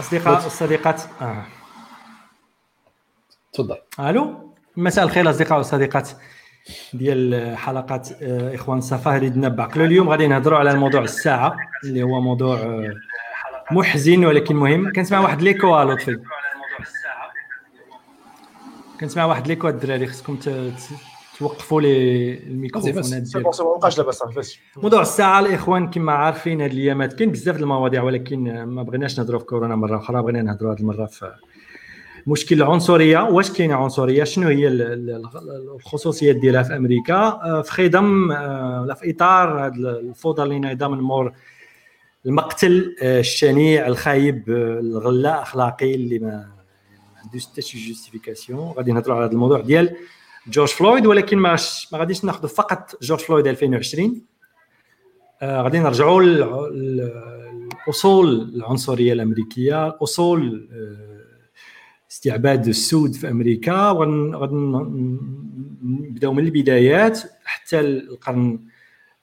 اصدقاء والصديقات آه. تفضل. ألو؟ مساء الخير أصدقاء والصديقات ديال حلقات آه، إخوان الصفا اللي دنا بعقلو اليوم غادي نهضروا على موضوع الساعة اللي هو موضوع آه، محزن ولكن مهم. كنسمع واحد ليكو لطفي كنسمع واحد ليكو الدراري خصكم توقفوا لي الميكروفونات ديالكم لاباس موضوع الساعة الإخوان كما عارفين هاد الأيامات كاين بزاف المواضيع ولكن ما بغيناش نهضروا في كورونا مرة أخرى بغينا نهضروا هذه المرة في مشكل العنصريه واش كاينة عنصرية؟ شنو هي ال- ال- الخصوصيات ديالها في أمريكا؟ آه، في خضم آه، ولا في إطار هذا الفوضى اللي نايضة من مور المقتل آه، الشنيع الخايب آه، اللا أخلاقي اللي ما ما عندوش حتى شي justification. غادي نهضروا على هذا الموضوع ديال جورج فلويد ولكن ما ما غاديش ناخذ فقط جورج فلويد 2020 آه، غادي نرجعوا لاصول العنصرية الأمريكية اصول آه، استعباد السود في أمريكا وغادي نبداو من البدايات حتى القرن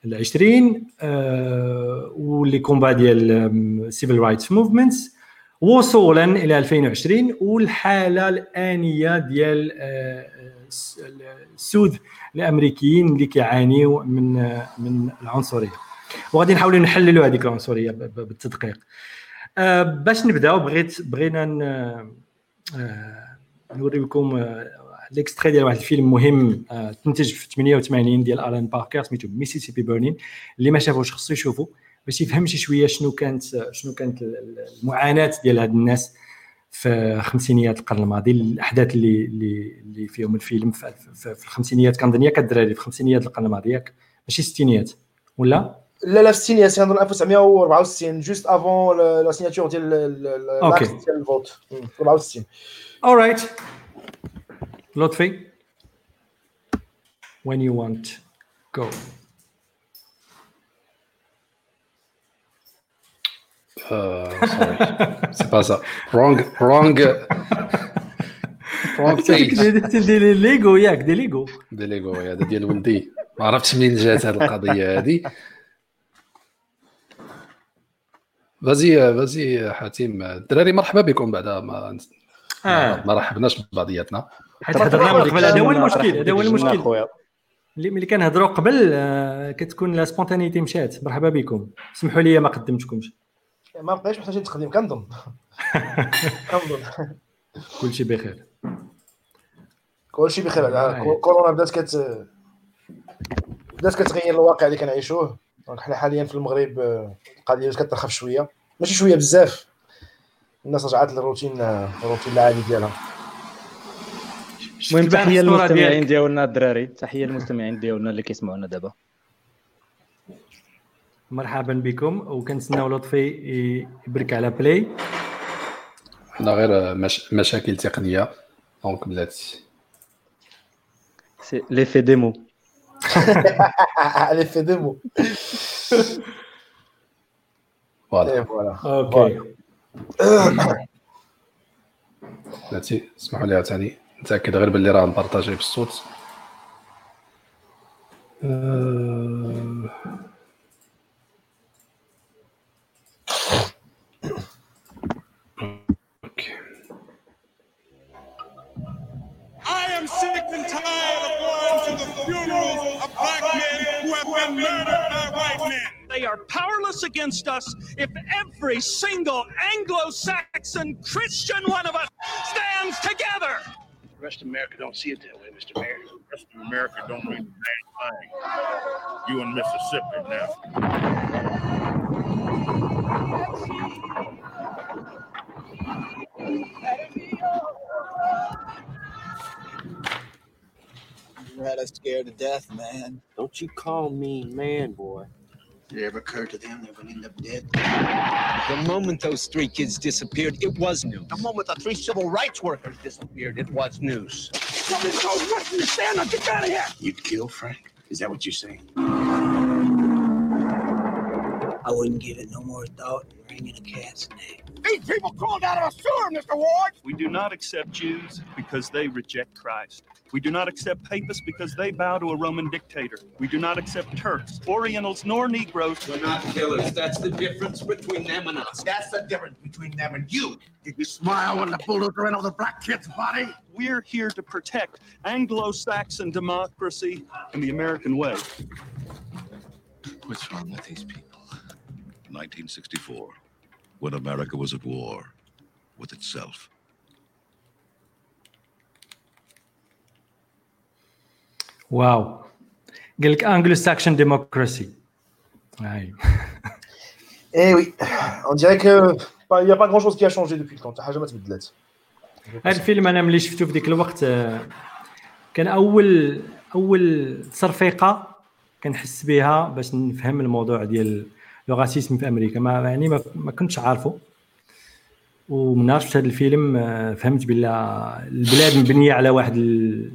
العشرين آه، و les combats ديال civil rights movements وصولا إلى 2020 والحالة الآنية ديال آه، السود الأمريكيين اللي كيعانيوا من من العنصرية. وغادي نحاولوا نحللوا هذيك العنصرية بالتدقيق. آه، باش نبداو بغيت بغينا ن- آه، نوري لكم آه، l'extrait ديال واحد الفيلم مهم تنتج في 88 ديال ألان باركر سميتو Mississippi Burning. اللي ما شافوش خصو يشوفوا باش يفهم شي شوية شنو كانت شنو كانت المعاناة ديال هاد الناس. في خمسينيات القرن الماضي الأحداث اللي اللي اللي فيهم الفيلم في, في, في الخمسينيات. كنظن ياك الدراري في خمسينيات القرن الماضي ياك؟ ماشي الستينيات ولا؟ لا لا في الستينيات كنظن 1964 جوست أفون لا سيناتور ديال. الاكت ديال الفوت. مم، في 64 alright لطفي when you want go. سي با سا رونغ رونغ رونغ بيج دي دي ليغو ياك دي ليغو دي ليغو هذا ديال ولدي ما عرفتش منين جات هذه القضية هذه فازي فازي حاتم الدراري مرحبا بكم بعدا ما آه ما رحبناش ببعضياتنا حيت هضرنا من قبل هذا هو المشكل هذا هو المشكل اللي ملي كنهضروا قبل آه، كتكون لا سبونتانيتي مشات مرحبا بكم سمحوا لي ما قدمتكمش ما بقاش محتاجين تقديم كنظن. كنظن. كلشي بخير. كلشي بخير. آه. كو- كورونا بدات كت بدات كتغير الواقع اللي كنعيشوه. donc حنا حاليا في المغرب آه، القضية كترخف شوية. ماشي شوية بزاف. الناس رجعت للروتين آه، الروتين العادي ديالها. المهم تحية للمستمعين. ديالنا الدراري. تحية للمستمعين ديالنا اللي كيسمعونا دابا. مرحبا بكم وكنتسناو لطفي يبرك على بلاي حنا غير مش... مشاكل تقنية. دونك بلاتي سي ليفي ديمو على في ديمو فوالا فوالا أوكي بلاتي اسمحوا لي عاوتاني نتأكد غير باللي راه مبارطاجي بالصوت. آه، and tired of going to the funerals of black men who have been murdered by white men. They are powerless against us if every single Anglo Saxon Christian one of us stands together. The rest of America don't see it that way, Mr. Mayor. The rest of America don't mean a damn thing. You in Mississippi now. You had us scared to death, man. Don't you call me man, boy. Did it ever occur to them they would end up dead? The moment those three kids disappeared, it was news. The moment the three civil rights workers disappeared, it was news. Somebody called Western to stand up. Get out of here. You'd kill Frank? Is that what you're saying? I wouldn't give it no more thought, Randy. in a cat's neck. These people crawled out of a sewer, Mr. Ward. We do not accept Jews because they reject Christ. We do not accept papists because they bow to a Roman dictator. We do not accept Turks, Orientals, nor Negroes. We're not killers. That's the difference between them and us. That's the difference between them and you. Did you smile when the bulldozer were over the black kid's body? We're here to protect Anglo Saxon democracy and the American way. What's wrong with these people? 1964, when America was at war with itself. واو قال لك انجلو ساكشن ديموكراسي هاي Eh oui, on dirait que il n'y a pas grand chose qui a changé depuis le temps. حاجة ما تبدلت. هذا الفيلم أنا ملي شفته في ذيك الوقت آه، كان أول أول تصرفيقه كنحس بها باش نفهم الموضوع ديال لو راسيزم في أمريكا. ما يعني ما, ما كنتش عارفه. ومن شفت هذا الفيلم آه، فهمت بلا البلاد مبنية على واحد ال-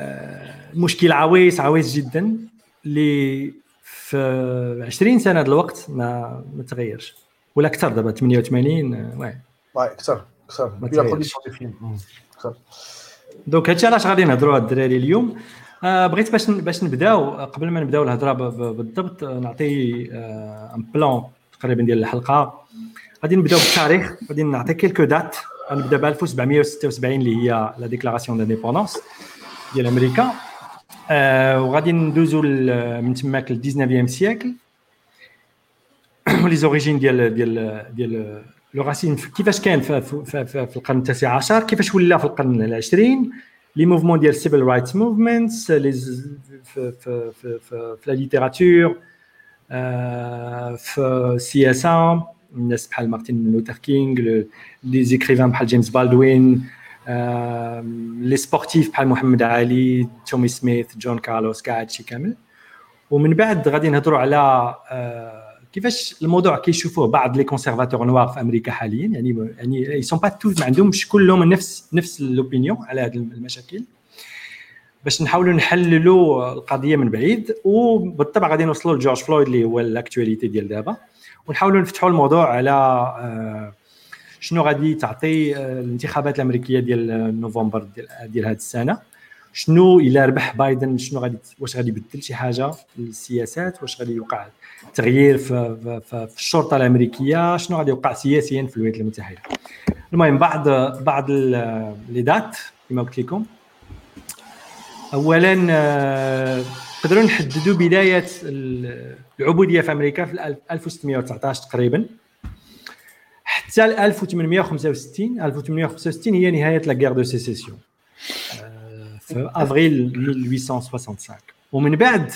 آه، مشكل عويص عويص جدا اللي في 20 سنة الوقت ما ما تغيرش. ولا أكثر دابا 88 آه، واه. أكثر أكثر. donc هادشي علاش غادي نهضروا على الدراري اليوم؟ آه بغيت باش باش نبداو آه، قبل ما نبداو الهضرة بالضبط آه، نعطي un plan تقريبا ديال الحلقة. غادي نبداو بالتاريخ غادي نعطي quelques dates غنبدأ ب 1776 اللي هي la déclaration d'indépendance ديال أمريكا. آه وغادي ندوزو من تماك ل 19 siècle و les origines ديال ديال ديال le racisme كيفاش كان في, في, في, في القرن التاسع عشر؟ كيفاش ولا في القرن العشرين؟ les mouvements ديال ال en: civil rights movements les في في في في, في la littérature آه، في السياسة الناس بحال مارتن لوثر كينغ لو- les écrivains بحال جيمس بالدوين آه، les sportifs بحال محمد علي تومي سميث جون كارلوس كاع هادشي كامل ومن بعد غادي نهضروا على آه، كيفاش الموضوع كيشوفوه بعض les conservateurs noirs في أمريكا حاليا؟ يعني يعني ils sont pas tous ما عندهمش كلهم نفس نفس ال opinion على هذه المشاكل. باش نحاولوا نحللوا القضية من بعيد وبالطبع غادي نوصلوا لجورج فلويد اللي هو l'actualité ديال دابا. ونحاولوا نفتحوا الموضوع على آه، شنو غادي تعطي آه، الانتخابات الأمريكية ديال نوفمبر ديال هذه السنة. شنو إلا ربح بايدن شنو غادي واش غادي يبدل شي حاجة السياسات؟ واش غادي يوقع تغيير في, في, في, في الشرطة الأمريكية؟ شنو غادي يوقع سياسيا في الولايات المتحدة؟ المهم بعض بعض لي دات كما قلت لكم. اولا آه، نقدروا نحددوا بداية ال- العبودية في أمريكا في الألف- 1619 تقريبا. حتى ل 1865 1865 هي نهاية la guerre de Sécession في افريل 1865 ومن بعد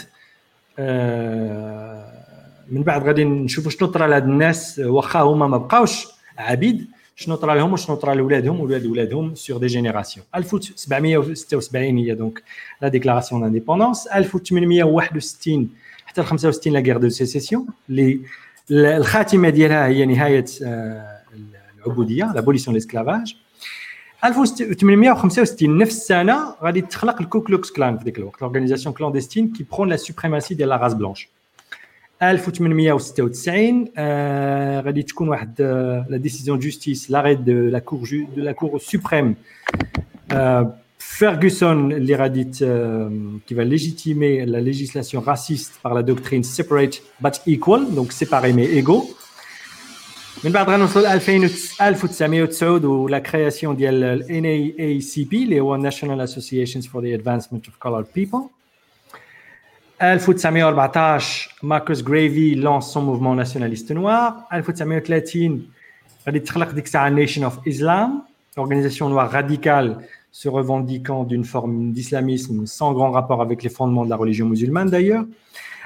آه، من بعد غادي نشوفوا شنو طرا لهاد الناس واخا هما ما بقاوش عبيد شنو طرا لهم وشنو طرا لولادهم وولاد ولادهم sur des générations 1776 هي donc la déclaration d'indépendance 1861 حتى ل 65 la guerre de Sécession اللي الخاتمه ديالها هي نهايه آه، العبوديه l'abolition l'esclavage 1865 نفس السنة غادي تخلق الكوكلوكس كلان في ذيك الوقت l'organisation clandestine qui prône la suprématie ديال la race blanche 1896 آه غادي تكون واحد la décision justice l'arrêt de la Cour de la Cour suprême فيرغسون اللي غادي كي va légitimer la législation raciste par la doctrine separate but equal donc séparé mais égaux. من بعد غنوصلوا ل 2000 1909 ولا كرياسيون ديال ال NAACP اللي هو National Associations for the Advancement of Colored People 1914 ماركوس غريفي لونس سون موفمون ناسيوناليست نوار 1930 غادي تخلق ديك الساعه نيشن اوف اسلام اورغانيزاسيون نوار راديكال se revendiquant d'une forme d'islamisme sans grand rapport avec les fondements de la religion musulmane d'ailleurs.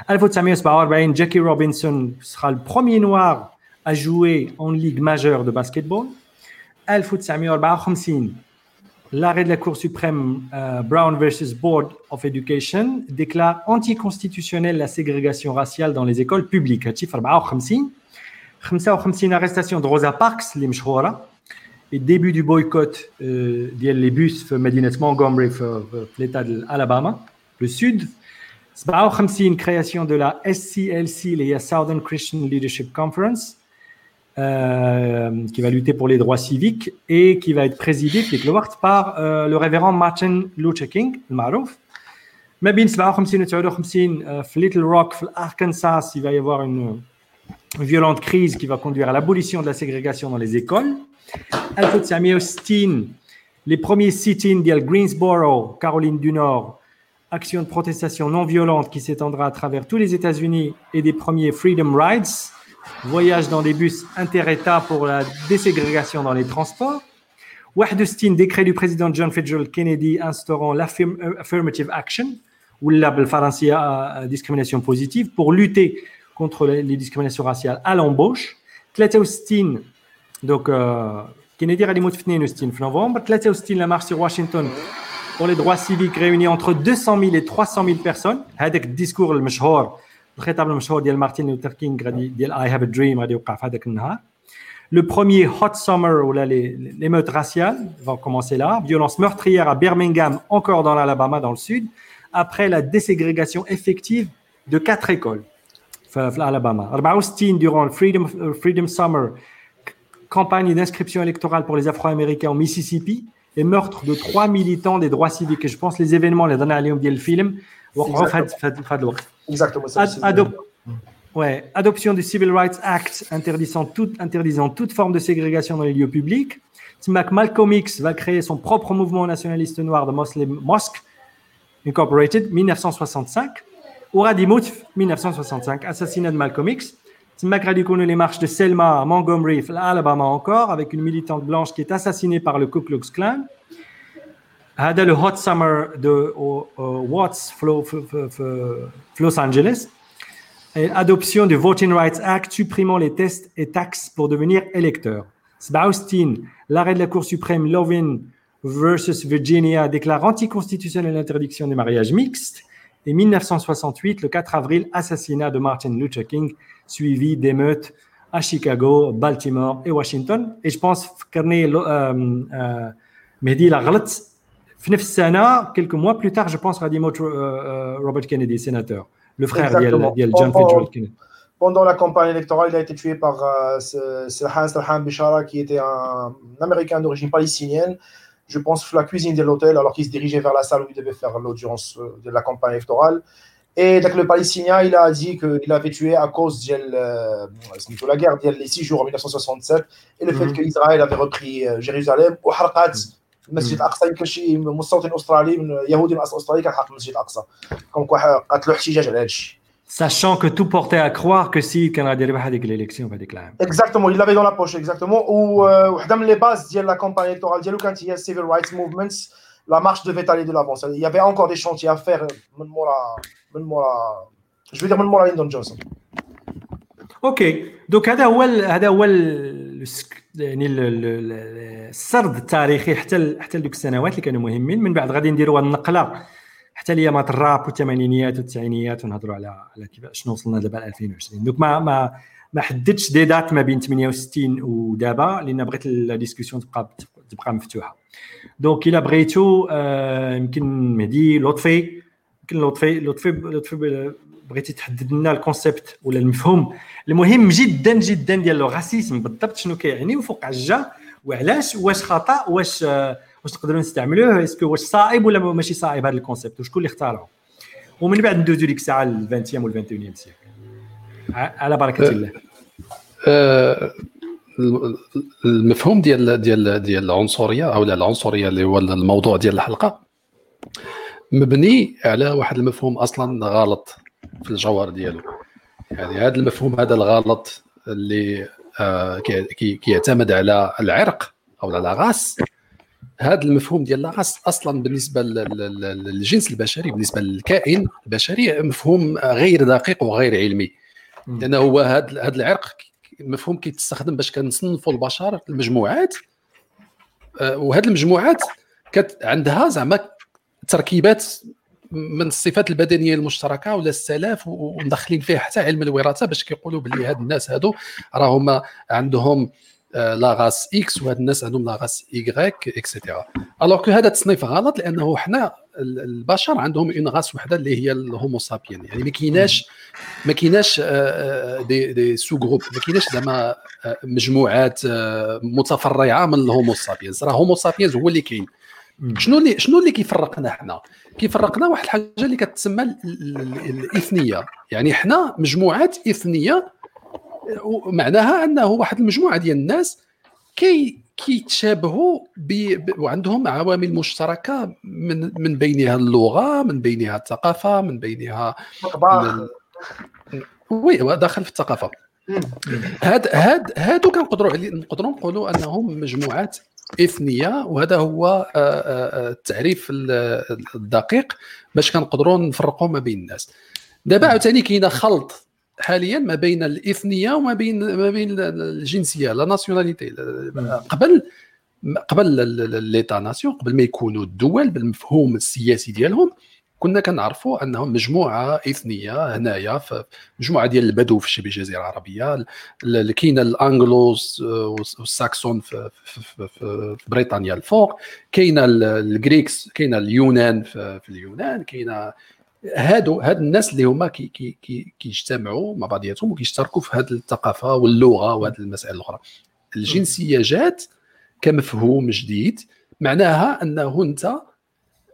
1947, Jackie Robinson sera le premier noir a joué en Ligue majeure de basketball. l'arrêt de la Cour suprême euh, Brown versus Board of Education déclare anticonstitutionnelle la ségrégation raciale dans les écoles publiques. 55 arrestation de Rosa Parks, et début du boycott euh, des bus de Medina Montgomery, l'État de l'Alabama, le Sud. 57 création de la SCLC, les Southern Christian Leadership Conference. Euh, qui va lutter pour les droits civiques et qui va être présidé par euh, le révérend Martin Luther King, le marouf. Mais bien cela, euh, Little Rock, Arkansas, il va y avoir une, violente crise qui va conduire à l'abolition de la ségrégation dans les écoles. les premiers sit-ins d'El Greensboro, Caroline du Nord, action de protestation non violente qui s'étendra à travers tous les États-Unis et des premiers Freedom Rides voyage dans des bus interétat pour la déségrégation dans les transports. Wahdustin, décret du président John Fitzgerald Kennedy instaurant l'affirmative euh, action, ou la français discrimination positive, pour lutter contre les discriminations raciales à l'embauche. Tlateustin, donc euh, Kennedy a en novembre. Tlateustin, la marche sur Washington pour les droits civiques réunis entre 200 000 et 300 000 personnes. Hadek discours le الخطاب المشهور ديال مارتين لوثر كينغ غادي ديال اي هاف ا دريم غادي يوقع في هذاك النهار Le premier hot summer ou là, les- l'émeute raciale va commencer là. Violence meurtrière à Birmingham, encore dans l'Alabama, dans le sud, après la déségrégation effective de quatre écoles في في l'Alabama. 64 durant le Freedom, euh, Freedom Summer, campagne d'inscription électorale pour les Afro-Américains au Mississippi et meurtre de trois militants des droits civiques. Et je pense les événements, les derniers عليهم ديال الفيلم وقعوا في هاد- في هاد- في هاد الوقت. Exactement. ça, Ad- c'est- adop- ouais, adoption du Civil Rights Act interdisant toute, interdisant toute forme de ségrégation dans les lieux publics. Timac Malcolm X va créer son propre mouvement nationaliste noir de Muslim Mosque Incorporated 1965. Ouradi Moutf 1965, assassinat de Malcolm X. Timac غادي يكونوا les marches de Selma à Montgomery, في Alabama encore, avec une militante blanche qui est assassinée par le Ku Klux Klan. هذا le hot summer de au- au Watts في في- في- في- في Los Angeles. Et adoption du Voting Rights Act supprimant les tests et taxes pour devenir électeur. 67, l'arrêt de la Cour suprême Lovin versus Virginia déclare anticonstitutionnelle l'interdiction des mariages mixtes. Et 1968, le 4 avril, assassinat de Martin Luther King, suivi d'émeutes à Chicago, Baltimore et Washington. Et je pense فكرني لو- آم، في نفس السنه quelques mois plus tard je pense غادي يموت روبرت كينيدي sénateur le frère ديال Exactement. ديال جون Oh, oh. فيتجرالد كينيدي Pendant la campagne électorale, il a été tué par euh, ce- Sirhan Sirhan Bishara, qui était un, un Américain d'origine palestinienne. Je pense la cuisine de l'hôtel, alors qu'il se dirigeait vers la salle où il devait faire l'audience euh, de la campagne électorale. Et donc, le Palestinien, il a dit qu'il avait tué à cause de la guerre des six jours en 1967 et le fait Mhm. qu'Israël avait repris euh, Jérusalem وحرقت المسجد الاقصى يمكن شي مستوطن استرالي من يهودي من اصل استرالي كان حرق المسجد الاقصى كون قتلوا احتجاج على هذا الشيء sachant que tout portait à croire que si كان غادي يربح هذيك l'élection في هذيك العام Exactement, il l'avait dans la poche, exactement. Ou euh, وحده من les bases de la campagne électorale ديالو كانت هي civil rights movements, la marche devait aller de l'avant. Ça, Il y avait encore des chantiers à faire من مورا من مورا je veux dire من مورا ليندون جونسون. أوكي دوك هذا هو هذا هو يعني ال- ال- ال- السرد التاريخي حتى حتى لديك السنوات اللي كانوا مهمين. من بعد غادي نديروا النقلة. حتى ليامات الراب والثمانينيات والتسعينيات ونهضروا على على كيف شنو وصلنا دابا ل 2020 donc ما ما ما حددتش دي دات ما بين 68 ودابا لأن بغيت la discussion تبقى تبقى مفتوحة. donc إلا بغيتو آه، يمكن مهدي لطفي. يمكن لطفي لطفي لطفي بغيتي تحدد لنا ال concept ولا المفهوم. المهم جدا جدا ديال ال racisme بالضبط شنو كيعني وفوق جا وعلاش واش خطا واش واش نقدروا نستعملوه est-ce que واش صائب ولا ماشي صائب هذا ال concept وشكون اللي اختاره ومن بعد ندوزو ديك الساعة ل 20 وال 21 سيكل على بركه الله المفهوم ديال ديال ديال العنصريه أو العنصريه اللي هو الموضوع ديال الحلقة مبني على واحد المفهوم أصلا غلط في الجوهر ديالو يعني هذا المفهوم هذا الغلط اللي آه، كي- كي- كيعتمد على العرق أو على غاس هذا المفهوم ديال لاغاس أصلا بالنسبة لل- لل- للجنس البشري بالنسبة للكائن البشري مفهوم غير دقيق وغير علمي. لأن هو هذا هذا العرق مفهوم كيتستخدم باش كنصنفوا البشر المجموعات. آه، وهذه المجموعات كت عندها زعما تركيبات من الصفات البدنية المشتركة ولا السلاف ومدخلين فيه حتى علم الوراثة باش كيقولوا باللي هاد الناس هادو راهم عندهم آه، la race X وهاد الناس عندهم la race Y et cetera alors que هذا التصنيف غلط لأنه حنا ال- البشر عندهم une race وحدة اللي هي ال Homo sapiens يعني ما كايناش ما كايناش آه، des des sous-groupes ما كايناش زعما آه، مجموعات آه، متفرعة من ال Homo sapiens راه Homo sapiens هو اللي كاين. شنو اللي شنو اللي كيفرقنا حنا؟ كيفرقنا واحد الحاجة اللي كتسمى ال- ال- ال- الإثنية. يعني حنا مجموعات إثنية معناها أنه واحد المجموعة ديال الناس كي كيتشابهوا. وعندهم عوامل مشتركة من من بينها اللغة من بينها الثقافة من بينها وي داخل في الثقافة. هاد هاد هادو كنقدروا نقدروا نقولوا أنهم مجموعات إثنية وهذا هو آه، آه، آه، التعريف ال- الدقيق باش كنقدروا نفرقوا ما بين الناس. دابا عاوتاني كاينة خلط حاليا ما بين الإثنية وما بين ما بين الجنسية la nationalité. قبل قبل l'État-nation قبل ما يكونوا الدول بالمفهوم السياسي ديالهم كنا كنعرفوا انهم مجموعة إثنية هنايا في مجموعة ديال البدو في الشبه الجزيره العربيه ال- ال- كاين ال Anglos آه، والساكسون في, في, في, في, بريطانيا الفوق كاين ال- ال Grecs كاين اليونان في, في اليونان كاين هادو هاد الناس اللي هما كي كي كي كيجتمعوا مع بعضياتهم وكيشتركوا في هذه الثقافة واللغة وهذه المسائل الأخرى. الجنسيه جات كمفهوم جديد معناها أنه أنت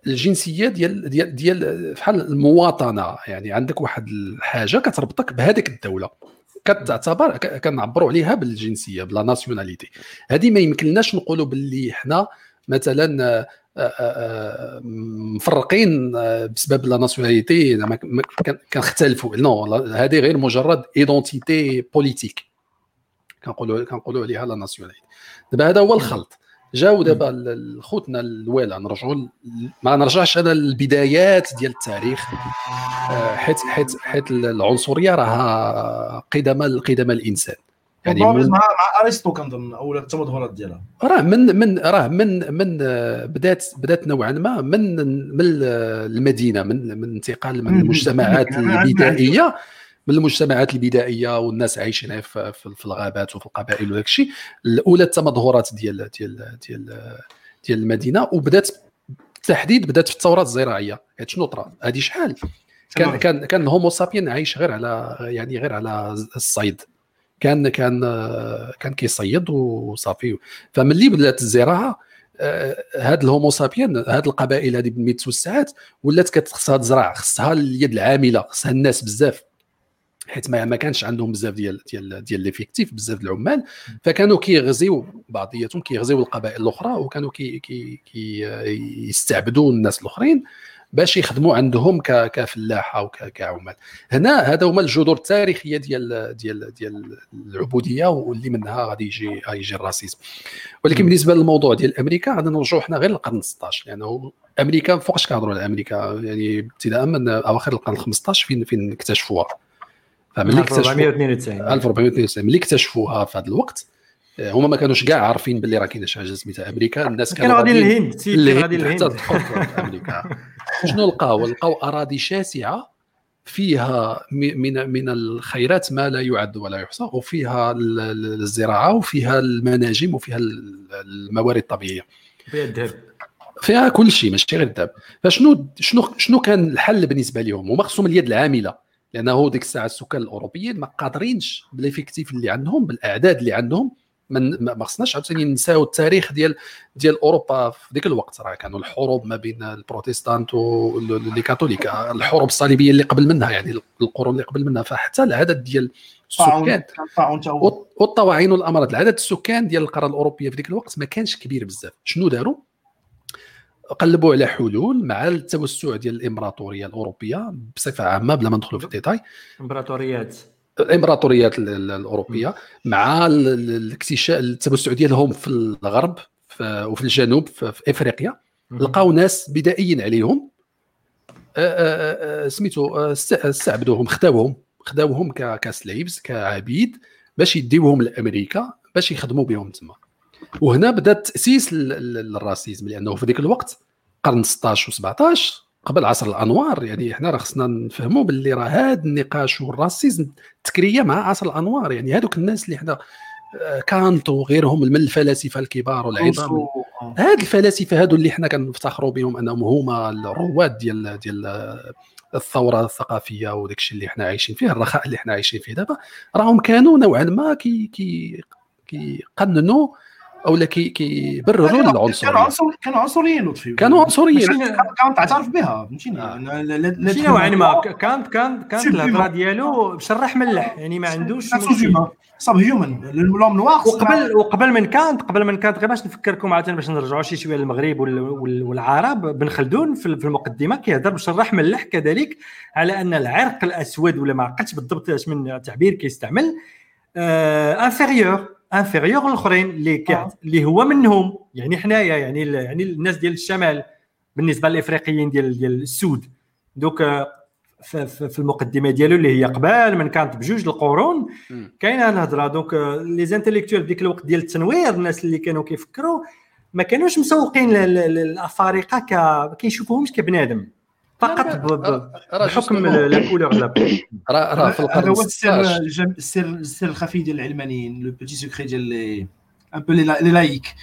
الجنسية ديال ديال ديال بحال المواطنة يعني عندك واحد الحاجة كتربطك بهذيك الدولة كتعتبر كنعبروا عليها بالجنسية بلا ناسيوناليتي. هذه ما يمكنناش نقولوا باللي حنا مثلا آه، آه، آه، مفرقين بسبب la nationalité زعما كنختلفوا. Non هذه غير مجرد identité politique كنقولوا كنقولوا عليها la nationalité. دابا هذا هو الخلط. جاو دابا خوتنا voilà نرجعوا ما نرجعش أنا للبدايات ديال التاريخ. آه، حيت حيت حيت العنصرية راها قدم قدم الإنسان. يعني يعني من- مع مع أرسطو كنظن أو التمظهرات ديالها. راه من من راه من من آه، بدات بدات نوعا ما من من المدينة من من انتقال من المجتمعات البدائية من المجتمعات البدائية والناس عايشين في, في, الغابات وفي القبائل وداك الشيء. الأولى التمظهرات ديال ديال ديال ديال المدينة وبدات بالتحديد بدات في الثورات الزراعية. حيت شنو طرا؟ هذه شحال؟ كان كان كان الهومو سابين عايش غير على يعني غير على الصيد. كان كان كان كيصيد وصافي. فملي بدات الزراعة آه، هاد ال homo sapiens هاد القبائل هذه بالمئة توسعات ولات كتخصها تزرع خصها اليد العاملة خصها الناس بزاف. حيت ما كانش عندهم بزاف ديال ديال ديال l'effectif بزاف د العمال. فكانوا كيغزيو بعضياتهم كيغزيو القبائل الأخرى وكانوا كي كي كي يستعبدوا الناس الأخرين باش يخدموا عندهم كفلاحة وكعمال هنا هذا هما الجذور التاريخية ديال ديال ديال العبودية واللي منها غادي يجي يجي الراسيزم ولكن بالنسبة للموضوع ديال أمريكا غادي نرجعوا حنا غير للقرن 16 لأنه أمريكا فوقاش كنهضروا على أمريكا؟ يعني ابتداء من أواخر القرن 15 فين فين اكتشفوها. فملي اكتشفوا 1492 1492 ملي اكتشفوها في هذا الوقت آه، هما ما كانوش كاع عارفين باللي راه كاينة شي حاجة سميتها أمريكا. الناس كانوا غاديين غاديين للهند، غاديين حتى للهند. في أمريكا. شنو لقاو؟ لقاو أراضي شاسعة فيها من من الخيرات ما لا يعد ولا يحصى وفيها ال- ال- الزراعة وفيها المناجم وفيها ال- الموارد الطبيعية. فيها الذهب. فيها كل شيء ماشي غير الذهب. فشنو شنو شنو كان الحل بالنسبة لهم؟ هما خصهم اليد العاملة. لأنه ديك الساعة السكان الأوروبيين ما قادرينش بالإفكتيف اللي عندهم بالأعداد اللي عندهم. من ما خصناش عاوتاني نساو التاريخ ديال ديال أوروبا في ذيك الوقت. راه كانوا الحروب ما بين البروتستانت و les catholiques. الحروب الصليبية اللي قبل منها يعني القرون اللي قبل منها. فحتى العدد ديال السكان والطواعين والامراض العدد السكان ديال القارة الأوروبية في ذيك الوقت ما كانش كبير بزاف. شنو داروا؟ قلبوا على حلول مع التوسع ديال الإمبراطورية الأوروبية بصفة عامة بلا ما ندخلوا في الديتاي. إمبراطوريات. الإمبراطوريات ال- ال- الأوروبية مع ال- ال- الاكتشاف التوسع ديالهم في الغرب في- وفي الجنوب في, إفريقيا. لقاو ناس بدائيين عليهم. سميتو است- استعبدوهم خداوهم خداوهم ك slaves كعبيد باش يديوهم لأمريكا باش يخدموا بهم تما. وهنا بدا تأسيس لل racisme لأنه في ذيك الوقت قرن 16 و17 قبل عصر الأنوار يعني حنا راه خصنا نفهموا باللي راه هذا النقاش وال racisme تكريه مع عصر الأنوار يعني هذوك الناس اللي حنا آه، كانت وغيرهم من الفلاسفة الكبار والعظام. روسو، هاد الفلاسفة هادو اللي حنا كنفتخروا بهم أنهم هما الرواد ديال ديال الثورة الثقافية وداك الشيء اللي حنا عايشين فيه الرخاء اللي حنا عايشين فيه دابا راهم كانوا نوعا ما كي كي كيقننوا اولا كي كيبرروا كانوا العنصرية. عنصر كانوا عنصريين لطفي. كانوا عنصريين. كانت تعترف بها فهمتيني آه. ماشي نوعا ما كانت كانت كانت الهضره ديالو بشرح ملح يعني ما عندوش. subhuman? L'homme noir وقبل وقبل من كانت قبل من كانت غير باش نفكركم عاوتاني باش نرجعوا شي شوية للمغرب وال- وال- والعرب بن خلدون في المقدمة كيهضر بشرح ملح كذلك على أن العرق الأسود ولا ما عقلتش بالضبط اش من تعبير كيستعمل inférieur inférieur الاخرين اللي كيعت- اللي هو منهم. يعني حنايا يعني ال- يعني الناس ديال الشمال بالنسبة للإفريقيين ديال ديال السود. دوك آه، ف- ف- في المقدمة ديالو اللي هي قبل من كانت بجوج القرون. كاينة الهضرة. donc آه، les intellectuels في ديك الوقت ديال التنوير الناس اللي كانوا كيفكروا ما كانوش مسوقين للأفارقة ك كيشوفوهمش كبنادم. فقط بحكم. la couleur راه راه في هذا القرن هو السر 16 الجم- السر السر الخفي ديال العلمانيين le petit secret ديال les ان بو لي لايك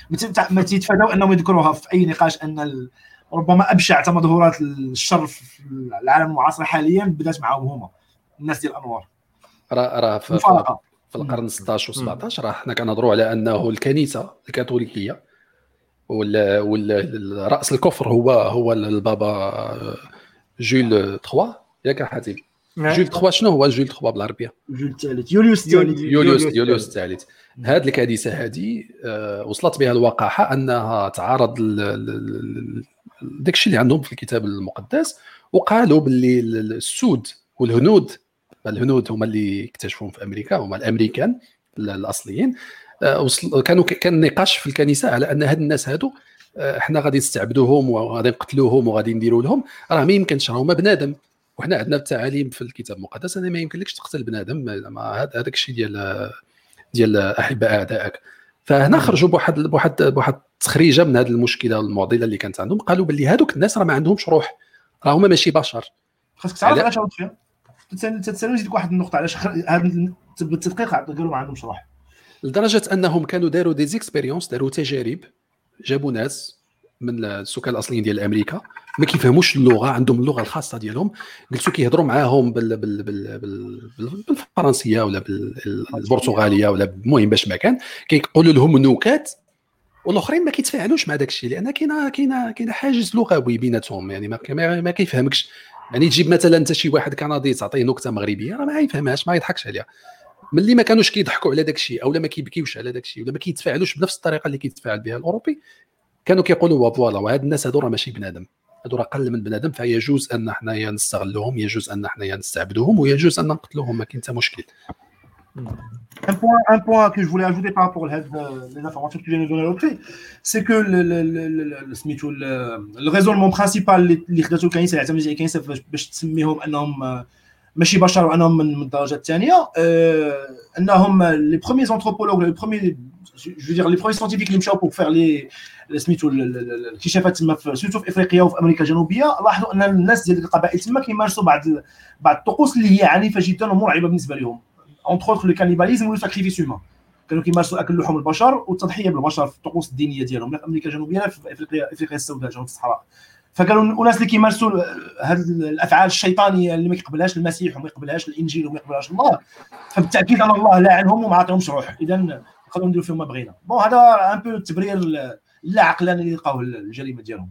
ما تيتفاداو أنهم يذكروها في أي نقاش أن ربما أبشع مظهورات الشر في العالم المعاصر حاليا بدات معاهم هما الناس ديال الانوار راه راه في, في, القرن 16 و 17 راه حنا كنهضروا على أنه الكنيسة الكاثوليكية وال وال رأس الكفر هو هو البابا جول 3 ياك حاتم جول 3 شنو هو جول 3 بالعربيه جول الثالث يوليوس الثالث يوليوس يوليوس الثالث هذه الكنيسه هذه وصلت بها الوقاحة أنها تعارض ال- ال- ال- داك الشيء اللي عندهم في الكتاب المقدس وقالوا باللي ال- السود والهنود الهنود هما اللي اكتشفوهم في أمريكا هما الأمريكان ال- الأصليين آه، وصل- كانوا كان نقاش في الكنيسة على أن هاد الناس هادو آه، حنا غادي نستعبدوهم وغادي نقتلوهم وغادي نديروا لهم. راه ما يمكنش راهما بنادم. وحنا عندنا التعاليم في الكتاب المقدس ان ما يمكنلكش تقتل بنادم. هذاك الشيء ديال ديال أحباء أعدائك. فهنا خرجوا بواحد بواحد بواحد التخريجه من هذه المشكلة المعضلة اللي كانت عندهم. قالوا باللي هذوك الناس راه ما عندهمش روح. راه هما ماشي بشر. خاصك تعرف علاش عاود فيها. تتسالوا نزيدك واحد النقطة علاش بالتدقيق قالوا ما عندهمش روح. لدرجة أنهم كانوا داروا دي زيكسبيريونس داروا تجارب. جابوا ناس من السكان الأصليين ديال أمريكا ما كيفهموش اللغة عندهم اللغة الخاصة ديالهم. جلسوا كيهضروا معاهم بال بال بال بال بال بالفرنسية ولا بال- بالبرتغاليه ولا المهم باش ما كان كيقولوا لهم نكات والآخرين ما كيتفاعلوش مع داك الشيء لأن كاينة كاينة كاينة حاجز لغوي بيناتهم يعني ما, ما كيفهمكش. يعني تجيب مثلا انت شي واحد كندي تعطيه نكتة مغربية راه ما يفهمهاش ما يضحكش عليها. ملي ما كانوش كيضحكوا على داك الشيء أو لا ما كيبكيوش على داك الشيء ولا ما كيتفاعلوش بنفس الطريقة اللي كيتفاعل بها الاوروبي كانوا كيقولوا voilà وهاد الناس هادو راه ماشي بنادم هادو راه أقل من بنادم فيجوز ان حنايا نستغلوهم يجوز ان حنايا نستعبدوهم ويجوز ان نقتلوهم ما كاين حتى مشكل Un point, un point que je voulais ajouter par rapport à les informations que tu viens de donner l'autre, c'est que le, le, le, le, le, سميتو ال- ال raisonnement principal اللي اللي خداتو الكنيسه اللي ماشي بشر وانهم من الدرجه الثانية آه، إنهم les premiers anthropologues les premiers je veux dire les premiers scientifiques اللي مشاو pour faire les سميتو ال- ال- ال- الاكتشافات تما في surtout في إفريقيا وفي أمريكا الجنوبية لاحظوا إن الناس ديال القبائل تما كيمارسوا بعض بعض الطقوس اللي هي عنيفة جدا ومرعبة بالنسبة لهم. entre autres le cannibalisme و le sacrifice humain كانوا كيمارسوا أكل لحوم البشر والتضحيه بالبشر في الطقوس الدينية ديالهم. لا في أمريكا الجنوبية لا في افريقيا إفريقيا السوداء جنوب الصحراء. فكانوا الناس اللي كيمارسوا هذه الأفعال الشيطانية اللي ما يقبلهاش المسيح وما يقبلهاش الإنجيل وما يقبلهاش الله فبالتأكيد أن الله لاعنهم وما عطيهمش روح اذا نقدروا نديروا فيهم ما بغينا. bon هذا un peu التبرير اللا عقلاني اللي لقاوه الجريمة ديالهم.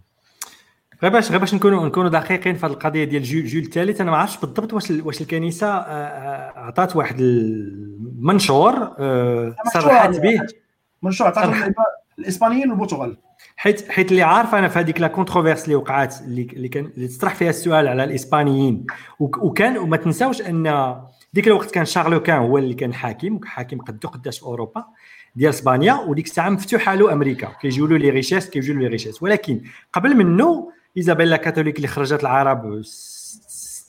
غير باش غير باش نكونوا نكونوا دقيقين في هذه القضية ديال Jules Jules الثالث. أنا ما عرفتش بالضبط واش واش الكنيسة آه، آه، عطات واحد المنشور آه، صرحت به. منشور صرح. الإسبانيين والبرتغال. حيت حيت اللي عارف أنا في هذيك la controverse اللي وقعت اللي اللي كان اللي تطرح فيها السؤال على الإسبانيين. وك- وكان وما تنساوش أن ديك الوقت كان Charles Quint هو اللي كان حاكم حاكم قد وقداش في أوروبا ديال إسبانيا. وديك الساعة مفتوحة له أمريكا كيجيو له les richesses كيجيو له les richesses ولكن قبل منه Isabelle la Catholique اللي خرجت العرب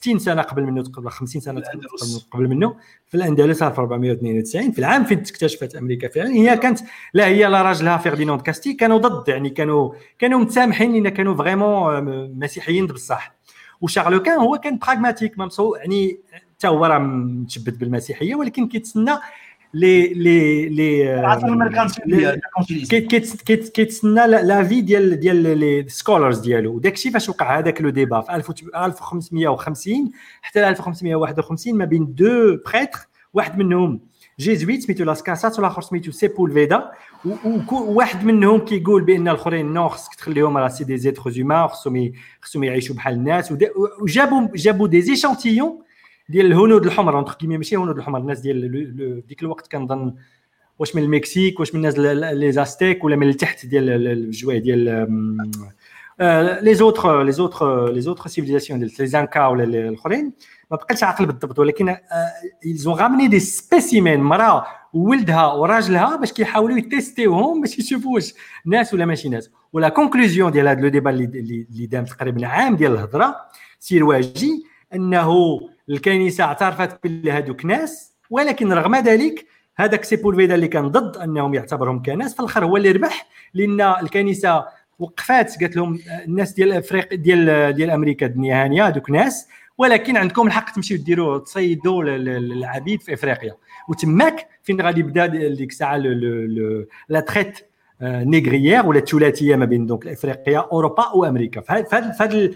60 سنة قبل منه قبل 50 سنة الأندلس. قبل منه. في الأندلس في 492 في العام فين اكتشفت أمريكا فعلا هي كانت لا هي لا راجلها فرديناند كاستي كانوا ضد يعني كانوا كانوا متسامحين لأن كانوا vraiment مسيحيين بصح. و Charles Quint هو كان pragmatique يعني حتى هو راه متشبت بالمسيحية ولكن كيتسنى لي لي لي العصر ال mercantile لي- ديال الكونسيليزم. كيت- كيت- كيت- كيتسنى l'a- l'avis ديال ديال les scholars ديالو وداك الشيء فاش وقع هذاك le débat في 1550 حتى 1551 ما بين deux prêtres واحد منهم jésuite سميتو لاس كاسات والاخر سميتو سيبولفيدا وواحد منهم كيقول بان الاخرين non خصك تخليهم راه c'est des êtres humains خصهم ي- خصهم يعيشوا بحال الناس ودا- وجابوا جابوا des échantillons ديال الهنود الحمر entre guillemets ماشي هنود الحمر الناس ديال ديك الوقت كنظن واش من المكسيك واش من الناس les Aztèques ولا من التحت ديال ال- الجوايه ديال les autres les autres les autres civilisations ديال les Incas ولا ال- الأخرين. ما بقيتش عاقل بالضبط ولكن ils ont ramené des spécimens مراه وولدها وراجلها باش كيحاولوا يتيستيوهم باش يشوفوا واش ناس ولا ماشي ناس. و la conclusion ديال هذا le débat اللي دام تقريبا عام ديال الهضرة c'est الواجي أنه الكنيسة اعترفت باللي هذوك ناس ولكن رغم ذلك هذاك سيبولفيدا اللي كان ضد أنهم يعتبرهم كناس في الآخر هو اللي ربح لأن الكنيسة وقفات قالت لهم الناس ديال افريقيا ديال ديال أمريكا الدنيا هانيه هذوك ناس ولكن عندكم الحق تمشيو ديروا تصيدوا العبيد في إفريقيا. وتماك فين غادي يبدا ديك الساعة la traite négrière ولا الثلاثيه ما بين donc أفريقيا أوروبا وأمريكا. فهاد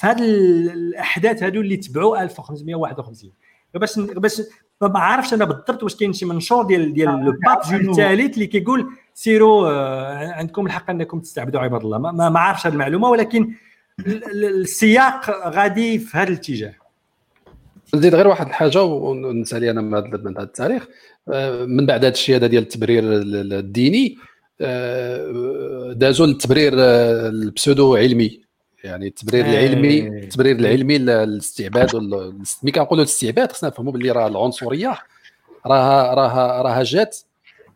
فهاد الأحداث هادو اللي تبعوا 1551 باش باش ما عارفش أنا بالضبط واش كاين شي منشور ديال ديال لو باب جول الثالث اللي كيقول سيروا آه، عندكم الحق أنكم تستعبدوا عباد الله. ما, ما ما عارفش هذه المعلومة ولكن ال- ال- السياق غادي في هذا الاتجاه. نزيد غير واحد الحاجة ونسى لي أنا من هذا من هذا التاريخ. آه، من بعد هذا الشيء هذا ديال التبرير ال- ال- الديني آه، دازوا للتبرير البسودو علمي. يعني التبرير إيه. العلمي التبرير العلمي للاستعباد ملي كنقولوا الاستعباد خصنا نفهموا باللي راه العنصرية راها راها راها جات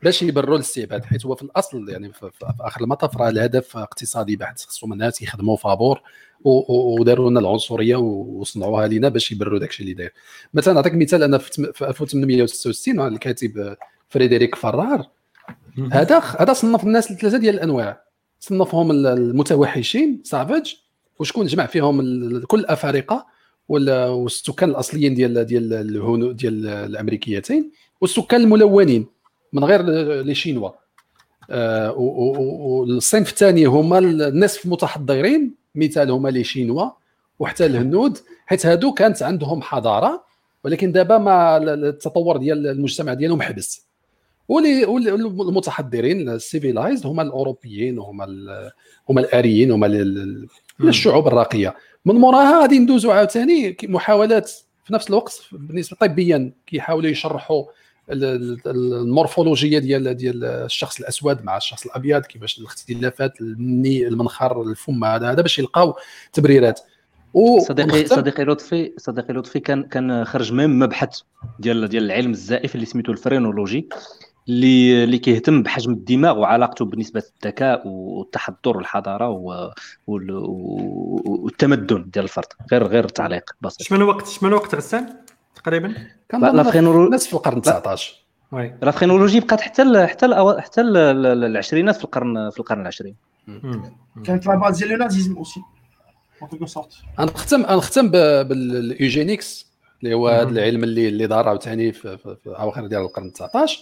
باش يبرروا الاستعباد حيت هو في الأصل يعني في, في آخر المطاف راه الهدف اقتصادي بحت خصهم الناس يخدموا فابور وداروا لنا العنصرية وصنعوها لينا باش يبرروا داكشي اللي داير. مثلا نعطيك مثال أنا في تم- في 1866 الكاتب فريدريك فرار هذا هذا صنف الناس لثلاثه ديال الأنواع. صنفهم ال- المتوحشين سافج وشكون جمع فيهم كل الافارقه وال- والسكان الأصليين ديال ديال الهنود ديال الأمريكيتين والسكان الملونين من غير لي شينوا. آه، والصنف الثاني هما النصف المتحضرين مثال هما لي شينوا وحتى الهنود حيت هادو كانت عندهم حضارة ولكن دابا مع ال- التطور ديال المجتمع ديالهم حبس. ولي ولي- المتحضرين ال civilized هما الأوروبيين هما هما الآريين هما الشعوب الراقية. من موراها غادي ندوزو عاوتاني محاولات في نفس الوقت بالنسبة طبيا كيحاولوا يشرحوا ال- ال- المورفولوجية ديال ديال الشخص الأسود مع الشخص الأبيض كيفاش الاختلافات الني المنخر الفم هذا هذا باش يلقاو تبريرات. و صديقي صديقي لطفي صديقي لطفي كان كان خرج même مبحث ديال ديال العلم الزائف اللي سميتو ال phrénologie. اللي اللي كيهتم بحجم الدماغ وعلاقته بنسبة الذكاء والتحضر والحضاره والتمدن ديال الفرد. غير غير تعليق بسيط شمن وقت شمن وقت غسان؟ تقريبا؟ كنظن la phrénolo- ناس في القرن 19 oui. la phrénologie بقات حتى ال حتى ال حتى ال- ال- العشرينات في القرن في القرن العشرين. كانت la base ديال ال nazisme aussi غنختم غنختم ب- بال eugenics اللي هو هذا. العلم اللي اللي دار عاوتاني في, في, في أواخر ديال القرن 19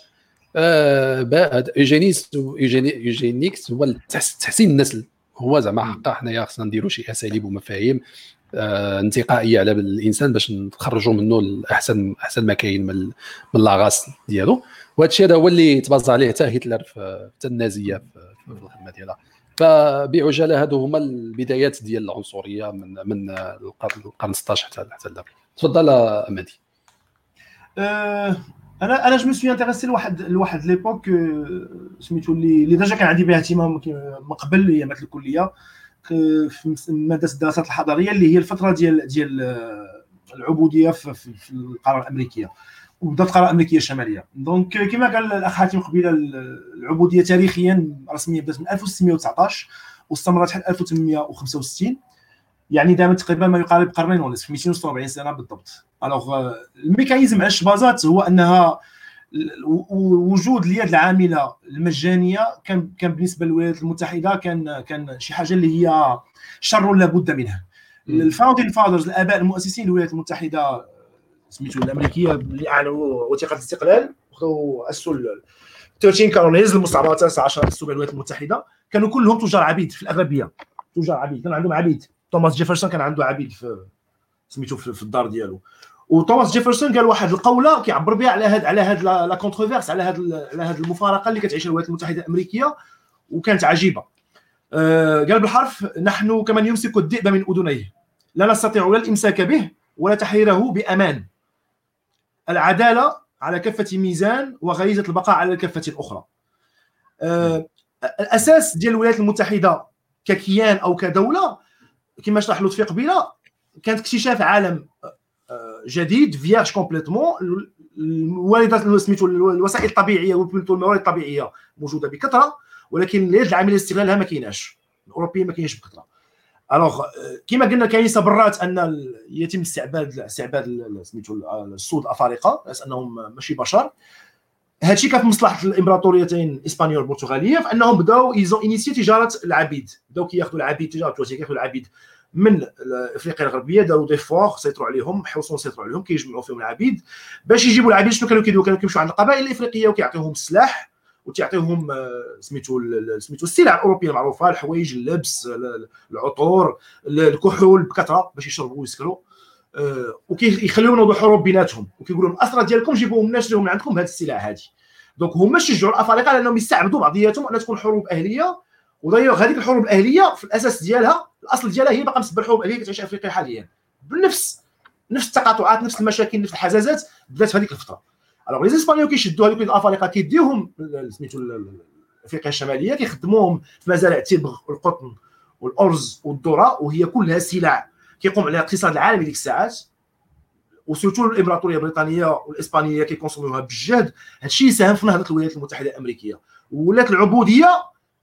آه eugenics eugeni- eugenics هو تحسين النسل هو زعما حقا حنايا خصنا نديروا شي أساليب ومفاهيم آه انتقائية على الإنسان باش نخرجوا منه الاحسن احسن ما كاين من من la race ديالو. وهذا الشيء هذا هو اللي تبازا عليه حتى هتلر في حتى النازية في, الخدمة ديالها. فبعجالة هادو هما البدايات ديال العنصرية من من القرن القرن 16 حتى حتى تفضل أمادي. آه، أنا أنا je me suis intéressé لواحد لواحد l'époque آه، سميتو اللي اللي déjà كان عندي بها اهتمام من قبل أيامات الكلية في ماده الدراسات الحضارية اللي هي الفترة ديال ديال آه، العبودية في, في, القارة الأمريكية وبالذات القارة الأمريكية الشمالية. donc كما قال الأخ حاتم قبيلة ال- العبودية تاريخيا رسميا بدات من 1619 واستمرت حتى 1865 يعني دامت تقريبا ما يقارب قرنين ونصف 246 سنة بالضبط. alors ال mécanisme علاش بازات هو انها وجود اليد العامله المجانيه كان كان بالنسبة للولايات المتحدة كان كان شي حاجة اللي هي شر لا بد منها. ال Founding Fathers الآباء المؤسسين للولايات المتحدة سميتو الأمريكية اللي أعلنوا وثيقة الاستقلال خذوا أسسوا ال- 13 colonies المستعمرات التاسعه عشر أسسوا الولايات المتحدة. كانوا كلهم تجار عبيد في الاغلبيه تجار عبيد كان عندهم عبيد. توماس جيفرسون كان عنده عبيد في سميتو في في الدار ديالو. وتوماس جيفرسون قال واحد القولة كيعبر بها على هاد على هاد la controverse على هاد على هاد المفارقة اللي كتعيشها الولايات المتحدة الأمريكية وكانت عجيبة. آه، قال بالحرف نحن كمن يمسك الذئب من أذنيه لا نستطيع لا الإمساك به ولا تحريره بأمان. العدالة على كفه ميزان وغريزة البقاء على الكفه الأخرى. آه، الأساس ديال الولايات المتحدة ككيان أو كدولة كما شرح لطفي قبيله كانت اكتشاف عالم جديد vierge complètement. الوالدات سميتو الوسائل الطبيعية و plutôt الموارد الطبيعية موجودة بكثرة ولكن اليد العاملة لاستغلالها ما كايناش. الاوروبيين ما كاينش بكثرة. alors كما قلنا كاين صبرات أن يتم استعباد استعباد سميتو ال- السود الافارقه على أنهم ماشي بشر. هادشي كان في مصلحة الإمبراطوريتين الاسبانيه والبرتغاليه فأنهم بدأو ايزون انيسيي تجارة العبيد. بدأو كياخذوا العبيد تجارة كياخذوا العبيد. من افريقيا الغربية داروا des forts سيطروا عليهم حوصوا سيطروا عليهم كيجمعوا فيهم العبيد. باش يجيبوا العبيد شنو كانوا كيديروا كانوا كيمشوا عند القبائل الإفريقية وكيعطيوهم السلاح وتعطيهم آه، سميتو سميتو السلع الأوروبية المعروفة الحوايج اللبس ال- العطور ال- الكحول بكثره باش يشربوا ويسكروا. آه، وكيخليهم ينوضوا حروب بيناتهم. وكيقولوا لهم الاسرى ديالكم جيبوهم لنا شريهم من عندكم بهذه السلع هذه donc هما شجعوا الأفارقة لانهم يستعبدوا بعضياتهم ان تكون حروب أهلية ودايوغ هذيك الحروب الأهلية في الأساس ديالها الأصل ديالها هي باقا مسبب الحروب الأهلية كتعيش أفريقيا حاليا. بنفس نفس التقاطعات نفس المشاكل نفس الحزازات بدات في هذيك الفترة. alors les Espagnols كيشدوا هذوك الأفارقة كيديوهم سميتو أفريقيا الشمالية كيخدموهم في مزارع التبغ والقطن والأرز والذرة وهي كلها سلع كيقوم عليها الاقتصاد العالمي ديك الساعات. وسورتو الإمبراطورية البريطانية والإسبانية كيكونسوموها بالجهد. هادشي يساهم في نهضة الولايات المتحدة الأمريكية. ولات العبودية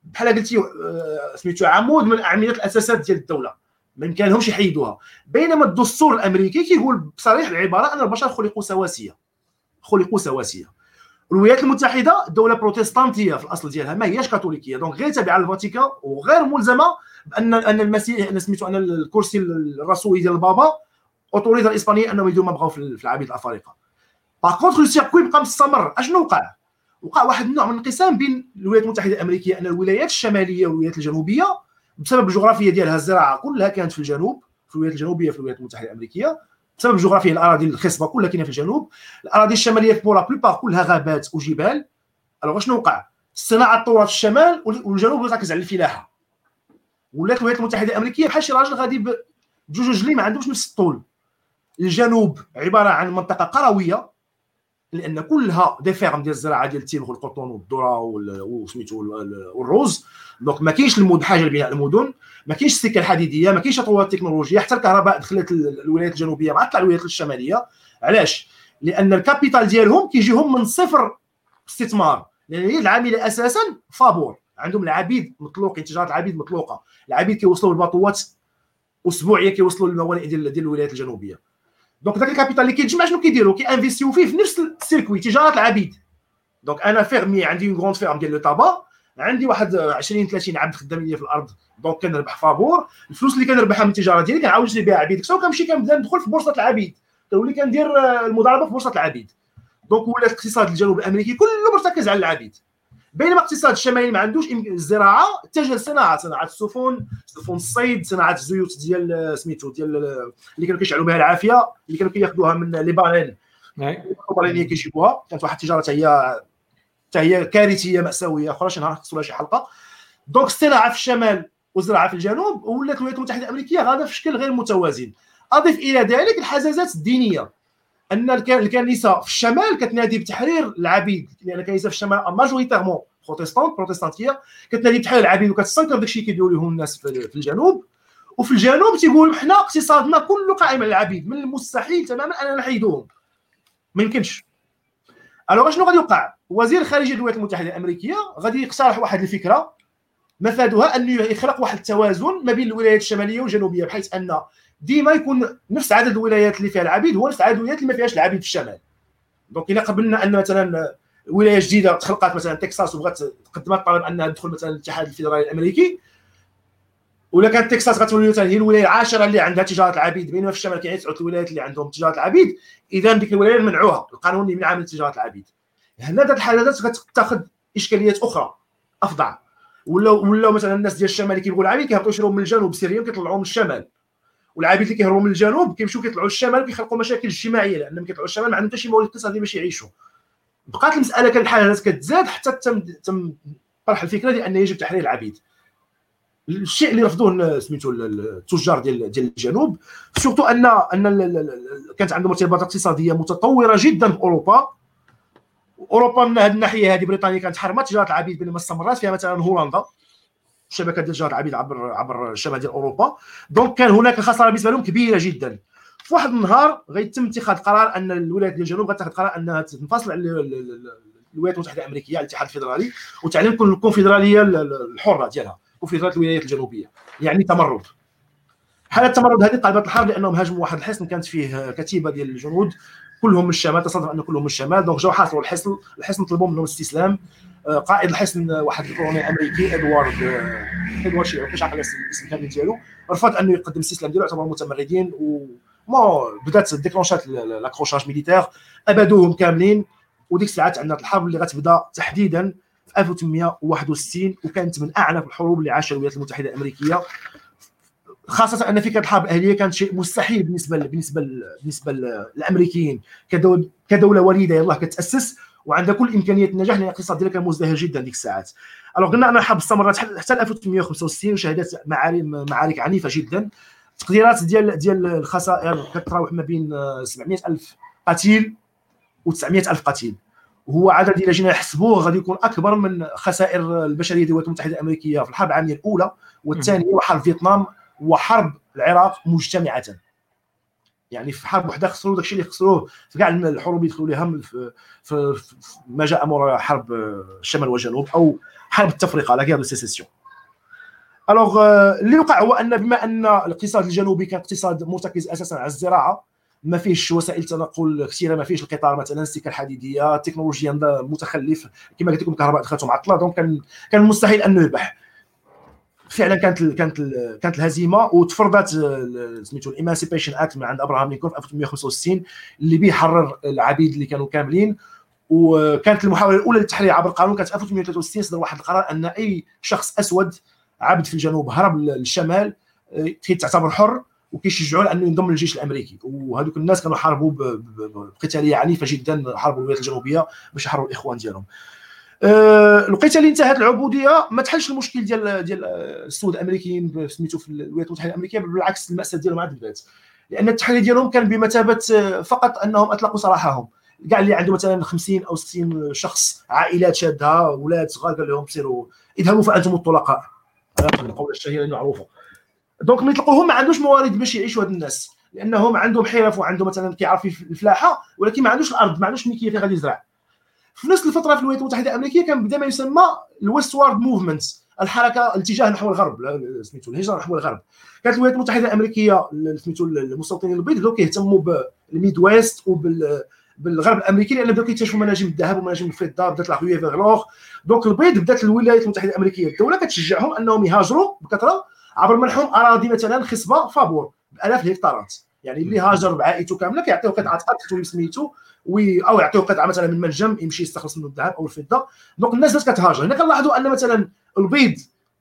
بحال قلتي آه، سميتو عمود من أعمدة الأساسات ديال الدولة. ما يمكنهمش يحيدوها. بينما الدستور الأمريكي كيقول بصريح العبارة أن البشر خلقوا سواسية. خلقوا سواسية. الولايات المتحدة دولة بروتستانتية في الأصل ديالها ما هياش كاثوليكية. donc غير تابعة للفاتيكان وغير ملزمة بأن أن المسيح أن سميتو أن الكرسي الرسولي ديال البابا autorité الإسبانية أنهم يديروا ما بغاو في العبيد الأفارقة. par contre ال circuit بقى مستمر. أشنو وقع؟ وقع واحد النوع من الانقسام بين الولايات المتحدة الأمريكية أن الولايات الشمالية والولايات الجنوبية بسبب الجغرافيه ديالها الزراعه كلها كانت في الجنوب في الولايات الجنوبية في الولايات المتحدة الأمريكية بسبب الجغرافيا الأراضي الخصبة كلها كاينة في الجنوب. الأراضي الشمالية pour la plupart كلها غابات وجبال. alors شنو وقع؟ الصناعه تطورت في الشمال والجنوب تركز على الفلاحة. ولات الولايات المتحدة الأمريكية بحال شي راجل غادي بجوج رجلين ما عندهمش نفس الطول. الجنوب عبارة عن منطقة قروية. لأن كلها des fermes ديال الزراعة ديال التبغ والقطن والذرة وال- وسميتو وال- والروز donc ما كاينش الما حاجة لبناء المدن ما كاينش السكة الحديدية ما كاينش تطور التكنولوجيا. حتى الكهرباء دخلت ال- الولايات الجنوبية مع طلع الولايات الشمالية. علاش؟ لأن ال capital ديالهم كيجيهم من صفر استثمار. لأن هي العمالة أساسا فابور. عندهم العبيد مطلوقين تجاره العبيد مطلوقة. العبيد كيوصلوا ال bateauات أسبوعية كيوصلوا للموانئ ديال الولايات الجنوبية. donc داك ال capital اللي كيتجمع شنو كيديروا كي investiو فيه في نفس ال circuit تجاره العبيد donc أنا fermier عندي une grande ferme ديال le tabac عندي واحد 20 30 عبد خدامين ليا في الأرض donc كنربح فابور الفلوس اللي كنربحها من التجاره ديالي كنعاود نشري بها عبيد سواء كنمشي كنبدا ندخل في بورصه العبيد كنولي كندير المضاربه في بورصه العبيد donc ولات الاقتصاد الجنوب الامريكي كله مرتكز على العبيد بينما الاقتصاد الشمالي ما عندوش الزراعه اتجه للصناعه صناعة السفن سفن الصيد صناعة الزيوت ديال سميتو ديال اللي كانوا كيشعلوا بها العافية اللي كانوا كياخذوها من les baleines البريطانيه كيجيبوها كانت واحد التجارة حتى هي حتى هي كارثية مأساوية أخرى شي نهار نخصو لها شي حلقة. donc الصناعة في الشمال والزراعه في الجنوب ولات الولايات المتحدة الأمريكية غادة في شكل غير متوازن. اضف إلى ذلك الحزازات الدينية. أن الك- الكنيسة في الشمال كتنادي بتحرير العبيد. لأن الكنيسة في الشمال majoritairement protestante بروتستانتيه كتنادي بتحرير العبيد وكتستنكر داكشي اللي كيديروا لهم الناس في الجنوب. وفي الجنوب تيقولوا حنا اقتصادنا كله قائم على العبيد. من المستحيل تماما أننا نحيدوهم. ما يمكنش. alors شنو غادي يوقع؟ وزير خارجية الولايات المتحدة الأمريكية غادي يقترح واحد الفكرة. مفادها أنه يخلق واحد التوازن ما بين الولايات الشمالية والجنوبية بحيث أن ديما يكون نفس عدد الولايات اللي فيها العبيد هو نفس عدد الولايات اللي ما فيهاش العبيد في الشمال. donc إلا قبلنا أن مثلا ولاية جديدة تخلقات مثلا تكساس وبغات تقدم طلب أنها تدخل مثلا الاتحاد الفيدرالي الأمريكي ولا كانت تكساس غتولي مثلا هي الولاية العاشرة اللي عندها تجارة العبيد بينما في الشمال كاين تسعه الولايات اللي عندهم تجارة العبيد. اذا ديك الولاية منعوها القانون يمنع من تجارة العبيد. هنا هاد الحالات كتاخذ إشكاليات أخرى افظع ولاو ولاو مثلا الناس ديال الشمال اللي كيبغوا العبيد كيهبطوا يشريو من الجنوب سريا كيطلعوا من الشمال والعبيد اللي كيهربوا من الجنوب كيمشيو كيطلعوا الشمال وكيخلقوا مشاكل اجتماعية لانهم كيطلعوا الشمال ما عندهم حتى شي موارد اقتصادي باش يعيشوا. بقات المسألة كان الحالات كتزاد حتى تم تم طرح الفكرة ديال ان يجب تحرير العبيد الشيء اللي رفضوه سميتو التجار ديال ديال الجنوب surtout ان أن كانت عندهم ارتباطات اقتصادية متطورة جدا باوروبا أوروبا. من هذه الناحية هذه بريطانيا كانت حرمت تجاره العبيد بينما استمرت فيها مثلا هولندا. شبكة ديال تجاره العبيد عبر عبر الشمال ديال أوروبا. donc كان هناك خسارة بالنسبة لهم كبيرة جدا. في واحد النهار غيتم اتخاذ قرار أن الولايات ديال الجنوب غتاخذ قرار أنها تنفصل على ال- ال- ال- الولايات المتحدة الأمريكية الاتحاد الفيدرالي وتعلن الكونفدرالية ال- ال- الحرة ديالها كونفدرالية الولايات الجنوبية. يعني تمرد. حاله التمرد هذه قلبت الحرب؟ لأنهم هاجموا واحد الحصن كانت فيه كتيبة ديال الجنود. كلهم من الشمال تصادف أن كلهم من الشمال. donc جاو حاصروا الحصن. الحصن طلبوا منهم الاستسلام قائد الحصن واحد الكولونيل أمريكي إدوارد آه، إدوارد شي مش عاقل الاسم كامل ديالو. رفض أنه يقدم الاستسلام ديالو اعتبروا متمردين و مو بدات déclenchات l'accrochage militaire ابادوهم كاملين. وديك الساعات عندنا الحرب اللي غتبدأ تحديدا في 1861 وكانت من أعنف الحروب اللي عاشها الولايات المتحدة الأمريكية. خاصة أن فكره الحرب الأهلية كانت شيء مستحيل بالنسبة ل- بالنسبة ل- بالنسبة للأمريكيين. كدول كدولة وليدة يلاه كتأسس. وعندها كل امكانيات النجاح لأن الاقتصاد ديالها كان مزدهر جدا ديك الساعات. الوغ قلنا ان الحرب استمرت حتى حتى 1865 وشهدت معارك معارك عنيفة جدا. تقديرات ديال ديال الخسائر كتراوح ما بين آه، 700 ألف قتيل و900 ألف قتيل. وهو عدد إلى جينا نحسبوه غادي يكون أكبر من خسائر البشرية ديال الولايات المتحدة الأمريكية في الحرب العالمية الأولى والثانية وحرب فيتنام وحرب العراق مجتمعة. يعني في حرب وحدة خسروا داكشي اللي خسروه في كاع الحروب اللي دخلوا ليها من- في, في, ما جاء مورا حرب الشمال والجنوب أو حرب التفرقة la guerre de sécession alors اللي وقع هو أن بما أن الاقتصاد الجنوبي كان اقتصاد مرتكز أساسا على الزراعة ما فيهش وسائل تنقل كثيرة ما فيهش القطار مثلا السكة الحديدية التكنولوجيا متخلف كما قلت لكم الكهرباء دخلته معطله donc كان كان مستحيل انه يربح فعلا كانت ال كانت ال كانت الهزيمة وتفرضت آه، سميتو ال Emancipation Act من عند ابراهام لينكولن في 1865 اللي به حرر العبيد اللي كانوا كاملين. وكانت المحاولة الأولى للتحرير عبر القانون كانت في 1863 صدر واحد القرار أن أي شخص أسود عبد في الجنوب هرب للشمال آه، تعتبر حر وكيشجعوا انه ينضم للجيش الأمريكي. وهذوك الناس كانوا حاربوا بقتالية عنيفة جدا حاربوا الولايات الجنوبية باش يحرروا الإخوان ديالهم. آه، الوقيته اللي انتهت العبودية. ما تحلش المشكل ديال ديال السود الأمريكيين سميتو في الولايات المتحدة الأمريكية بالعكس المأساة ديالهم عاد بدات. لأن التحرير ديالهم كان بمثابة آه، فقط أنهم أطلقوا سراحهم كاع اللي عنده مثلا 50 أو 60 شخص عائلات شادها أولاد صغار قال لهم سيروا اذهبوا فانتم الطلقاء هذا القوله الشهيره المعروفه donc ملي يطلقوهم ما عندوش موارد باش يعيشوا هاد الناس. لأنهم عندهم حرف وعندهم مثلا كيعرف الفلاحة ولكن ما عندوش الأرض ما عندوش ملكية فين غادي يزرع. في نفس الفترة في الولايات المتحدة الأمريكية كان بدا ما يسمى ال westward movement الحركة الاتجاه نحو الغرب سميتو الهجرة نحو الغرب. كانت الولايات المتحدة الأمريكية ال- سميتو المستوطنين البيض بداو كيهتموا بال Midwest وبال بالغرب الأمريكي لأن بداو كيكتشفوا مناجم الذهب ومناجم الفضة بدات la ruée vers donc البيض بدات الولايات المتحدة الأمريكية الدولة كتشجعهم أنهم يهاجروا بكثرة عبر منحهم أراضي مثلا خصبة فابور بألاف الهكتارات. يعني اللي هاجر بعائلته كاملة كيعطيوه قطعة أرض كتولي oui أو يعطيوه قطعة مثلا من منجم يمشي يستخلص منه الذهب أو الفضة. donc الناس بدات كتهاجر. هنا كنلاحظوا أن مثلا البيض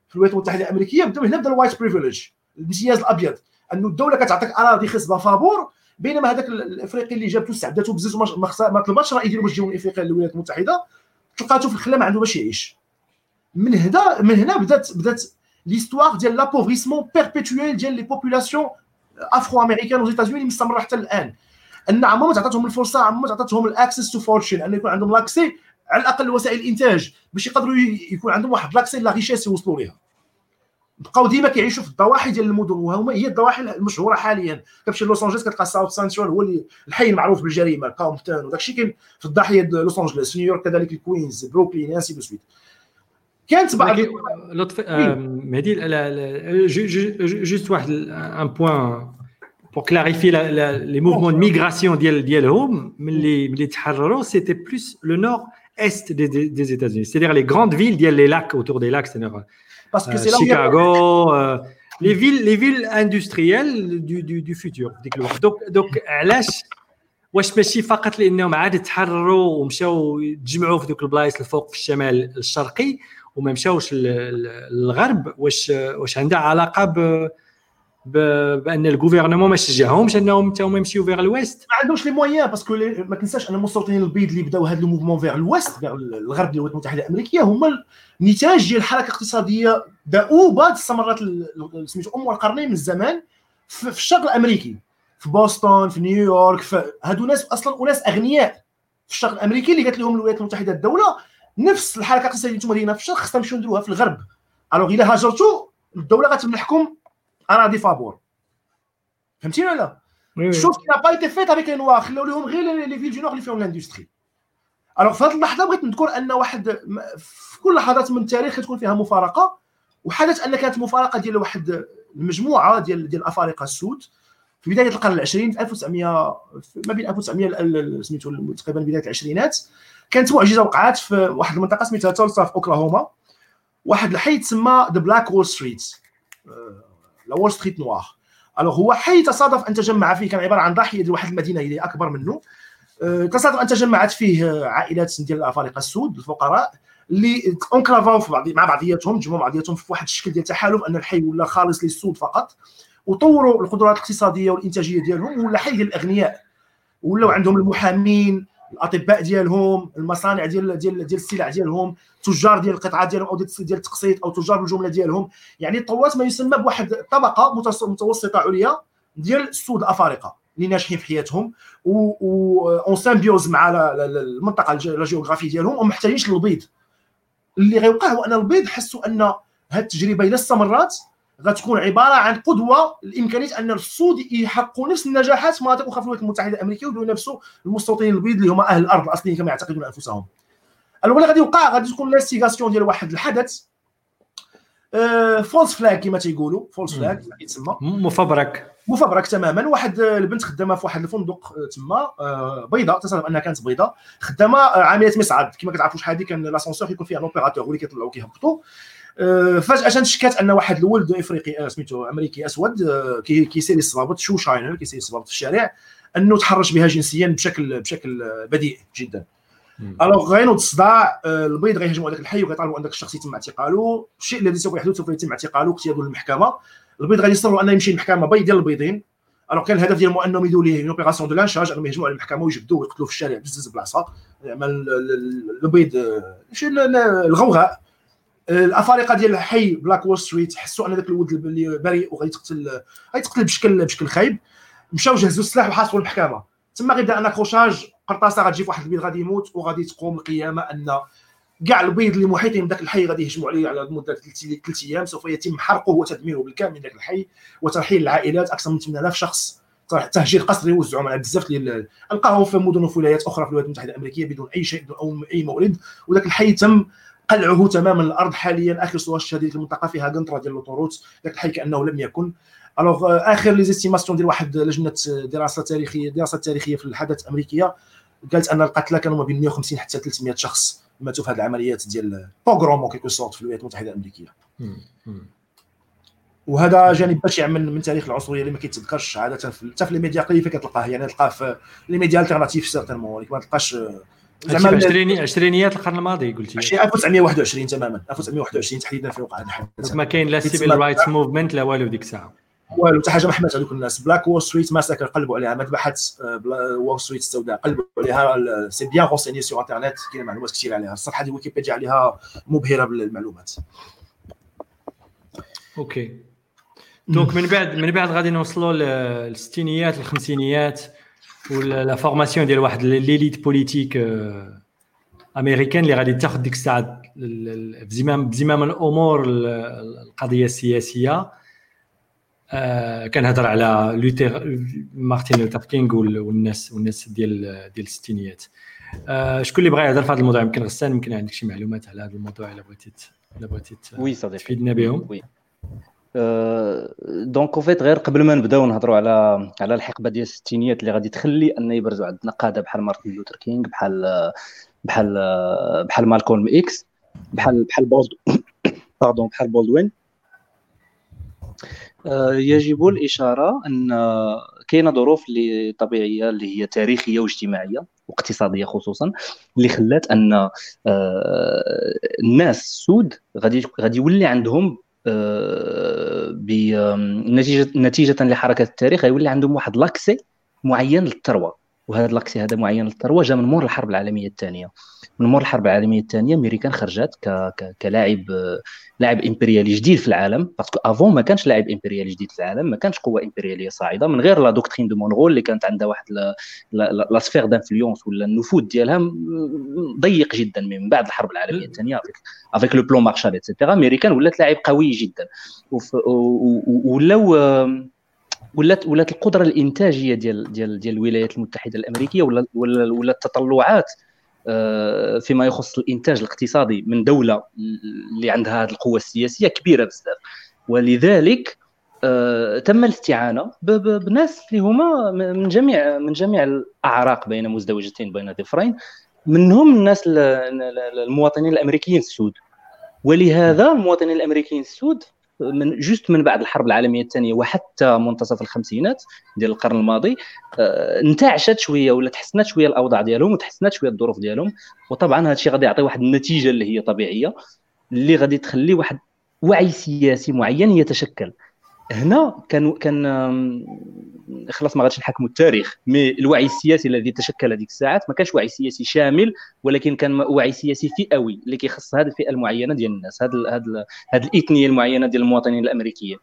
في الولايات المتحدة الأمريكية بدا هنا بدا ال white privilege الامتياز الأبيض. انه الدولة كتعطيك أراضي خصبة فابور بينما هذاك ال- الإفريقي اللي جابته استعبدته وما ما طلباتش راه يديروا باش يجيو إفريقيا للولايات المتحدة. تلقاتو في الخلا ما عنده باش يعيش. من هنا من هنا بدات بدات l'histoire ديال l'appauvrissement perpétuel ديال les populations afro-américaines aux États-Unis مستمرة حتى الآن. ان عمرها ما تعطاتهم الفرصه عمرها ما تعطاتهم ال access to fortune ان يكون عندهم l'accès على الاقل وسائل الانتاج باش يقدروا يكون عندهم واحد l'accès à la richesse يوصلوا ليها بقاو ديما كيعيشوا في الضواحي ديال المدن وهما هي الضواحي المشهوره حاليا كتمشي لوس انجلوس كتلقى ساوث سنترال هو الحي المعروف بالجريمه كاومبتون وداك الشيء كاين في الضاحيه ديال لوس انجلوس في نيويورك كذلك الكوينز بروكلين ainsi de suite كانت بعض لطفي آه، مهدي juste واحد un point pour clarifier la- la- les mouvements de migration ديال ديالهم ملي ملي تحرروا c'était plus le nord est des, des, des États-Unis c'est-à-dire les grandes villes ديال les lacs autour des lacs c'est-à-dire parce que euh, c'est là où il y a- Chicago euh, les villes les villes industrielles du du, du futur ديك الوقت donc donc علاش واش ماشي فقط لانهم عاد تحرروا ومشاو تجمعوا في ذوك البلايص الفوق في الشمال الشرقي وما مشاوش ل- ل- للغرب واش واش عندها علاقه ب ب- بأن ال gouvernement ما شجعهمش أنهم حتى هما يمشيو vers l'Ouest. ما عندهمش les moyens parce que ما تنساش أن المستوطنين البيض اللي بداو هذا ال mouvement vers l'Ouest vers الغرب الولايات المتحدة الأمريكية هما النتاج ديال الحركة الاقتصادية دؤوبه استمرت سميتو أم القرنين من الزمان في الشرق الأمريكي في بوسطن في نيويورك في هادو ناس أصلا أناس أغنياء في الشرق الأمريكي اللي قالت لهم الولايات المتحدة الدولة نفس الحركة الاقتصادية اللي نتوما دايرينها في الشرق خصنا نمشيو نديروها في الغرب. alors إلا هاجرتوا الدولة غتمنحكم اراضي فابور. فهمتيني ولا لا؟ شوف qui pas été faite avec les noirs خلاو لهم غير les villes nord اللي فيهم l'industrie alors في هذه اللحظة بغيت نذكر أن واحد في كل لحظات من التاريخ كتكون فيها مفارقة وحدث أن كانت مفارقة ديال واحد المجموعة ديال ديال الأفارقة السود. في بداية القرن العشرين في 1900 في- ما بين 1900 ال- ال- سميتو تقريبا بداية العشرينات. كانت معجزة وقعت في واحد المنطقة سميتها تولسا في أوكلاهوما. واحد الحي تسمى the Black Wall Street la Wall Street noire alors هو حي تصادف أن تجمع فيه كان عبارة عن ضاحيه ديال واحد المدينة اللي أكبر منه. أه، تصادف أن تجمعت فيه عائلات ديال الافارقه السود الفقراء اللي انكلافاو في بعض مع بعضياتهم جمعوا بعضياتهم في واحد الشكل ديال تحالف أن الحي ولا خالص للسود فقط وطوروا القدرات الاقتصادية والإنتاجية ديالهم ولا حي ديال الاغنياء ولاو عندهم المحامين. الاطباء ديالهم المصانع ديال ديال ديال السلع ديالهم تجار ديال القطعة ديالهم أو ديال التقسيط أو تجار بالجمله ديالهم. يعني طورت ما يسمى بواحد طبقة متوس- متوسطة عليا ديال السود الافارقه اللي ناجحين في حياتهم و en symbiose مع المنطقة الج- la géographie ديالهم وما محتاجينش للبيض. اللي غيوقع هو أن البيض حسوا أن هذه التجربة إلا استمرت غتكون عبارة عن قدوة لامكانيه أن السود يحققوا نفس النجاحات في مناطق أخرى في الولايات المتحدة الأمريكية ويديروا نفسه المستوطنين البيض اللي هما أهل الأرض الأصليين كما يعتقدون أنفسهم. alors اللي غادي يوقع غادي تكون instigation ديال واحد الحدث. false flag كما تيقولوا false flag كيتسمى مفبرك. مفبرك تماما. واحد آه، البنت خدامة في واحد الفندق آه، تما آه، بيضاء تصادف أنها كانت بيضاء خدامة آه، عاملة مصعد كما كتعرفوا شحال هذه كان l'ascenseur كيكون فيه un opérateur هو اللي كيطلعوا كيهبطوا آه، فجاه شكات ان واحد الولد افريقي آه، سميتو امريكي اسود آه، كي- كيسيري الصبابط shoe shiner كيسيري الصبابط في الشارع انه تحرش بها جنسيا بشكل بشكل آه، بديع جدا alors غينوض الصداع آه، البيض غيهجموا هذاك الحي وغيطالبوا ان ذاك الشخص يتم اعتقاله الشيء الذي سوف يحدث سوف يتم اعتقاله واغتياله للمحكمه البيض غادي يصروا انه يمشي للمحكمه بيض ديال البيضين. alors كان الهدف ديالهم أنهم يديروا ليه une opération de lynchage أنهم يهجموا على المحكمة ويجبدوه ويقتلوه في الشارع بزز يعمل ال- ال- البيض آه، شي ال- ال- الغوغاء. آه، الأفارقة ديال الحي Black Wall Street حسوا أن ذاك الولد اللي بريء وغادي يقتل غيتقتل بشكل بشكل خايب. مشاو جهزوا السلاح وحاصروا المحكمة. تما غيبدا أن accrochage قرطاسة غتجي في واحد البيض غادي يموت وغادي تقوم القيامة أن كاع البيض اللي محيطين بداك الحي غادي يهجموا عليه على مدة ثلاث أيام. سوف يتم حرقه وتدميره بالكامل من ذاك الحي وترحيل العائلات. أكثر من 8000 شخص تهجير قسري وزعوا على بزاف ديال ألقاهم في مدن وفي ولايات أخرى في الولايات المتحدة الأمريكية بدون أي شيء بدون أي مورد وذاك الحي تم قلعه تماما الأرض حاليا آخر صور استشهادية في المنطقة فيها قنطرة ديال ال autoroute. ذاك الحي كأنه لم يكن. alors آخر les estimations ديال واحد لجنة دراسة تاريخية دراسة تاريخية في الحدث الأمريكية قالت أن القتلى كانوا ما بين 150 حتى 300 شخص ماتوا في هذه العمليات ديال pogrom quelque sorte في الولايات المتحدة الأمريكية. وهذا جانب بشع من من تاريخ العنصريه اللي ما كيتذكرش عادة في حتى في les médias قليل فين كتلقاه يعني تلقاه في les médias alternatifs certainement ما تلقاش زعما عشريني عشرينيات القرن الماضي قلتي. شي 1921 تماما 1921 تحديدا في وقع هذا الحدث ما كاين لا civil rights movement لا والو ديك الساعة. والو حتى حاجة ما حمات هذوك الناس. Black Wall Street massacre قلبوا عليها مذبحه وول ستريت السوداء قلبوا عليها. c'est bien renseigné sur internet كاين معلومات كثير عليها. الصفحة ديال ويكيبيديا عليها مبهرة بالمعلومات. OK. Donc من بعد من بعد غادي نوصلوا للستينيات الخمسينيات ولا la formation ديال واحد l'élite politique américaine اللي غادي تاخذ ديك الساعة ال- ال- بزمام بزمام الأمور ال- القضية السياسيه آه، كنهضر على Luther مارتين لوثر كينغ وال- والناس والناس ديال ديال الستينيات. آه، شكون اللي بغى يهضر في هذا الموضوع؟ يمكن غسان يمكن عندك شي معلومات على هذا الموضوع إلا بغيتي إلا بغيتي oui صديقي تفيدنا بهم. وي دونك أو فيت غير قبل ما نبداو نهضروا على على الحقبة ديال الستينيات اللي غادي تخلي أن يبرزوا عندنا قاده بحال مارتن لوثر كينغ بحال بحال بحال مالكولم إكس بحال بحال بولد باردون بحال بولدوين. آه، يجب الإشارة أن كاينة ظروف اللي طبيعية اللي هي تاريخية واجتماعية واقتصادية خصوصا اللي خلات أن آه، الناس السود غادي غادي يولي عندهم بنتيجه نتيجه لحركة التاريخ غيولي عندهم واحد l'accès معين للثروة. وهذا l'accès هذا معين للثروه جا من مور الحرب العالمية الثانية. من مور الحرب العالمية الثانية امريكان خرجت ك... ك... كلاعب لاعب إمبريالي جديد في العالم. parce qu'avant ما كانش لاعب إمبريالي جديد في العالم ما كانش قوة إمبريالية صاعدة من غير la doctrine de Monroe اللي كانت عندها واحد la sphère d'influence ولا النفوذ ديالها ضيق جدا من بعد الحرب العالمية الثانية avec le plan Marshall et cetera امريكان ولات لاعب قوي جدا. ولاو ولات ولات القدرة الإنتاجية ديال ديال ديال الولايات المتحدة الأمريكية ولا ولا, ولا التطلعات آه، فيما يخص الإنتاج الاقتصادي من دولة اللي عندها هذه القوة السياسية كبيرة بزاف. ولذلك آه، تم الاستعانة بناس اللي هما من جميع من جميع الأعراق بين مزدوجتين بين ضفرين منهم الناس المواطنين الأمريكيين السود. ولهذا المواطنين الأمريكيين السود من جوست من بعد الحرب العالمية الثانية وحتى منتصف الخمسينات ديال القرن الماضي آه، انتعشت شوية ولا تحسنت شوية الأوضاع ديالهم وتحسنت شوية الظروف ديالهم. وطبعا هذا الشيء غادي يعطي واحد النتيجة اللي هي طبيعية اللي غادي تخلي واحد وعي سياسي معين يتشكل. هنا كان كان خلاص ما غاديش نحكموا التاريخ مي الوعي السياسي الذي تشكل هذيك الساعات ما كانش وعي سياسي شامل ولكن كان وعي سياسي فئوي اللي كيخص هذه الفئة المعينة ديال الناس هذه هذه الإثنية المعينة ديال المواطنين الأمريكيين.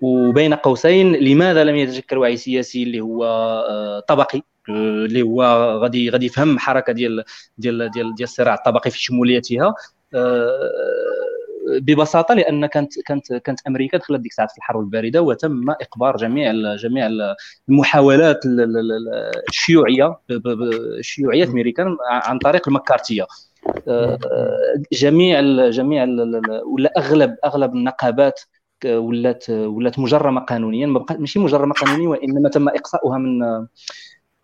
وبين قوسين لماذا لم يتشكل وعي سياسي اللي هو آه، طبقي؟ اللي هو غادي غادي يفهم حركة ديال ديال ديال ديال الصراع الطبقي في شموليتها؟ آه، ببساطة لأن كانت كانت كانت أمريكا دخلت ديك الساعات في الحرب الباردة وتم اقبار جميع جميع المحاولات الشيوعية الشيوعية في أمريكا عن طريق المكارتية. آه، جميع جميع ولا اغلب أغلب النقابات ولات ولات مجرمة قانونيا ماشي مجرمة قانونيا وإنما تم إقصاؤها من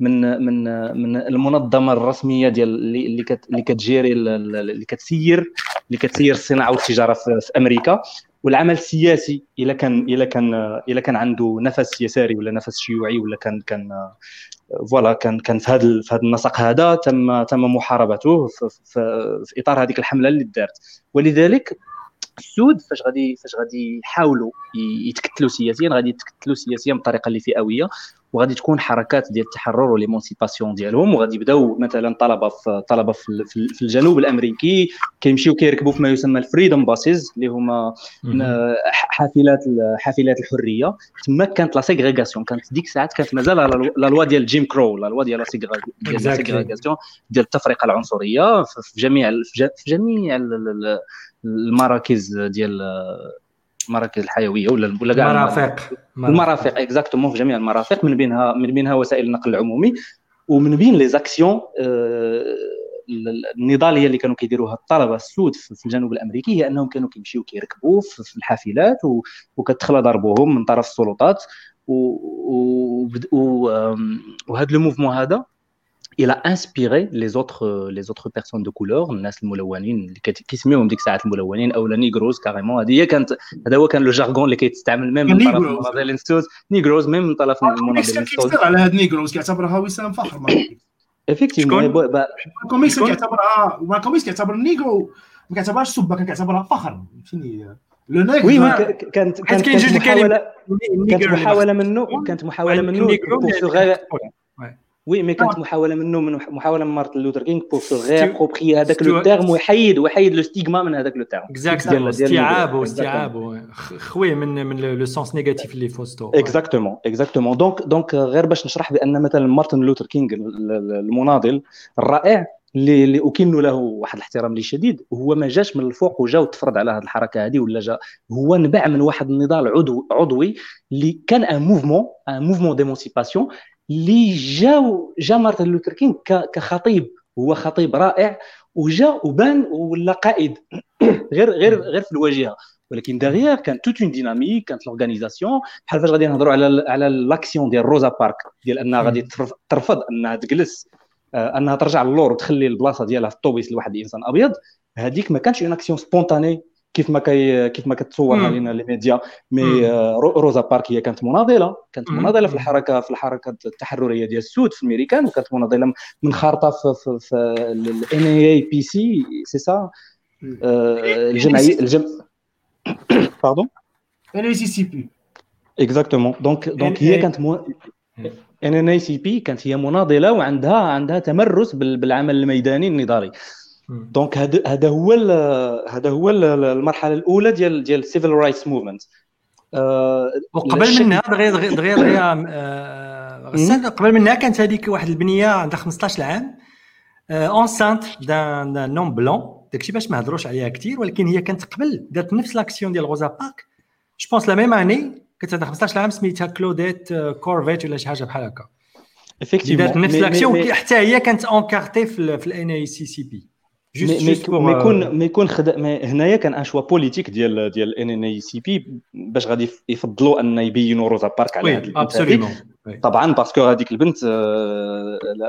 من من من المنظمة الرسمية ديال اللي اللي كتجيري اللي كتسير اللي كتسير الصناعه والتجارة في, في أمريكا. والعمل السياسي إلا كان إلا كان إلا كان عنده نفس يساري ولا نفس شيوعي ولا كان كان فوالا كان كان في هذا في هذا النسق هذا تم تم محاربته في, في, في إطار هذيك الحملة اللي دارت. ولذلك السود فاش غادي فاش غادي يحاولوا يتكتلوا سياسيا غادي يتكتلوا سياسيا بطريقة اللي فئوية. وغادي تكون حركات ديال التحرر و l'émancipation ديالهم وغادي يبداو مثلا طلبة في طلبة في, في الجنوب الأمريكي كيمشيو كيركبوا في ما يسمى ال Freedom Buses اللي هما حافلات حافلات الحرية. تما كانت la ségrégation كانت ديك الساعات كانت مازال la loi ديال Jim Crow la loi ديال la ségrégation ديال التفرقة العنصرية في جميع في جميع المراكز ديال المراكز الحيوية ولا ولا كاع المرافق المرافق exactement في جميع المرافق من بينها من بينها وسائل النقل العمومي ومن بين les actions آه، النضالية اللي كانوا كيديروها الطلبة السود في الجنوب الأمريكي هي أنهم كانوا كيمشيو كيركبوا في الحافلات وكتدخل ضربوهم من طرف السلطات وهذا le mouvement هذا il a inspiré les autres les autres personnes de couleur الناس الملونين اللي كيسميوهم ديك الساعات الملونين أو negroes carrément هذه هي كانت هذا هو كان le jargon اللي كيتستعمل même من طرف المناضلين السود negroes même من طرف المناضلين السود على هاد negroes كيعتبرها وسام فخر effectivement كوميس كيعتبرها كوميس كيعتبر ال negro ما كيعتبرهاش سبه كان كيعتبرها فخر فهمتيني le nègre oui كانت كانت محاوله كانت محاوله منه كانت محاوله منه oui mais كانت محاوله منه من محاوله من مارتن لوثر كينغ pour se réapproprier هذاك le terme ويحيد ويحيد le stigma من هذاك le terme exactement استيعاب استيعاب خوي من من le sens négatif اللي فوستو exactement exactement donc donc غير باش نشرح بان مثلا مارتن لوثر كينغ المناضل الرائع اللي اللي اكن له واحد الاحترام اللي شديد هو ما جاش من الفوق وجا وتفرض على هذه الحركه هذه ولا جا هو نبع من واحد النضال عضو عضوي اللي كان un mouvement un mouvement d'émancipation اللي جاو جا مارتن لوثر كينغ كخطيب. هو خطيب رائع وجا وبان ولا قائد. غير غير غير في الواجهة. ولكن derrière كان toute une dynamique كانت l'organisation بحال فاش غادي نهضروا على على l'action ديال روزا بارك ديال أنها غادي ترفض أنها تجلس آه، أنها ترجع للور وتخلي البلاصة ديالها في الطوبيس لواحد الإنسان أبيض. هذيك ما كانش une action spontanée كيف ما كي كيف ما كتصورها. لنا les médias mais. آه، رو- روزا بارك هي كانت مناضلة كانت. مناضلة في. الحركة في الحركة التحررية ديال السود في الميريكان وكانت مناضلة منخرطه في في, في ال N A B C c'est ça الجمعيه الجم pardon N A C C P exactement donc donc هي كانت. N N A C P كانت هي مناضلة وعندها عندها تمرس بال- بالعمل الميداني النضالي. donc هذا هو هذا هو ال- المرحلة الأولى ديال ديال ال civil rights movement وقبل منها دغيا دغيا دغيا آه، قبل منها كانت هذيك واحد البنية عندها 15 عام enceinte دان دان نون بلون داكشي باش ما هضروش عليها كثير ولكن هي كانت قبل دارت نفس l'action ديال روزا بارك je pense la même année كانت عندها 15 عام سميتها كلوديت آه، كورفيت ولا شي حاجة بحال هكا. اللي دارت نفس l'action حتى هي كانت encartée في ال N A C C P يكون خد... mais هنايا كان un choix politique ديال ديال N N A C P باش غادي يفضلوا ان يبينوا روزا بارك على البنت هذه. طبعا parce que هذيك البنت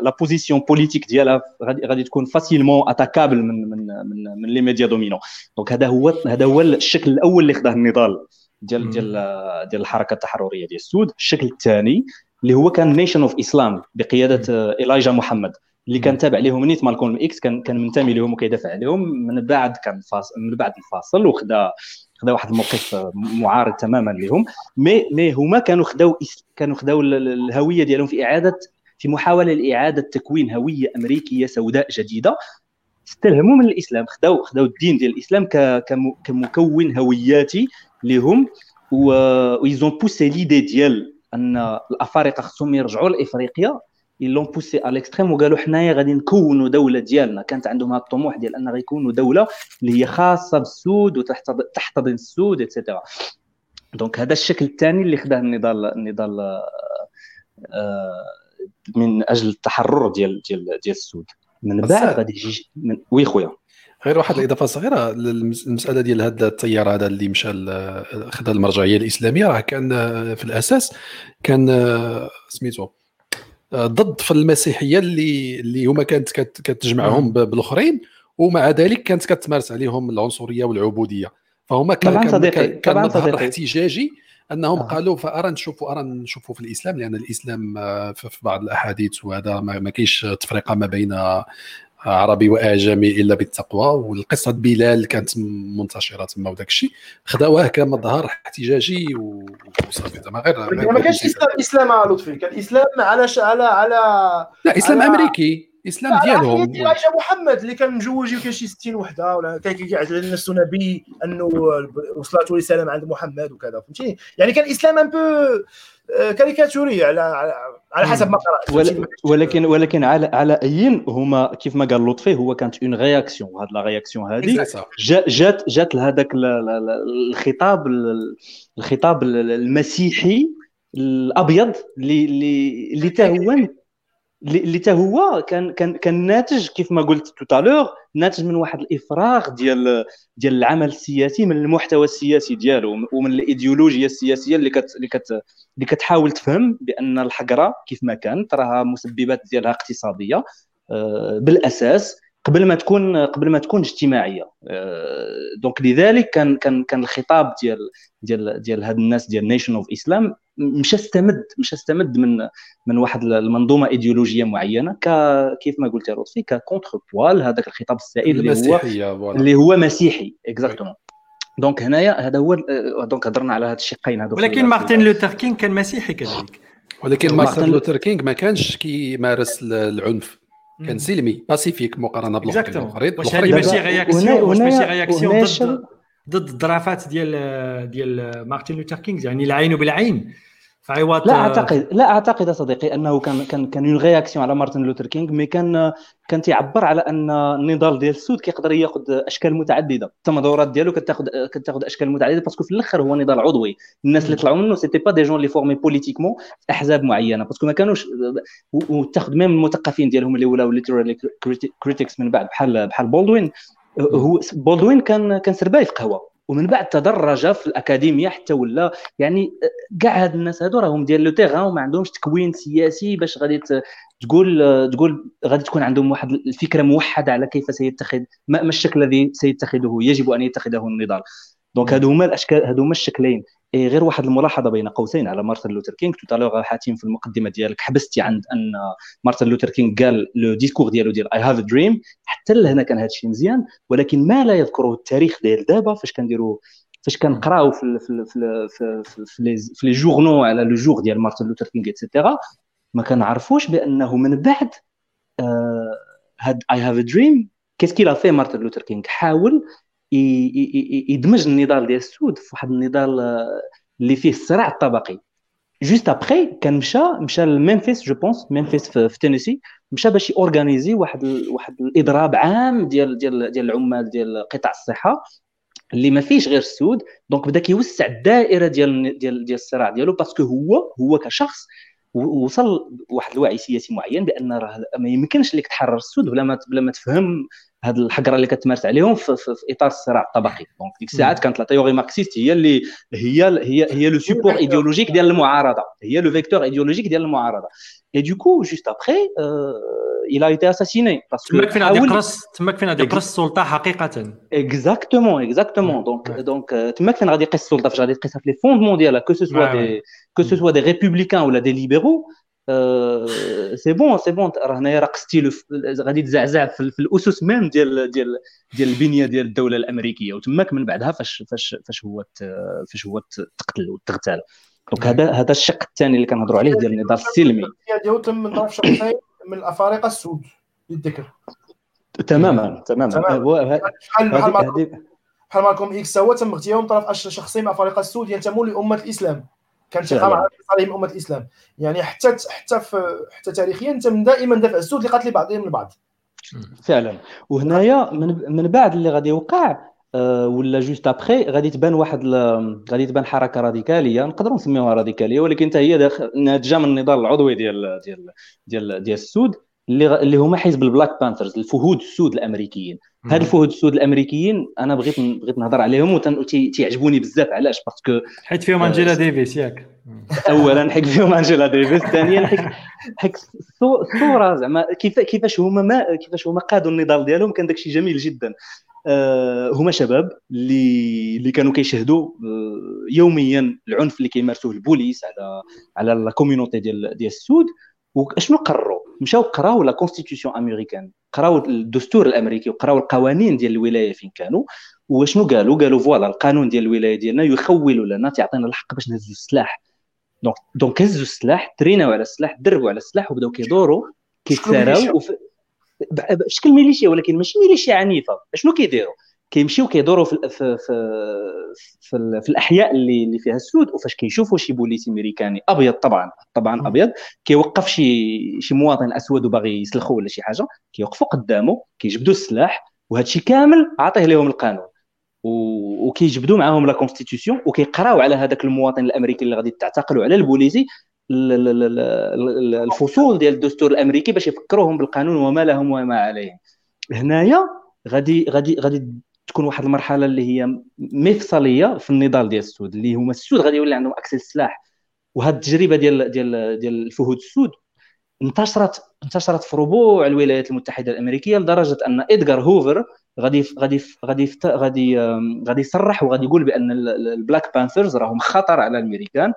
la position politique ديالها غادي تكون facilement attaquable من من من من les médias dominants donc هذا هو هذا هو الشكل الأول اللي خداه النضال ديال. ديال ديال الحركه التحرريه ديال السود الشكل الثاني اللي هو كان Nation of Islam بقياده ايلايجا محمد اللي كان تابع لهم نيت مالكولم إكس كان كان منتمي لهم وكيدافع عليهم من بعد كان فاصل من بعد الفاصل وخدا خدا واحد الموقف معارض تماما لهم مي مي هما كانوا خداو كانوا خداو ال- ال- الهوية ديالهم في اعاده في محاولة لإعادة تكوين هوية أمريكية سوداء جديدة. استلهموا من الإسلام خداو خداو الدين ديال الإسلام كمكون هوياتي لهم و ils ont poussé l'idée ديال أن الأفارقة خصهم يرجعوا لإفريقيا. l'ont poussé à l'extrême وقالوا حنايا غادي نكونوا دولة ديالنا. كانت عندهم هذا الطموح ديال ان غيكونوا دولة اللي هي خاصة بالسود وتحتضن السود et cetera donc هذا الشكل الثاني اللي خداه النضال النضال آه، من أجل التحرر ديال ديال ديال السود. من بعد غادي يجي من oui خويا. غير واحد الإضافة صغيرة للمساله ديال هذا التيار هذا اللي مشى خدا المرجعية الإسلامية. راه كان آه، في الأساس كان آه، سميتو ضد في المسيحية اللي اللي هما كانت كت- كتجمعهم بالأخرين ومع ذلك كانت كتمارس عليهم العنصرية والعبودية فهما كان صديقي، كان- مظهر. احتجاجي أنهم آه. قالوا فأرى نشوفوا أرى نشوفوا في الإسلام لأن الإسلام آه، في بعض الأحاديث وهذا ما ما كاينش تفرقة ما بين عربي وأعجمي إلا بالتقوى والقصة بلال كانت منتشرة تما وداك الشيء خداوه كمظهر احتجاجي وصافي. زعما غير ما كانش اسلام إسلام لطفي. كان إسلام على ش... على على لا إسلام على- أمريكي. إسلام ديالهم. ديال عائشة محمد اللي كان مجوج كان شي 60 وحدة ولا كان كيعز على نفسه نبي أنه وصلت رساله عند محمد وكذا فهمتيني؟ يعني كان إسلام un peu caricatural على على, على حسب ما قرأت؟ ولكن ولكن على على اي هما كيف ما قال لطفي هو كانت une réaction هاد la réaction هذه. جا- جات جات لهذاك ال- ال- ال- الخطاب ال- الخطاب ال- المسيحي الأبيض اللي اللي اللي تا هو اللي تا هو كان كان كان ناتج كيف ما قلت totalement ناتج من واحد الإفراغ ديال ديال العمل السياسي من المحتوى السياسي ديالو ومن الإيديولوجيا السياسية اللي كت اللي كت اللي كتحاول تفهم بأن الحقرة كيف ما كانت راها مسببات ديالها اقتصادية آه، بالأساس قبل ما تكون قبل ما تكون اجتماعية. آه، donc لذلك كان كان كان الخطاب ديال ديال ديال هاد الناس ديال Nation of Islam مشى استمد مشى استمد من من واحد المنظومة إيديولوجية معينة ك كيف ما قلت يا لطفي ك contrepoids ل هذاك الخطاب السائد اللي هو اللي هو مسيحي exactement donc هنايا هذا هو آه، دونك هضرنا على هاد الشقين هذوك ولكن مارتن لوثر كينغ كان مسيحي كذلك. ولكن مارتن- لوثر كينغ ما كانش كيمارس ال- العنف. كان سلمي باسيفيك مقارنة بالاخرين واش هذه ماشي réaction واش ماشي réaction ضد ضد الظرافات ديال ديال مارتن لوثر كينغ يعني العين بالعين. فعوات لا أعتقد لا أعتقد صديقي أنه كان كان كان une réaction على مارتن لوثر كينغ mais كان كان تيعبر على أن النضال ديال السود كيقدر ياخذ أشكال متعددة. التمظهرات ديالو كتاخذ كتاخذ أشكال متعددة parce que في الآخر هو نضال عضوي. الناس اللي طلعوا منه c'était pas des gens اللي formés politiquement في أحزاب معينة parce que ما كانوش وتاخذ même المثقفين ديالهم اللي ولاو literary critics من بعد بحال بحال بولدوين هو بولدوين كان كان serveur في قهوه ومن بعد تدرج في الأكاديمية حتى ولا يعني كاع هاد الناس هادو راهم ديال le terrain وما عندهمش تكوين سياسي باش غادي تقول تقول غادي تكون عندهم واحد الفكرة موحدة على كيف سيتخذ ما الشكل الذي سيتخذه يجب أن يتخذه النضال. donc هادو هما الأشكال هادو هما الشكلين. إيه غير واحد الملاحظة بين قوسين على مارتن لوثر كينغ. toi حاتم في المقدمة ديالك حبستي عند أن مارتن لوثر كينغ قال le discours ديالو ديال I have dream حتى لهنا كان هذا الشيء مزيان ولكن ما لا يذكره التاريخ ديال دابا. فاش كنديروا فاش كنقراو في في في في في- les journaux على le jour ديال مارتن لوثر كينغ et cetera ما كنعرفوش بأنه من بعد آه، هاد I have dream كيس كيلا في مارتن لوثر كينغ؟ حاول يدمج النضال ديال السود في واحد النضال آه، اللي فيه الصراع الطبقي. juste après كان مشى مشى لممفيس je pense ممفيس في, تينيسي مشى باش ي organiser واحد ال- واحد الإضراب عام ديال ديال ديال العمال ديال قطاع الصحة اللي ما فيش غير السود. donc بدا كيوسع الدائرة ديال ديال ديال الصراع ديالو parce que هو هو كشخص وصل واحد الوعي سياسي معين بأن راه ما يمكنش لك تحرر السود بلا ما بلا ما تفهم هاد الحقرة اللي كتمارس عليهم في, في, في إطار الصراع الطبقي. donc ديك الساعات كانت la théorie marxiste هي اللي هي هي هي le support idéologique ديال المعارضة. هي le vecteur idéologique ديال المعارضة. et du coup juste après il a été assassiné. Parce que تماك فين غادي يقرص تماك فين غادي يقرص السلطه حقيقه. exactement exactement donc donc تماك فين غادي يقيس السلطه فاش غادي تقيسها في les fondements ديالها. que ce soit des que ce soit des républicains ولا des libéraux c'est bon c'est bon. راه هنايا راه قستي غادي تزعزع في, الأسس même ديال ديال ديال البنية ديال الدولة الأمريكية. وتماك من بعدها فاش فاش فاش هو فاش هو تقتل وتغتال. donc هذا هذا الشق الثاني اللي كنهضروا عليه ديال النضال السلمي. ديالو تم من طرف شخصين من الأفارقة السود للذكر تماما تماما. بحال مالكم إكس هو تم اغتياله من طرف شخصين من أفارقة السود ينتمون لأمة الإسلام. كان فعلا. تقام على عليهم أمة الإسلام. يعني حتى حتى في حتى تاريخيا تم دائما دفع السود لقتل بعضهم البعض فعلا. وهنايا من من بعد اللي غادي يوقع آه، ولا juste après غادي تبان واحد غادي تبان حركة راديكالية نقدروا نسميوها راديكالية ولكن حتى هي ناتجة من النضال العضوي ديال ديال ديال ديال السود. اللي غ- اللي هما حزب ال Black Panthers الفهود السود الأمريكيين. هاد الفهود السود الأمريكيين أنا بغيت بغيت نهضر عليهم وتيعجبوني بزاف. علاش؟ parce que حيت فيهم أنجيلا ديفيس ياك. اولا حك فيهم أنجيلا ديفيس ثانيا حك الصو- الصورة زعما كيف كيفاش هما ما كيفاش هما قادوا النضال ديالهم كان داكشي جميل جدا. آه، هما شباب اللي اللي كانوا كيشهدوا آه، يوميا العنف اللي كيمارسوه البوليس على على la community ديال ديال السود. واشنو قرروا؟ مشاو قراو la constitution américaine قراو الدستور الأمريكي وقراو القوانين ديال الولاية فين كانوا. وشنو قالوا؟ قالوا voilà القانون ديال الولاية ديالنا يخول لنا تعطينا الحق باش نهزوا السلاح. donc donc هزوا السلاح تريناو على السلاح دربوا على السلاح وبداو كيدوروا كيتساراو بشكل ميليشيا ولكن ماشي ميليشيا عنيفة. شنو كيديروا؟ كيمشيو كيدوروا في في في في, ال- في الأحياء اللي اللي فيها السود وفاش كيشوفوا شي بوليسي أمريكاني أبيض طبعا طبعا أبيض كيوقف شي شي مواطن أسود وباغي يسلخوا ولا شي حاجة كيوقفوا قدامه كيجبدوا السلاح وهذا الشيء كامل عاطيه لهم القانون. وكيجبدوا معاهم la constitution وكيقراو على هذاك المواطن الأمريكي اللي غادي تعتقلوا على البوليسي ال- ال- ال- ال- الفصول ديال الدستور الأمريكي باش يفكروهم بالقانون وما لهم وما عليهم. هنايا غادي غادي غادي تكون واحد المرحلة اللي هي مفصلية في النضال ديال السود اللي هما السود غادي يولي عندهم accès السلاح وهذه التجربة ديال ديال ديال الفهود السود انتشرت انتشرت في ربوع الولايات المتحدة الأمريكية لدرجة أن إدغار هوفر غادي غادي غادي غادي غادي يصرح وغادي يقول بأن ال- ال- ال Black Panthers راهم خطر على الأمريكان.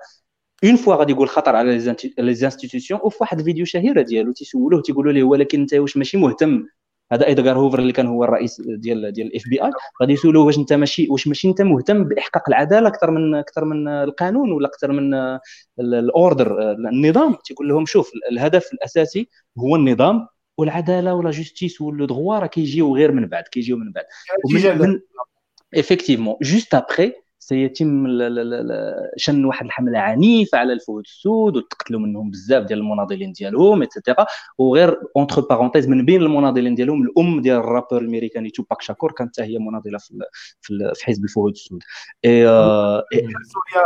une fois غادي يقول خطر على les institutions وفي واحد الفيديو شهيرة ديالو تيسولوه تيقولوا ليه ولكن أنت واش ماشي مهتم هذا ادغار هوفر اللي كان هو الرئيس ديال ديال ال FBI. غادي يسولوه واش انت ماشي واش ماشي انت مهتم بإحقاق العدالة أكثر من أكثر من القانون ولا أكثر من ال- ال ordre النظام؟ تيقول لهم شوف الهدف الأساسي هو النظام والعدالة و la justice و le droit راه كيجيو غير من بعد كيجيو من بعد. ومن من effectivement juste après سيتم شن واحد الحملة عنيفة على الفهود السود وتقتلوا منهم بزاف ديال المناضلين ديالهم et cetera وغير entre parenthèses من بين المناضلين ديالهم الأم ديال ال rappeur الأمريكاني توباك شاكور كانت هي مناضلة في في حزب الفهود السود. اي اي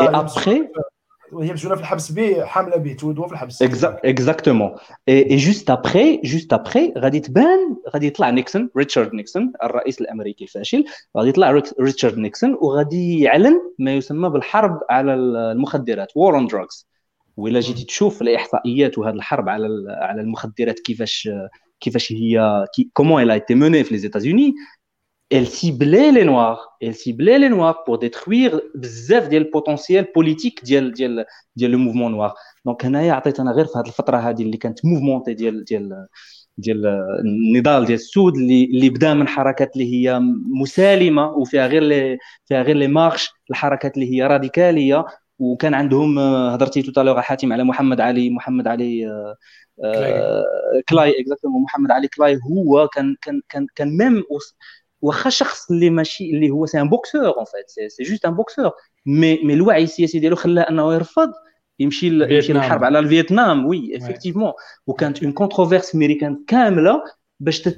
ابخي وهي مسجونه في الحبس به حاملة به تولد في الحبس. exactement et juste après juste après غادي تبان غادي يطلع نيكسون ريتشارد نيكسون الرئيس الأمريكي الفاشل غادي يطلع ريتشارد نيكسون وغادي يعلن ما يسمى بالحرب على المخدرات War on Drugs وإلا جيتي تشوف الإحصائيات وهذه الحرب على على المخدرات كيفاش كيفاش هي comment a été menée في les États-Unis elle ciblait les noirs. Elle ciblait les noirs pour détruire بزاف ديال ال potentiel politique ديال ديال ديال le mouvement noir donc هنايا عطيت أنا غير في هذه الفترة هذه اللي كانت mouvementée ديال ديال ديال النضال ديال السود اللي اللي بدا من حركات اللي هي مسالمه وفيها غير لي فيها غير les marches الحركات اللي هي راديكاليه وكان عندهم هضرتي tout à l'heure حاتم على محمد علي محمد علي كلاي exactement محمد علي كلاي هو كان كان كان كان même واخا شخص اللي ماشي اللي هو c'est un boxeur en fait c'est juste un boxeur mais mais الوعي السياسي ديالو خلاه انه يرفض يمشي يمشي. للحرب على الفيتنام. oui effectivement وكانت une controverse ميريكان كاملة باش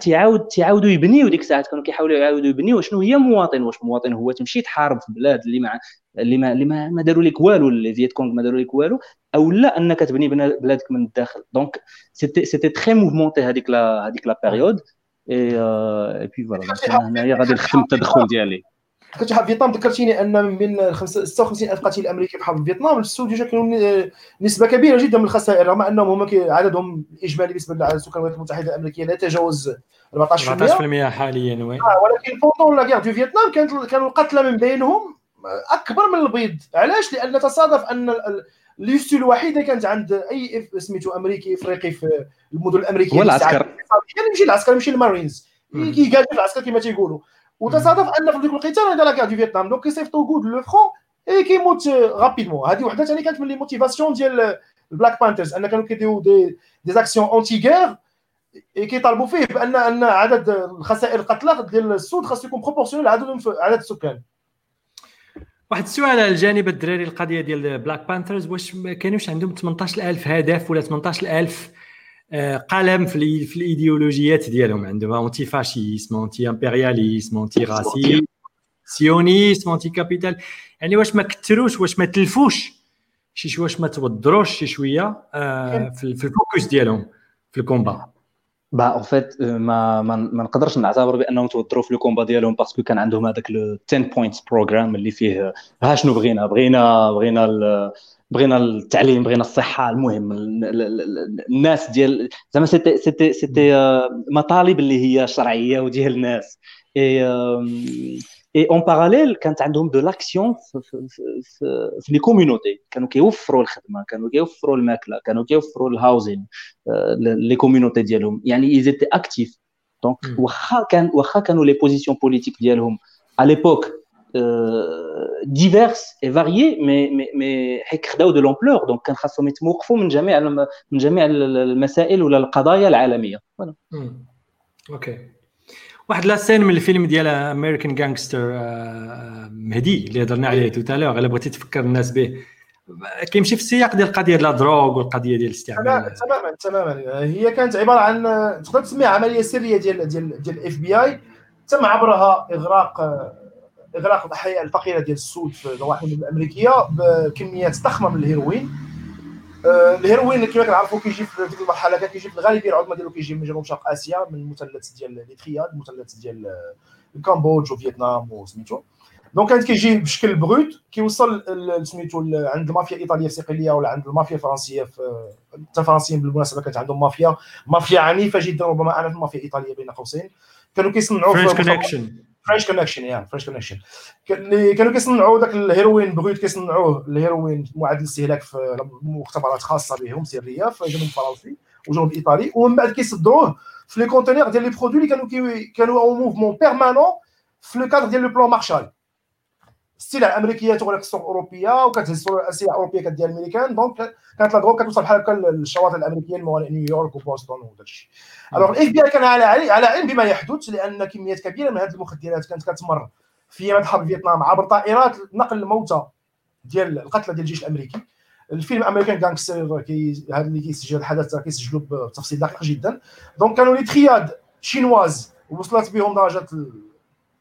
تيعاود تيعاودوا يبنيو ديك الساعات. كانوا كيحاولوا يعاودوا يبنيو شنو هي مواطن واش مواطن هو تمشي تحارب في بلاد اللي مع اللي ما اللي ما, ما داروا لك والو اللي فيت كونغ ما داروا لك والو أو لا أنك تبني بلادك من الداخل. donc c'était c'était très mouvementé هذيك la هذيك la période et et puis voilà هنايا غادي نختم التدخل ديالي كنت حاب فيتنام ذكرتيني أن من بين 56 ألف قتيل أمريكي في حرب فيتنام السود كانوا نسبة كبيرة جدا من الخسائر رغم أنهم هما عددهم الاجمالي بالنسبة لعدد سكان الولايات المتحدة الأمريكية لا يتجاوز 14% 14% حاليا oui. آه، ولكن pendant la guerre du Vietnam كانت كانوا القتلى من بينهم أكبر من البيض. علاش؟ لأن تصادف أن اليوستو الوحيدة كانت عند أي سميتو أمريكي إفريقي في المدن الأمريكية هو. العسكر. يعني يمشي العسكر يمشي المارينز مم. كيقاتل العسكر كما تيقولوا وتصادف أن في ذيك القتال هذا la du Vietnam donc كيصيفطوا كود le front et كيموت rapidement هذه وحدة ثاني كانت من les motivations ديال ال Black Panthers أن كانوا كيديروا des des actions anti-guerre كيطالبوا فيه بان أن عدد الخسائر القتلى ديال السود خاص يكون proportionnel لعددهم في عدد السكان واحد السؤال على الجانب الدراري القضية ديال Black Panthers واش ما كانوش عندهم 18000 هدف ولا 18000 آه، قلم في في الإيديولوجيات ديالهم عندهم؟ anti-fascisme anti-impérialisme anti-racisme sionisme anti-capital يعني واش ما كثروش واش ما تلفوش شي شوية واش ما توضروش شي شوية آه، في في ال focus ديالهم في ال combat. Bah en fait ما ما ما نقدرش نعتبر بانهم توتروا في le combat ديالهم parce que كان عندهم هذاك le 10 points program اللي فيه ها شنو بغينا بغينا بغينا ال- بغينا التعليم بغينا الصحه المهم ال- ال- ال- الناس ديال زعما c'était c'était c'était مطالب اللي هي شرعيه وديال الناس et et en parallèle كانت عندهم de l'action في في في, في, في les communities كانوا كيوفروا الخدمه كانوا كيوفروا الماكله كانوا كيوفروا ال housing les communities ديالهم يعني ils étaient actifs donc مم. واخا كان واخا كانوا les positions politiques ديالهم على l'époque diverses et variées mais mais mais حيت خداو de l'ampleur donc كان خاصهم يتوقفوا من جميع الم- من جميع ال- المسائل ولا القضايا العالميه voilà مم. واحد la scène من الفيلم ديال American Gangster مهدي اللي هضرنا عليه tout à l'heure إلا بغيتي تفكر الناس به. كيمشي في السياق ديال القضية ديال ال drogue والقضية ديال الاستعمال. تماما تماما. هي كانت عبارة عن تقدر تسميها عملية سرية ديال ديال ديال ال FBI. تم عبرها إغراق إغراق الأحياء الفقيرة ديال السود في النواحي الأمريكية بكميات ضخمة من الهيروين. الهيروين كما كنعرفوا كيجي في ديك المرحلة كان كيجي في الغالبيه العظمى ديالو كيجي من جنوب شرق آسيا من المثلث ديال les triades المثلث ديال الكامبودج وفيتنام وسميتو. donc كانت كيجي بشكل brute كيوصل سميتو عند المافيا الايطاليه في صقليه ولا عند المافيا الفرنسية في حتى الفرنسيين بالمناسبة كانت عندهم مافيا مافيا عنيفة جدا ربما أعنف من المافيا الايطاليه بين قوسين. كانوا كيصنعوا French في French Connection يا French Connection كانوا كيصنعوا ذاك الهيروين بغيت كيصنعوه الهيروين معد للاستهلاك في مختبرات خاصة بهم سرية في الجنوب الفرنسي وجنوب الايطالي ومن بعد كيصدروه في les conteneurs ديال les produits اللي كانوا كانوا en mouvement permanent في le cadre ديال le plan Marshall السلع الأمريكية تغرق السوق الأوروبية وكتهز السلع الأوروبية كدير الامريكان donc كانت la drogue كتوصل بحال هكا للشواطئ الأمريكية الموانئ نيويورك وبوسطن وداك الشيء الوغ الإف بي آي كان على على علم بما يحدث لأن كميات كبيرة من هذه المخدرات كانت كتمر في أيام حرب فيتنام عبر طائرات نقل الموتى ديال القتلى ديال الجيش الأمريكي. الفيلم American Gangster كي هذا اللي كيسجل الحدث كيسجلوا بتفصيل دقيق جدا. donc كانوا les triades chinoises وصلت بهم درجة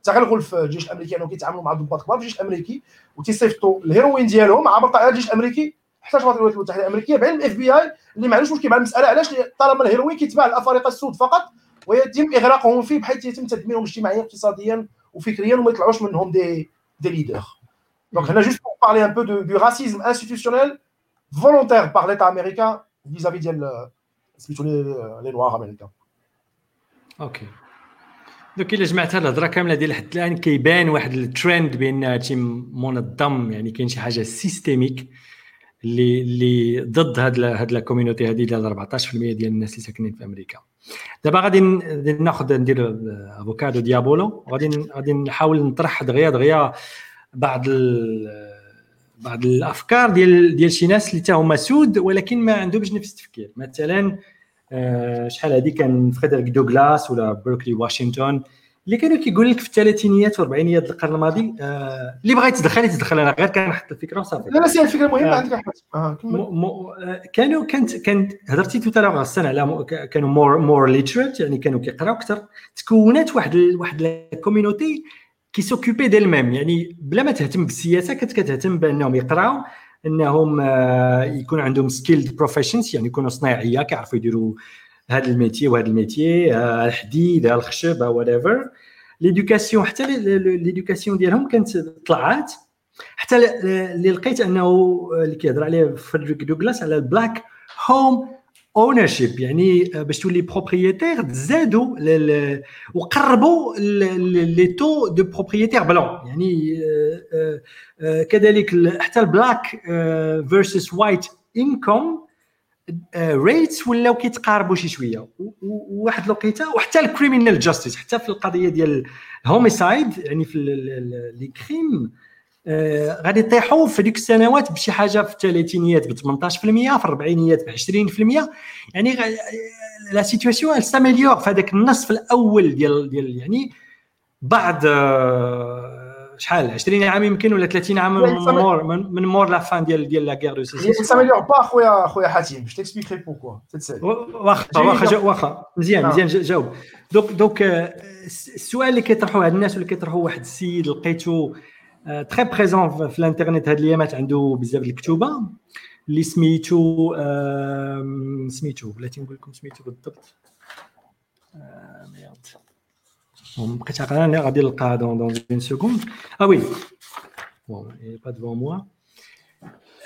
حتى غنقول في الجيش الامريكي انهم كيتعاملوا مع ضباط كبار في الجيش الأمريكي وتيصيفطوا الهيروين ديالهم عبر طائرات الجيش الأمريكي حتى شباط الولايات المتحدة الأمريكية بعلم ال FBI اللي ما عندوش مشكل مع المسألة علاش؟ طالما الهيروين كيتباع للافارقه السود فقط ويتم إغراقهم فيه بحيث يتم تدميرهم اجتماعيا اقتصاديا وفكريا وما يطلعوش منهم des des leaders donc هنا juste pour parler un peu du du racisme institutionnel volontaire par l'État américain vis-à-vis ديال سميتو les les noirs américains OK donc إلا جمعت هاد الهضرة كاملة ديال حد الآن كيبان واحد الترند بأن هادشي منظم يعني كاين شي حاجة systémique اللي اللي ضد هاد هاد la community هادي ديال 14% ديال الناس اللي ساكنين في أمريكا. دابا غادي ناخذ ندير avocat du diable. غادي غادي نحاول نطرح دغيا دغيا بعض بعض الأفكار ديال ديال شي ناس اللي تا هما سود ولكن ما عندهمش نفس التفكير. مثلا شحال هذه كان فريدريك دوغلاس ولا بوكر تي واشنطن اللي كانوا كيقول لك في الثلاثينيات والاربعينيات القرن الماضي آه اللي بغى يتدخل يتدخل أنا غير كنحط الفكرة وصافي. لا لا سي الفكرة مهمه آه. عندك احمد آه، آه، كانوا كانت كانت هضرتي tout à l'heure السنة على كانوا more more literate يعني كانوا كيقراو أكثر. تكونات واحد ال- واحد la community qui s'occupait d'elle-même يعني بلا ما تهتم بالسياسة كانت كتهتم بأنهم يقراو. إنهم آه، يكون عندهم skilled professions يعني يكونوا صنايعية كيعرفوا يديروا هذا ال métier وهذا ال métier آه، الحديد آه، الخشب whatever l'éducation حتى l'éducation ديالهم كانت طلعات. حتى اللي لقيت أنه اللي كيهضر عليه فريدريك دوغلاس على ال black home ownership يعني باش تولي propriétaire ل- وقربوا les taux de propriétaires blancs. يعني آه، آه، آه، كذلك ال- حتى ال black versus white income rates ولاو كيتقاربوا شي شوية. وواحد الوقيتة وحتى ال criminal justice حتى في القضية ديال ال homicide يعني في les crimes آه، غادي يطيحوا في ديك السنوات بشي حاجة في الثلاثينيات ب 18% في الاربعينيات ب 20% يعني la situation s'améliore في هذاك النصف الأول ديال ديال يعني بعد آه، شحال؟ 20 عام يمكن ولا 30 عام من مور من مور la fin ديال ديال la guerre de Sécession s'améliore با خويا خويا حاتم je t'expliquerai pourquoi تتسال واخا واخا واخا. مزيان نعم. مزيان جا- جاوب. donc donc آه، السؤال اللي كيطرحوه هاد الناس اللي كيطرحوه واحد السيد لقيتو très présent في الانترنت هاد الأيامات عنده بزاف الكتوبة اللي سميتو سميتو بلاتي نقول لكم سميتو بالضبط. آه، merde bon بقيت عاقل أنا غادي نلقاها dans dans une seconde آه oui bon il est pas devant moi.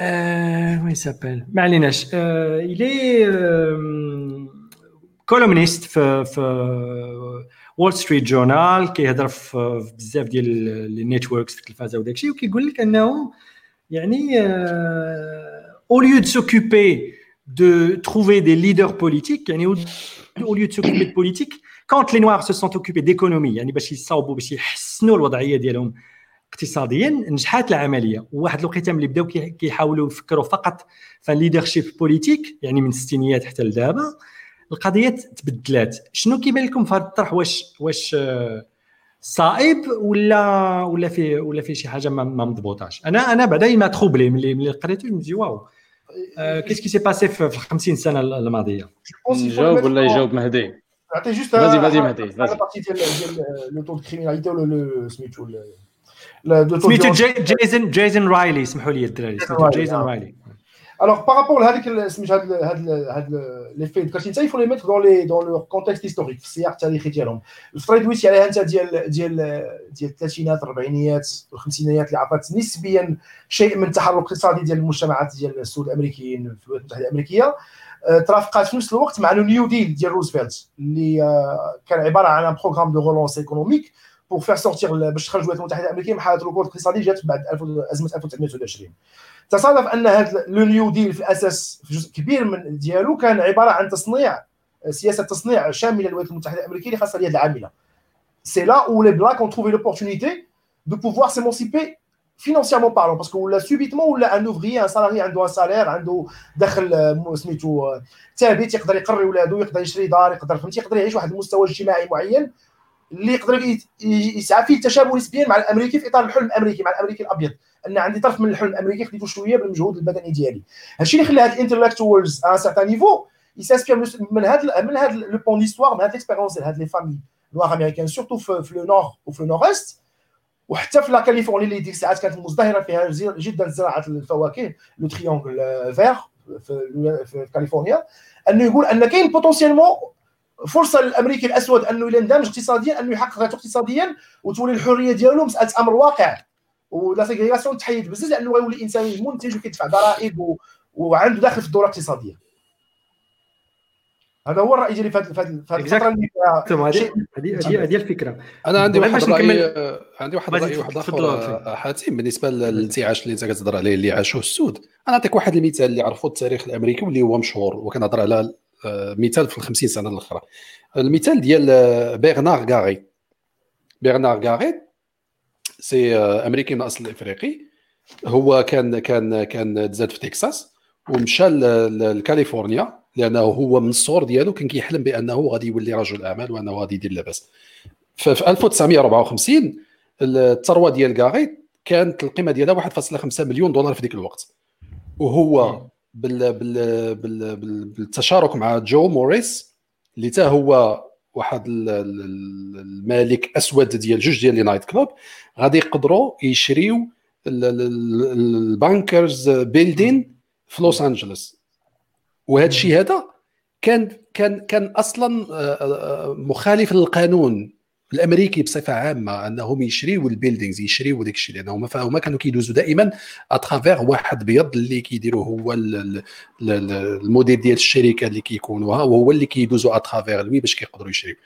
Euh, oui, il s'appelle? ما عليناش euh, il est euh, columniste في في Wall Street Journal كيهضر في في بزاف ديال les networks في التلفازه وداك الشيء وكيقول لك انه يعني au lieu de s'occuper de trouver des leaders politiques يعني au lieu de s'occuper de politique quand les noirs se sont occupés d'économie يعني باش يصاوبوا باش يحسنوا الوضعية ديالهم اقتصاديا نجحت العملية. وواحد الوقيته ملي بداو كي- كيحاولوا يفكروا فقط في leadership politique يعني من الستينيات حتى لدابا القضية تبدلات. شنو كيبان لكم في هذا الطرح؟ واش واش آه، صائب ولا ولا فيه ولا فيه شي حاجة ما مضبوطاش؟ أنا أنا بعدا m'a troublé ملي ملي قريته mais waouh. qu'est-ce qui s'est passé في في ال 50 سنه الماضية. نجاوب ولا يجاوب مهدي؟ juste vas-y vas-y مهدي على vas-y partie ديال ديال le taux de criminalité ولا le سميتو سميتو جيسون جيسون رايلي سمحوا لي الدراري سميتو آه. رايلي Alors, par rapport à les faits que t'as cités, il faut les mettre dans les dans leur contexte historique. في السياق التاريخي ديالهم. الفترة اللي دويتي عليها انت ديال ديال ديال الثلاثينات الاربعينيات والخمسينيات اللي عطات نسبيا شيء من التحرك الاقتصادي ديال المجتمعات ديال السود الامريكيين في الولايات المتحده الامريكيه ترافقات في نفس الوقت مع le New Deal ديال روزفلت اللي آه، كان عبارة عن programme de relance économique pour faire sortir باش تخرج الولايات المتحدة الأمريكية من حالة الركود الاقتصادي جات بعد 1000 أزمة 1929 تصادف أن هذا le New Deal في الاساس في جزء كبير من ديالو كان عبارة عن تصنيع سياسة تصنيع شاملة للولايات المتحدة الأمريكية اللي خاصة اليد العاملة. c'est là où les blacks ont trouvé l'opportunité de pouvoir s'émanciper financièrement parlant parce que ولا subitement ولا un ouvrier un salarié عنده un salaire عنده دخل سميتو ثابت يقدر يقري ولادو يقدر يشري دار يقدر فهمتي يقدر يعيش واحد المستوى اجتماعي معين اللي يقدر يسعى فيه التشابه نسبيا مع الامريكي في اطار الحلم الامريكي مع الامريكي الابيض ان عندي طرف من الحلم الامريكي خديته شوية بالمجهود البدني ديالي هادشي اللي خلى هاد الانتلكتوالز ان سارتان نيفو يسانسبير من هاد من هاد le pan d'histoire من هاد ليكسبيرونس ديال هاد لي فامي نوار امريكان سورتو في لو نور وفي لو نور است وحتى في لا كاليفورني اللي ديك الساعات كانت مزدهرة فيها جدا زراعة الفواكه لو تريونغل فير في, كاليفورنيا. أنه يقول أن كاين potentiellement فرصة للأمريكي الأسود أنه إلا اندمج اقتصاديا أنه يحقق ذاته اقتصاديا وتولي الحرية ديالو مسألة أمر واقع. و la ségrégation تحيد بزاف لأنه غيولي إنسان منتج وكيدفع ضرائب و... وعنده دخل في الدورة الاقتصادية. هذا هو الراي ديالي في الفترة اللي فيها هذه هذه الفكرة. أنا عندي واحد الراي نكمل- عندي واحد الراي واحد آخر. آه، حاتم بالنسبة للانتعاش اللي انت كتهضر عليه اللي عاشوه السود. أنا نعطيك واحد المثال اللي عرفوا التاريخ الأمريكي واللي هو مشهور وكنهضر على آه، مثال في الخمسين سنة الأخرى. المثال ديال بيرنار غاري بيرنار غاري c'est آه، أمريكي من اصل افريقي هو كان كان كان تزاد في تكساس ومشى لكاليفورنيا. لأنه هو من الصغر ديالو كان كيحلم بأنه غادي يولي رجل اعمال وأنه غادي يدير لاباس. ففي 1954 الثروة ديال غاري كانت القيمة ديالها 1.5 مليون دولار في ذيك الوقت. وهو بال بال بال بال بالتشارك مع جو موريس اللي تا هو واحد ال- ال- المالك أسود ديال جوج ديال les night clubs غادي يقدروا يشريو ال- ال- ال- ال Bankers Building في لوس أنجلوس. وهذا الشيء هذا كان كان كان أصلا آه، آه، مخالف للقانون الأمريكي بصفة عامة أنهم يشريوا ال buildings يشريوا داك الشيء لأنهم فهما كانوا كيدوزوا دائما à travers واحد بيض اللي كيديروا هو ال- ال- ال- المدير ديال الشركة اللي كيكونوها وهو اللي كيدوزوا à travers lui باش كيقدروا يشريوا.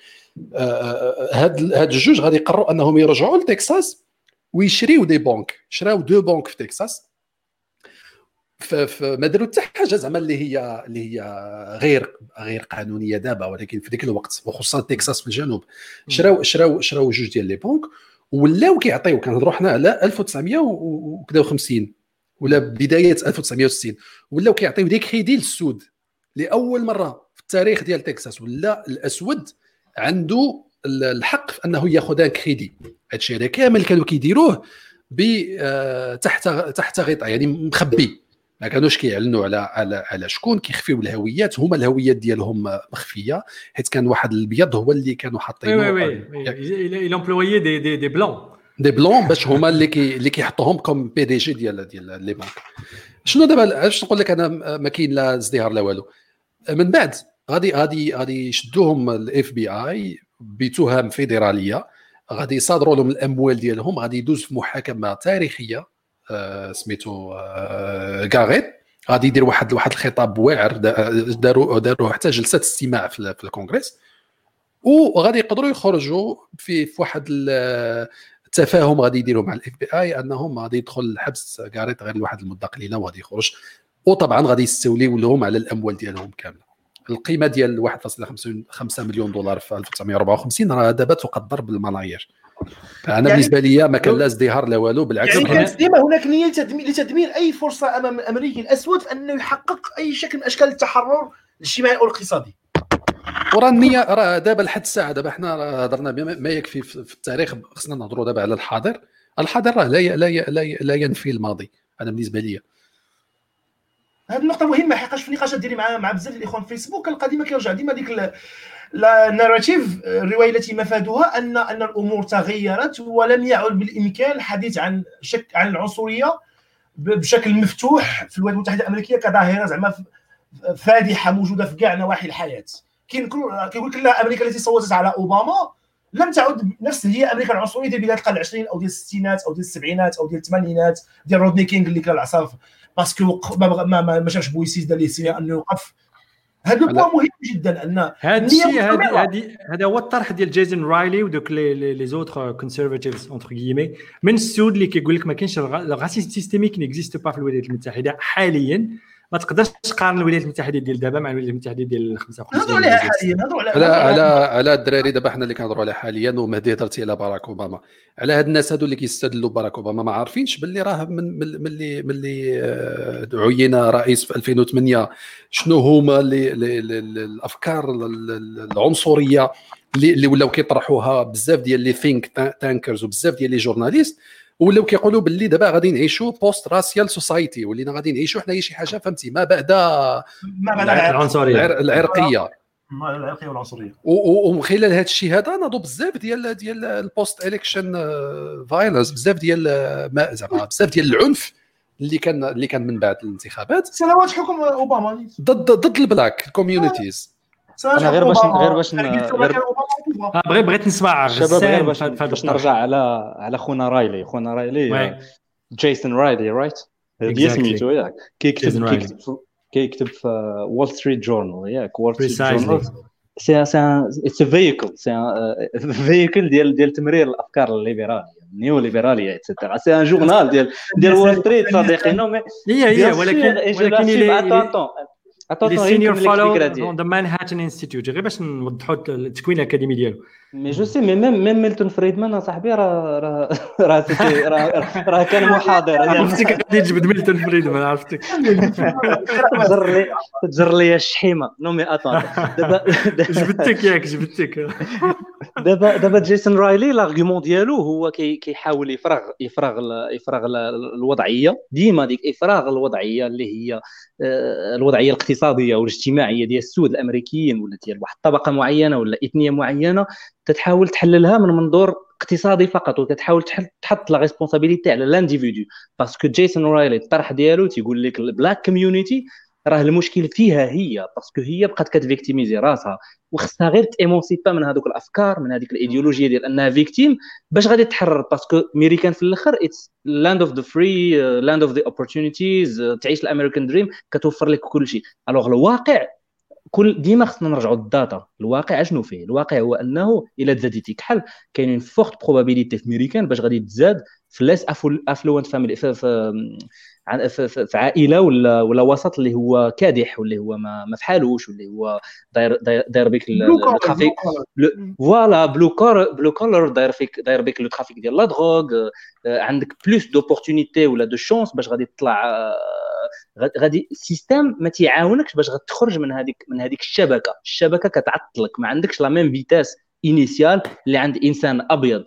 آه، آه، هاد هاد الجوج غادي يقرروا أنهم يرجعوا لتكساس ويشريوا des banques شراو deux banques في تكساس. ف- فما داروا حتى حاجة زعما اللي هي اللي هي غير غير قانونية دابا ولكن في ذاك الوقت وخصوصا تكساس في الجنوب. شراو شراو شراو جوج ديال لي بنك ولاو كيعطيو كنهضروا حنا على 1950 ولا بداية 1960 ولاو كيعطيو دي كريدي للسود لأول مرة في التاريخ ديال تكساس. ولا الأسود عنده ال- الحق في أنه ياخذ ان كريدي. هادشي هذا كامل كانوا كيديروه ب آه، تحت تحت غطاء يعني مخبي. ما كانوش كيعلنوا على على على شكون كيخفيو الهويات. هما الهويات ديالهم مخفية. حيت كان واحد الابيض هو اللي كانوا oui حاطينه oui وي. il employait des des des blancs. des blancs باش هما اللي كي اللي كيحطوهم comme PDG ديال ديال les banques شنو دابا؟ علاش نقول لك أنا؟ ما كاين لا ازدهار لا والو. من بعد غادي غادي غادي يشدوهم ال FBI بتهم فيدرالية. غادي يصادروا لهم الأموال ديالهم. غادي يدوز في محاكمة تاريخية. آه، سميتو آه، غاريت غادي يدير واحد واحد الخطاب واعر دا- داروا داروا حتى جلسه استماع في ال- في الكونغرس وغادي يقدروا يخرجوا في في واحد ال- التفاهم غادي يديروا مع ال FBI أنهم غادي يدخل الحبس كاريت غير لواحد المده قليله وغادي يخرج. وطبعا غادي يستوليو لهم على الأموال ديالهم كاملة. القيمة ديال 1.5 مليون دولار في 1954 راه دابا تقدر بالملايير. أنا يعني- بالنسبة لي ما كان لا ازدهار لا والو بالعكس. يعني كان- كانت ديما هناك نية لتدمير لتدمير أي فرصة أمام الامريكي الاسود في أنه يحقق أي شكل من أشكال التحرر الاجتماعي أو الاقتصادي وراه النية راه دابا لحد الساعة دابا حنا هضرنا ما يكفي في في التاريخ خصنا نهضروا دابا على الحاضر. الحاضر راه لا ي- لا ي- لا ي- لا ينفي الماضي أنا بالنسبة لي هذه النقطة مهمة حقاش في النقاشات ديالي مع مع بزاف الإخوان في فيسبوك كنلقى ديما كيرجع ديما ديك ال narrative الرواية التي مفادها ان ان الأمور تغيرت ولم يعد بالامكان الحديث عن شك عن العنصرية ب- بشكل مفتوح في الولايات المتحدة الامريكية كظاهرة زعما ف- فادحة موجودة في كاع نواحي كل- كيقول لك لا أمريكا التي صوتت على اوباما لم تعد نفس هي أمريكا العنصريه ديال بدايه القرن العشرين أو ديال الستينات أو ديال السبعينات أو ديال الثمانينات ديال رودني كينغ اللي كان العصا parce que ما ما ما, شافش بويسيس دار ليه انه يوقف هذا ال point مهم جدا أن هذا الشيء هذا هذا هو الطرح ديال جيسون رايلي ودوك les les autres conservatives entre guillemets من السود اللي كيقول لك ما كاينش ال racisme systémique n'existe pas في الولايات المتحدة حاليا. ما تقدرش تقارن الولايات المتحدة ديال دابا مع الولايات المتحدة ديال 55 نهضروا عليها حاليا نهضروا على على على الدراري دابا حنا اللي كنهضروا على حاليا ومهدي هضرتي على باراك أوباما. على هاد الناس هادو اللي كيستدلوا باراك أوباما ما عارفينش باللي راه من من- ملي ملي عين رئيس في 2008 شنو هما الأفكار ال- ال- العنصرية اللي اللي ولاو كيطرحوها؟ بزاف ديال les think tankers وبزاف ديال les journalistes ولاو كيقولوا باللي دابا غادي نعيشوا post racial society ولينا غادي نعيشوا حنايا شي حاجة فهمتي؟ ما بعد ما بعد. العنصرية. العر- العرقية. العرقية والعنصرية. ومن خلال هذا الشيء هذا ناضوا بزاف ديال ديال ال post election violence بزاف ديال آه، ما زعما بزاف ديال العنف اللي كان اللي كان من بعد الانتخابات. سنوات حكم أوباما. ضد ضد ال black communities أنا غير باش. غير باش. آه، بغيت بغيت نسمع الشباب غير باش باش. نرجع على على خونا رايلي. خونا رايلي جيسون رايلي right هذه Exactly. سميتو ياك كيكتب كيكتب في- كيكتب في وول ستريت جورنال ياك وول ستريت. جورنال سي سي it's a vehicle, c'est un véhicule ديال ديال تمرير الافكار الليبراليه النيو ليبراليه et cetera, c'est un journal ديال ديال وول ستريت صديقي non mais هي هي ولكن ولكن attends, seigneur ديالي. The Manhattan Institute غير باش نوضحوا التكوين الأكاديمي ديالو mais je sais mais même même ميلتون فريدمان اصاحبي راه راه راه راه كان محاضر عرفتك غادي تجبد ميلتون فريدمان عرفتك تجر لي تجر لي الشحيمه non mais attends دابا جبدتك ياك جبدتك. دابا دابا جيسون رايلي l'argument ديالو هو كي كيحاول يفرغ يفرغ يفرغ ال- الوضعية. ديما ديك إفراغ الوضعية اللي هي آه، الوضعية الاقتصادية والاجتماعية ديال السود الأمريكيين ولا ديال واحد الطبقه معينة ولا إثنية معينة تتحاول تحللها من منظور اقتصادي فقط وتتحاول تحط la responsabilité على l'individu parce que جيسون رايلي الطرح ديالو تيقول لك ال black community راه المشكل فيها هي parce que هي بقات كت victimiser راسها. وخصها غير ت émanciper من هذوك الأفكار من هذيك الإيديولوجية ديال أنها victime باش غادي تحرر. parce que ميريكان في الأخر it's land of the free, land of the opportunities تعيش ال American dream كتوفر لك كل شيء. alors الواقع كل ديما خصنا نرجعوا لل data الواقع أشنو فيه؟ الواقع هو أنه الا تزاديتي كحل كاينين forte probabilité في ميريكان باش غادي تزاد في less affluent family في, في, في, في, في عائلة ولا ولا وسط اللي هو كادح واللي هو ما, ما فحالوش واللي هو داير داير, بك ال trafic voilà blue collar blue collar داير فيك داير بك le trafic ديال la drogue آه، عندك plus d'opportunités ولا de chances باش غادي تطلع آه، غادي ال système ما تيعاونكش باش غتخرج من هذيك من هذيك الشبكة. الشبكة كتعطلك. ما عندكش la même vitesse initiale اللي عند إنسان أبيض.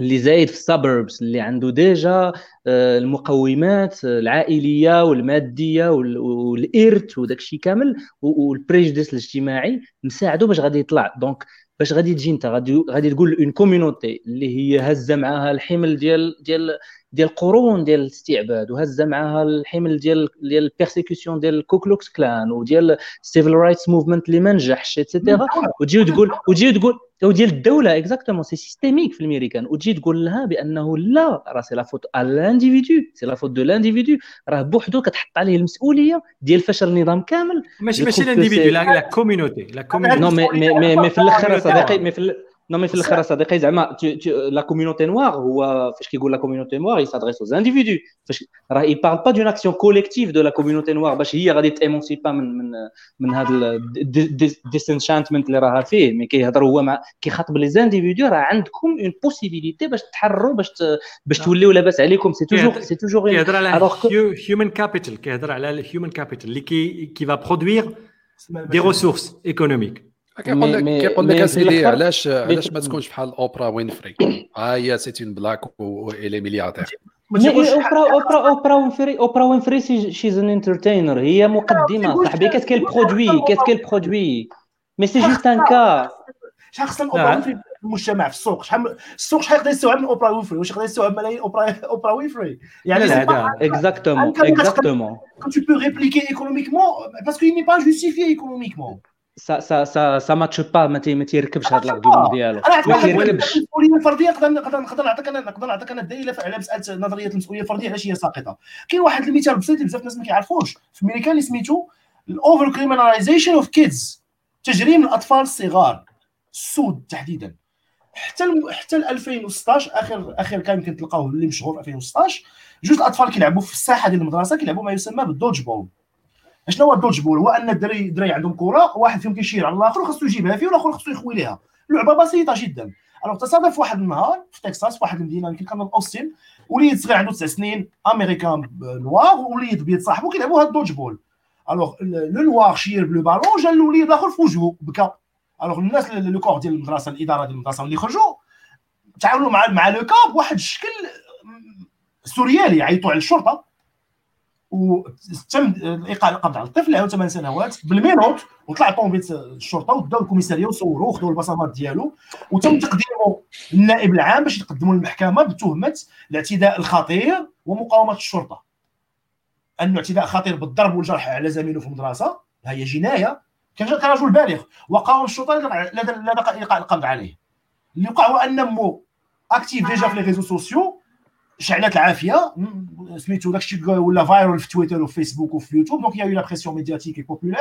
اللي زايد في ال suburbs اللي عنده déjà آه، المقومات العائلية والمادية وال- والإرث وداك الشيء كامل وال prejudice الاجتماعي مساعده باش غادي يطلع. donc باش غادي تجي أنت. غادي غادي تقول une communauté اللي هي هزة معاها الحمل ديال ديال ديال قرون ديال الاستعباد وهزه معاها الحمل ديال ديال ال persécution ديال الكوكلوكس كلان وديال ال civil rights movement اللي ما نجحش et cetera وتجي تقول وتجي تقول وديال الدولة exactement c'est systémique في الميريكان وتجي تقول لها بأنه لا راه c'est la faute à l'individu c'est la faute de l'individu راه بوحدو كتحط عليه المسؤولية ديال فشل النظام كامل. ماشي ماشي ال individu لا كوميونيتي لا كوميونيتي نو مي مي مي, في الآخر صديقي. mais في ال- non mais في الآخر صديقي زعما tu- tu- la communauté noire هو فاش كيقول la communauté noire ي s'adresse aux individus. فاش راه il parle pas d'une action collective de la communauté noire. باش هي غادي ت émanciper من من من هذا ال disenchantment اللي راها فيه mais كيهضر هو مع كيخاطب les individus راه عندكم une possibilité باش تحرروا باش ت- باش توليو لاباس عليكم c'est toujours c'est toujours كيهضر على alors que human capital كيهضر على ال human capital اللي كي كي va produire des ressources économiques كيقول لك كيقول لك اسيدي علاش علاش ما تكونش بحال اوبرا وينفري ها هي سيتي اون بلاك والي ملياردير اوبرا اوبرا اوبرا وينفري اوبرا وينفري شيز ان انترتينر هي مقدمه صاحبي كاس كيل برودوي حق- كاس كيل برودوي مي سي جوست ان كا شحال خصنا. اوبرا وينفري في المجتمع في السوق شحال السوق شحال يقدر يستوعب من اوبرا وينفري واش يقدر يستوعب ملايين اوبرا اوبرا وينفري يعني لا. اكزاكتومون اكزاكتومون tu peux répliquer économiquement parce qu'il n'est pas justifié économiquement سا سا سا سا ماتش با ما ما تيركبش هذا الارغيومون ديالو ما تيركبش المسؤوليه الفردية نقدر نقدر نقدر نعطيك أنا نقدر نعطيك أنا الدليل على مسألة نظرية المسؤوليه الفردية علاش هي ساقطة. كاين واحد المثال بسيط بزاف الناس ما كيعرفوش. في أمريكا اللي سميتو ال over-criminalization of kids تجريم الأطفال الصغار. السود تحديدا. حتى الم... حتى ل 2016 اخر آخر كان يمكن تلقاوه اللي مشهور 2016 جوج الأطفال كيلعبوا في الساحة ديال المدرسة كيلعبوا ما يسمى بال dodgeball شنو هو ال dodgeball؟ هو ان الدراري الدراري عندهم كرة واحد فيهم كيشير على الآخر وخاصو يجيبها فيه والاخر خاصو يخوي ليها. لعبة بسيطة جدا. alors تصادف واحد النهار في تكساس في واحد المدينة يمكن كان اوستن وليد صغير عنده تسع سنين américain noir ووليد بيض صاحبه كيلعبوا هاد ال dodgeball. alors le noir شير ب le ballon جا الوليد الآخر في وجهه بكى. alors الناس le corps ديال المدرسة الإدارة ديال المدرسة اللي خرجوا تعاونوا مع مع le cap بواحد الشكل سوريالي يعيطوا على الشرطة. وتم الايقاع القبض على الطفل عنده 8 سنوات بالمينوت وطلع طوموبيل الشرطه وداو الكوميساريه وصوروه وخذوا البصمات ديالو وتم تقديمه للنائب العام باش يقدموا للمحكمه بتهمه الاعتداء الخطير ومقاومه الشرطه انه اعتداء خطير بالضرب والجرح على زميله في المدرسة هي جنايه كان كان رجل بالغ وقاوم الشرطه لدى لدى ايقاع القبض عليه اللي وقع هو ان مو actif déjà في les réseaux sociaux شعلات العافية. سميتو داكشي ولا viral في تويتر وفي فيسبوك وفي يوتيوب. donc il y a la pression médiatique populaire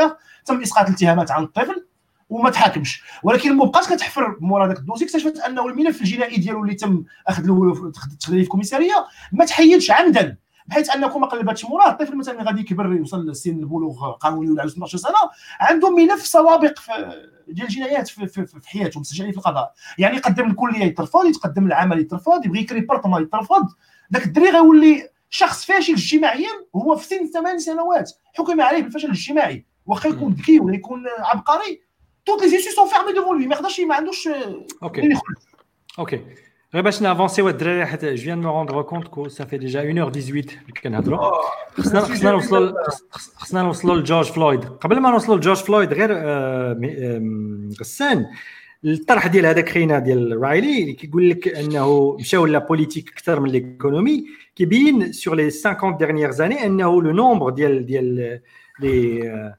تم إسقاط الاتهامات عن الطفل وما تحاكمش. ولكن ما بقاش كتحفر مورا داك الدوسي اكتشفت أنه الملف الجنائي ديالو اللي تم أخذ له تخليه في الكوميسارية ما تحيدش عمدا. بحيث أنكم ما قلباتش موراه الطفل مثلا غادي يكبر يوصل لسن البلوغ قانوني ولا 12 سنة عنده ملف سوابق في ديال الجنايات في, في, في حياته مسجلين في القضاء. يعني يقدم الكليه يترفض يتقدم العمل يترفض يبغي يكري بارتما يترفض. ذاك الدري غيولي شخص فاشل اجتماعيا هو في سن ثمان سنوات. حكم عليه بالفشل الاجتماعي. واخا يكون ذكي ولا يكون عبقري toutes les issues sont fermées devant lui. ما يقدرش ما عندوش أوكي. أوكي. غير باش ن avanceو الدراري حيت je viens me rendre compte que سافي ديجا 1 18 اللي كنهضروا خصنا خصنا نوصلوا خصنا نوصلوا لجورج فلويد قبل ما نوصلوا لجورج فلويد غير آه، mais- آم، غسان الطرح ديال هذاك خينا ديال رايلي اللي كيقول لك انه مشاو la politique أكثر من l'économie كيبين sur les 50 dernières années انه le nombre ديال ديال les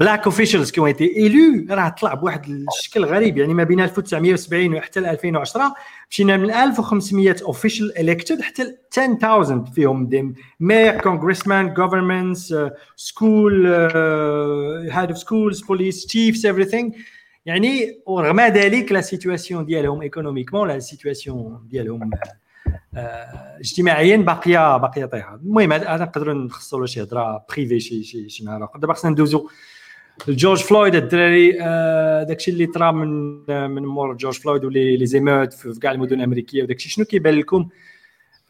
black officials qui étaient élus راه طلع بواحد الشكل غريب. يعني ما بين 1970 وحتى ل 2010 مشينا من 1500 official elected حتى ل 10000 فيهم. des maires congressman governments school head of schools police chiefs everything. يعني ورغم ذلك la situation ديالهم économiquement la situation ديالهم اجتماعيا باقيه باقية طايحه المهم هذا نقدروا نخصصوا له شي هضرة privée شي شي شي نهار اخر دابا خصنا ندوزو جورج فلويد الدراري. آه، داكشي اللي طرا من آه، من مور جورج فلويد ولي les émeutes في كاع المدن الأمريكية وداكشي. شنو كيبان لكم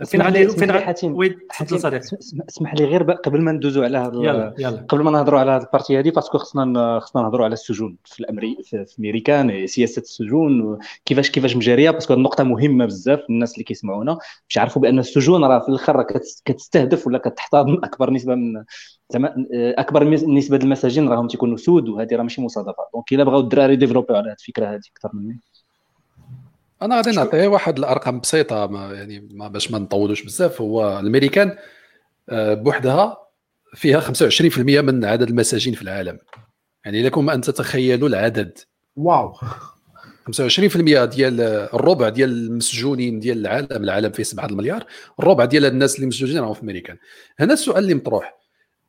فين غادي فين غادي. oui تفضل صديقي. اسم- اسمح لي غير قبل ما ندوزو على هذا يلا يلا. قبل ما نهضروا على هذه ال partie هذه parce que خصنا خصنا نهضروا على السجون في الامري في امريكان سياسة السجون كيفاش كيفاش مجاريه parce que هذه النقطة مهمة بزاف الناس اللي كيسمعونا. باش يعرفوا بأن السجون راه في الأخر كتستهدف ولا كتحتضن أكبر نسبة من زعما أكبر مس- نسبة المساجين راهم تيكونوا سود وهذه راه ماشي مصادفة. donc إلا بغاو الدراري développiw على هذه الفكرة هذه أكثر مني. أنا غادي نعطي واحد الأرقام بسيطة ما يعني ما باش ما نطولوش بزاف. هو الأمريكان آه، بوحدها فيها 25% من عدد المساجين في العالم. يعني لكم أن تتخيلوا العدد. waw. 25% ديال الربع ديال المسجونين ديال العالم العالم فيه 7 المليار الربع ديال الناس اللي مسجونين راهم في امريكان هنا السؤال اللي مطروح.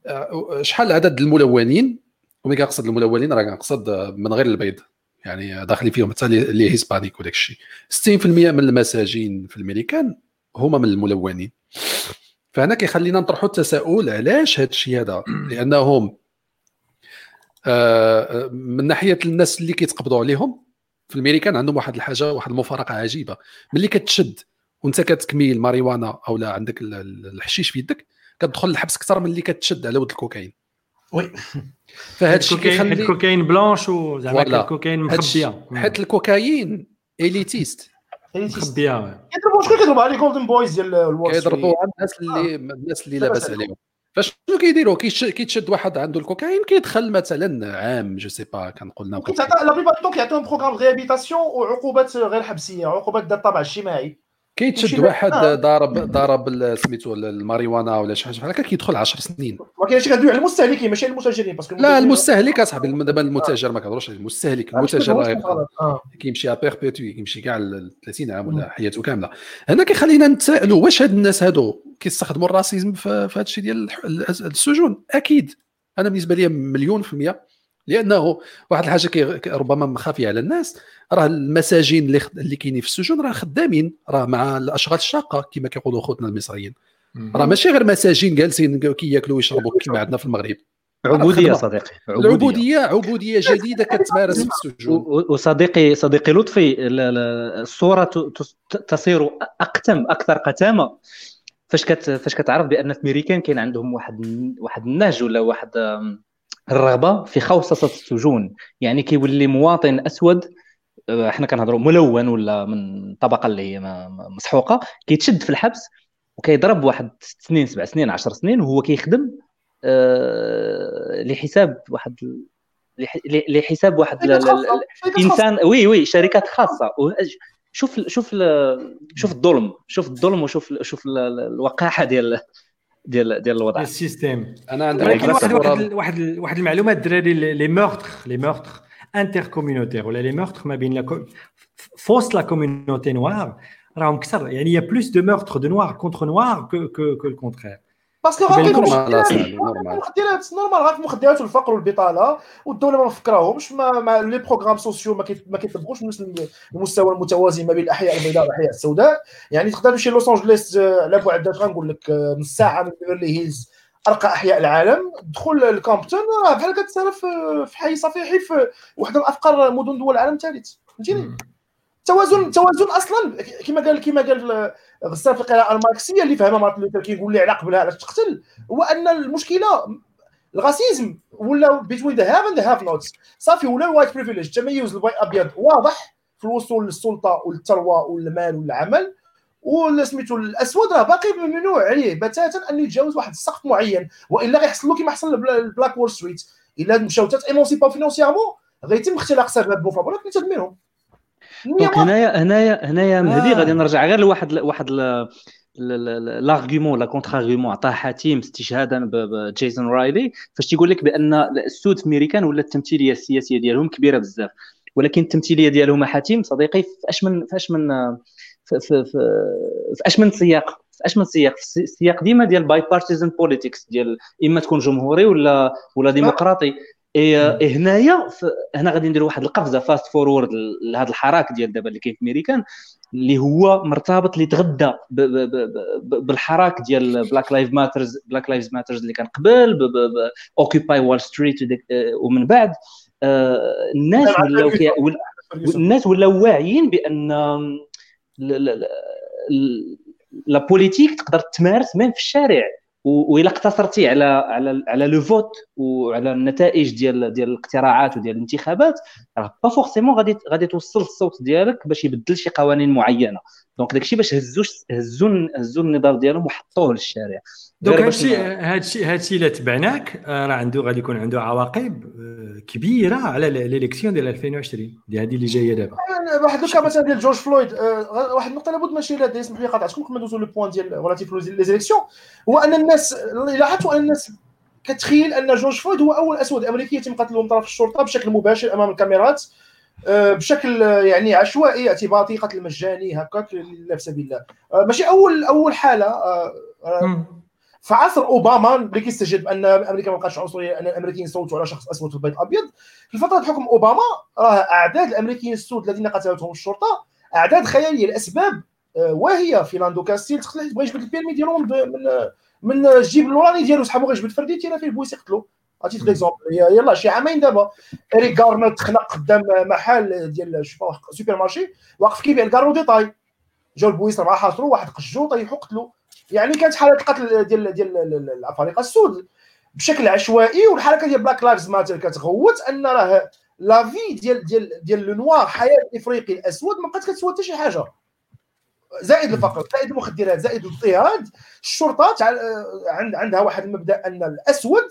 آه، شحال عدد الملونين؟ وملي كنقصد الملونين راه كنقصد من غير البيض. يعني داخلين فيهم حتى اللي اللي hispaniques وداك الشيء 60% من المساجين في الأمريكان هما من الملونين. فهنا كيخلينا نطرحوا التساؤل علاش هذا الشيء هذا؟ لأنهم آه، من ناحية الناس اللي كيتقبضوا عليهم في الأمريكان عندهم واحد الحاجة واحد المفارقة عجيبة. ملي كتشد وانت كتكمي الماريوانا أو لا عندك ال- ال- الحشيش في يدك كتدخل الحبس أكثر من اللي كتشد على ود الكوكايين. oui فهذا الشيء الكوكايين كيخلي الكوكايين بلانش وزعما. الكوكايين مخبيه حيت الكوكايين élitiste مخبيه كيضربوا شكون كيضربوا على golden boys ديال ال Wall كيضربوا الناس اللي الناس اللي لاباس عليهم. فشنو كيديروا كيتشد واحد عنده الكوكايين كيدخل مثلا عام je sais pas كنقول ناقص كيتعطى la plupart كيعطيهم programme réhabilitation وعقوبات غير حبسيه عقوبات ذات الطابع الاجتماعي كيتشد واحد آه. ضارب ضارب سميتو الماريوانا ولا شي حاجة. بحال هكا كيدخل 10 سنين. ما كاينش كندوي على المستهلكين ماشي على المتاجرين parce que لا المستهلك أصاحبي الم- دابا المتاجر ما كنهضروش على المستهلك المتاجر راه آه. كيمشي perpétuité كيمشي كاع ل 30 عام ولا حياته كاملة. هنا كيخلينا نتسائلوا واش هاد الناس هادو كيستخدموا الراسيزم في الشيء ديال السجون؟ أكيد. أنا بالنسبة لي مليون في المية لأنه واحد الحاجة ربما خافيه على الناس. راه المساجين اللي خد- اللي كاينين في السجون راه خدامين راه مع الأشغال الشاقة كما كيقولوا خوتنا المصريين. راه ماشي غير مساجين جالسين كياكلوا ويشربوا كما عندنا في المغرب. عبودية. صديقي العبودية عبودية جديدة كتمارس في السجون. وصديقي صديقي لطفي الصورة تصير أقتم أكثر قتامة. فاش كت فاش كتعرف بأن في أمريكان كاين عندهم واحد واحد النهج ولا واحد الرغبة في خوصصة السجون. يعني كيولي مواطن أسود إحنا كنهضروا ملون ولا من طبقة اللي هي مسحوقة كيتشد في الحبس وكيضرب واحد ست سنين سبع سنين 10 سنين وهو كيخدم آه، لحساب واحد لحساب واحد انسان oui oui شركات خاصة. شوف شوف ال- شوف الظلم. شوف الظلم وشوف شوف ال- ال- الوقاحة ديال ديال ديال الوضع. ال système أنا عندي واحد واحد واحد المعلومه الدراري les meurtres les meurtres inter-communautaires ولا les meurtres ما بين la co- فوسط la communauté noire راهم كثر يعني y a plus de meurtres de noirs contre noirs que que que le contraire parce que بين غير نورمال المشكلات أصاحبي، نورمال المخدرات نورمال غير المخدرات والفقر والبطاله والدولة ما مفكراهمش ما, ما les programmes sociaux ما كيت- ما كيطبقوش نفس المستوى المتوازي ما بين الاحياء البيضاء والاحياء السوداء يعني تقدر تمشي لوس انجلوس آه، على بعد غنقول لك آه، نص ساعه من بيفرلي هيلز أرقى أحياء العالم. دخل ل Compton راه بحال كتسالى في في حي صفيحي في واحدة من أفقر مدن دول العالم الثالث. فهمتيني؟ التوازن التوازن أصلا. كما قال كما قال غسان في القراءة الماركسية اللي فهمها مارتن لوثر كينغ واللي على قبلها علاش تقتل هو أن المشكلة الغاسيزم ولا بين ذا هاف اند هاف نوتس صافي ولا الوايت بريفيليج تميز الباي أبيض واضح في الوصول للسلطة والثروة والمال والعمل. وسميتو الأسود راه باقي ممنوع عليه بتاتا أنه يتجاوز واحد السقف معين وإلا غيحصل له كما حصل البلاك وول ستريت إلا مشاو تايمونسيبا فينونسيامون غيتم اختلاق سبب ثلاثة منهم. دونك هنايا هنايا هنايا مهدي آه. غادي نرجع غير لواحد واحد l'argument la contre-argument عطاه حاتم استشهادا بجيسون رايلي فاش تيقول لك بأن السود في ميريكان ولا التمثيلية السياسية ديالهم كبيرة بزاف. ولكن التمثيلية ديالهم حاتم صديقي في اش من في اش من في في في في اش من سياق في اش من سياق في السياق ديما ديال bipartisan politics ديال اما تكون جمهوري ولا ولا ديمقراطي إيه إيه هنايا هنا غادي ندير واحد القفزه fast forward لهذا الحراك ديال دابا اللي كاين في ميريكان اللي هو مرتبط اللي تغدى بالحراك ديال Black Lives Matter Black Lives Matter اللي كان قبل Occupy Wall Street ومن بعد آه، الناس ولاو الناس ولاو واعيين بان la politique تقدر تمارس même في الشارع. وإلا اقتصرتي على على على le vote وعلى النتائج ديال ديال الاقتراعات وديال الانتخابات راه pas forcément غادي غادي توصل الصوت ديالك باش يبدل شي قوانين معينة. donc داكشي باش هزوا هزوا هزوا النضال ديالهم وحطوه للشارع. donc هادشي هادشي هادشي إلا تبعناك آه، راه عنده غادي يكون عنده عواقب آه، كبيرة على l'élection ديال 2020 هذه اللي جاية دابا. واحد ال cas مثلا ديال جورج فلويد آه، واحد النقطة لابد ماشي لا يسمح لي قاطعتكم قبل ما ندوزو le point ديال relatif les élections هو أن الناس لاحظتوا أن الناس كتخيل أن جورج فلويد هو أول أسود أمريكي يتم قتله من طرف الشرطة بشكل مباشر أمام الكاميرات. آه، بشكل آه، يعني عشوائي اعتباطي قتل مجاني هكاك لا في سبيل الله. آه، ماشي أول أول حالة آه، آه، في عصر أوباما اللي كيستجد بان أمريكا ما بقاش عنصرية أن الأمريكيين يصوتوا على شخص أسود في البيت الأبيض. في فتره حكم أوباما راه أعداد الأمريكيين السود الذين قتلتهم الشرطة أعداد خيالية الاسباب آه، واهية. فيلاندو كاستيل تقتل بغى يجبد ال permis ديالو من من الجيب الوراني ديالو سحبو غيجبد فردي تيرا فيه البوليس يقتلو. عطيت l'exemple يلا شي عامين دابا اريك غارنر تخنق قدام محل ديال supermarché واقف كيبيع الكارو détail جاو البوليس راه حاصرو واحد قجو طيحو قتلو يعني كانت حاله القتل ديال ديال الافارقه السود بشكل عشوائي والحركه ديال Black Lives Matter كتغوت ان راه la vie ديال ديال ديال le noir حياه الافريقي الاسود ما بقات كتسوى حتى شي حاجة زائد الفقر زائد المخدرات زائد الاضطهاد الشرطه عندها واحد المبدا ان الاسود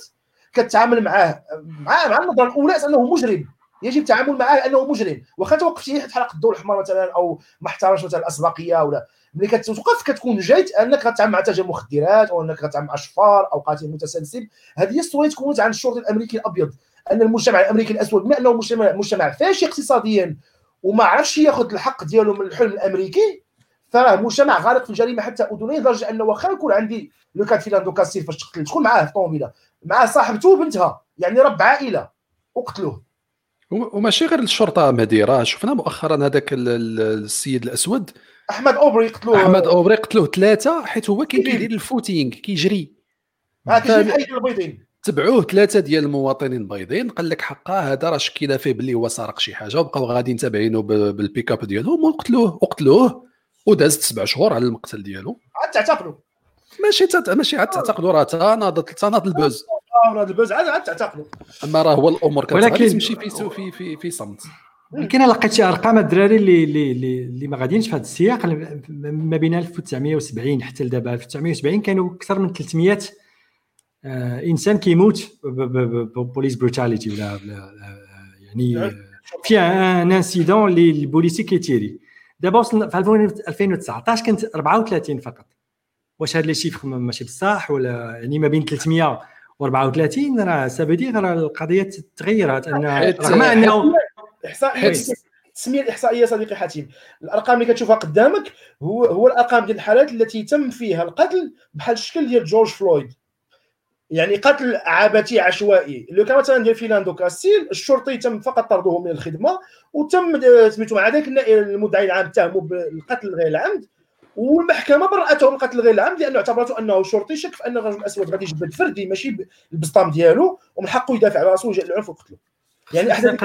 كتعامل معاه مع مع النظره الأولى أنه مجرم. يجب التعامل معاه أنه مجرم. واخا توقفتي حتى حلقة الضوء الاحمر مثلا أو ما احترمش مثلا الأسبقية ولا. ملي كتوقف كتكون جايت أنك غتعامل مع تاجر مخدرات أو أنك غتعامل مع شفار أو قاتل متسلسل. هذه هي الصورة تكونت عن الشرطي الامريكي الأبيض. أن المجتمع الأمريكي الأسود بما أنه مجتمع مجتمع فاشي اقتصاديا وما عرفش ياخذ الحق ديالو من الحلم الأمريكي فراه مجتمع غارق في الجريمة حتى أذنيه لدرجة أنه واخا يكون عندي لو كان فيلاندو كاستيل فاش تقتل شكون معاه في الطوموبيله معاه صاحبته وبنتها. يعني رب عائلة. وقتلوه. وماشي غير الشرطة مهدي راه شفنا مؤخرا هذاك ال- ال- السيد الأسود. أحمد أوبري قتلوه أحمد أوبري قتلوه ثلاثة حيت هو كان كيدير ال footing كيجري. فهاد- بحال البيضين. تبعوه ثلاثة ديال المواطنين البيضين. قال لك حقا هذا راه شكينا فيه باللي هو سارق شي حاجة وبقاو غاديين تابعينه بالبيك أب ديالهم. وقتلوه وقتلوه ودازت سبع شهور على المقتل ديالو. عاد تعتقلوا. ماشي تت... ماشي عاد تعتقلوا راه تا ناض ال buzz. هذا ال buzz عاد عاد تعتقلوا أما راه هو الأمور كتغادي ولكن- تمشي في سو- في في في صمت. ولكن أنا لقيت شي أرقام الدراري اللي اللي اللي, ما غاديينش في هذا السياق ما بين 1970 حتى لدابا 1970 كانوا أكثر من 300 آه، إنسان كيموت police brutality ولا, ولا يعني في un incident اللي البوليسي كيتيري. دابا وصلنا في 2019 كانت 34 فقط. واش هاد les chiffres ماشي بصح ولا يعني ما بين 334 راه صافي راه القضية تغيرت أن رغم انه التسميه الإحصائية صديقي حاتم الأرقام اللي كتشوفها قدامك هو هو الأرقام ديال الحالات التي تم فيها القتل بحال الشكل ديال جورج فلويد. يعني قتل عبثي عشوائي. لو كان مثلا ديال فيلاندو كاستيل الشرطي تم فقط طرده من الخدمة وتم سميتو مع ذلك المدعي العام اتهموا بالقتل غير العمد والمحكمة برأته من القتل غير العمد لأنه اعتبرته أنه شرطي شك في أن الرجل الأسود غادي يجبد فردي ماشي بالبسطام ديالو ومن حقه يدافع على رأسه ويجي العنف وقتله يعني أحد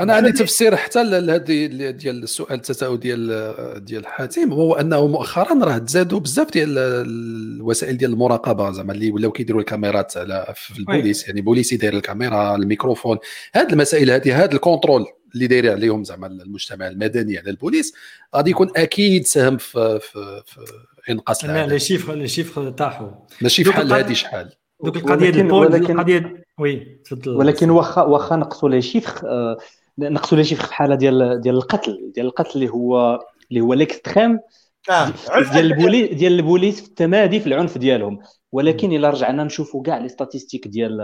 أنا عندي تفسير حتى لهذه ديال السؤال التساؤل ديال ديال حاتم هو أنه مؤخرا راه تزادوا بزاف ديال الوسائل ديال المراقبة زعما اللي ولاو كيديروا الكاميرات على في البوليس يعني البوليس يدير الكاميرا الميكروفون هذه المسائل هذه هذا ال contrôle. اللي داير عليهم زعما المجتمع المدني على البوليس غادي يكون أكيد ساهم في في, في إنقاص لا les chiffres les chiffres طاحوا. ماشي فحال هذه شحال. دوك القضية ديال البول القضية oui تفضل. ولكن واخا واخا نقصوا les chiffres آه، نقصوا les chiffres في الحاله ديال ديال القتل ديال القتل اللي هو اللي هو l'extrême آه. ديال البوليس ديال البوليس في التمادي في العنف ديالهم. ولكن إلا رجعنا نشوفوا كاع les statistiques ديال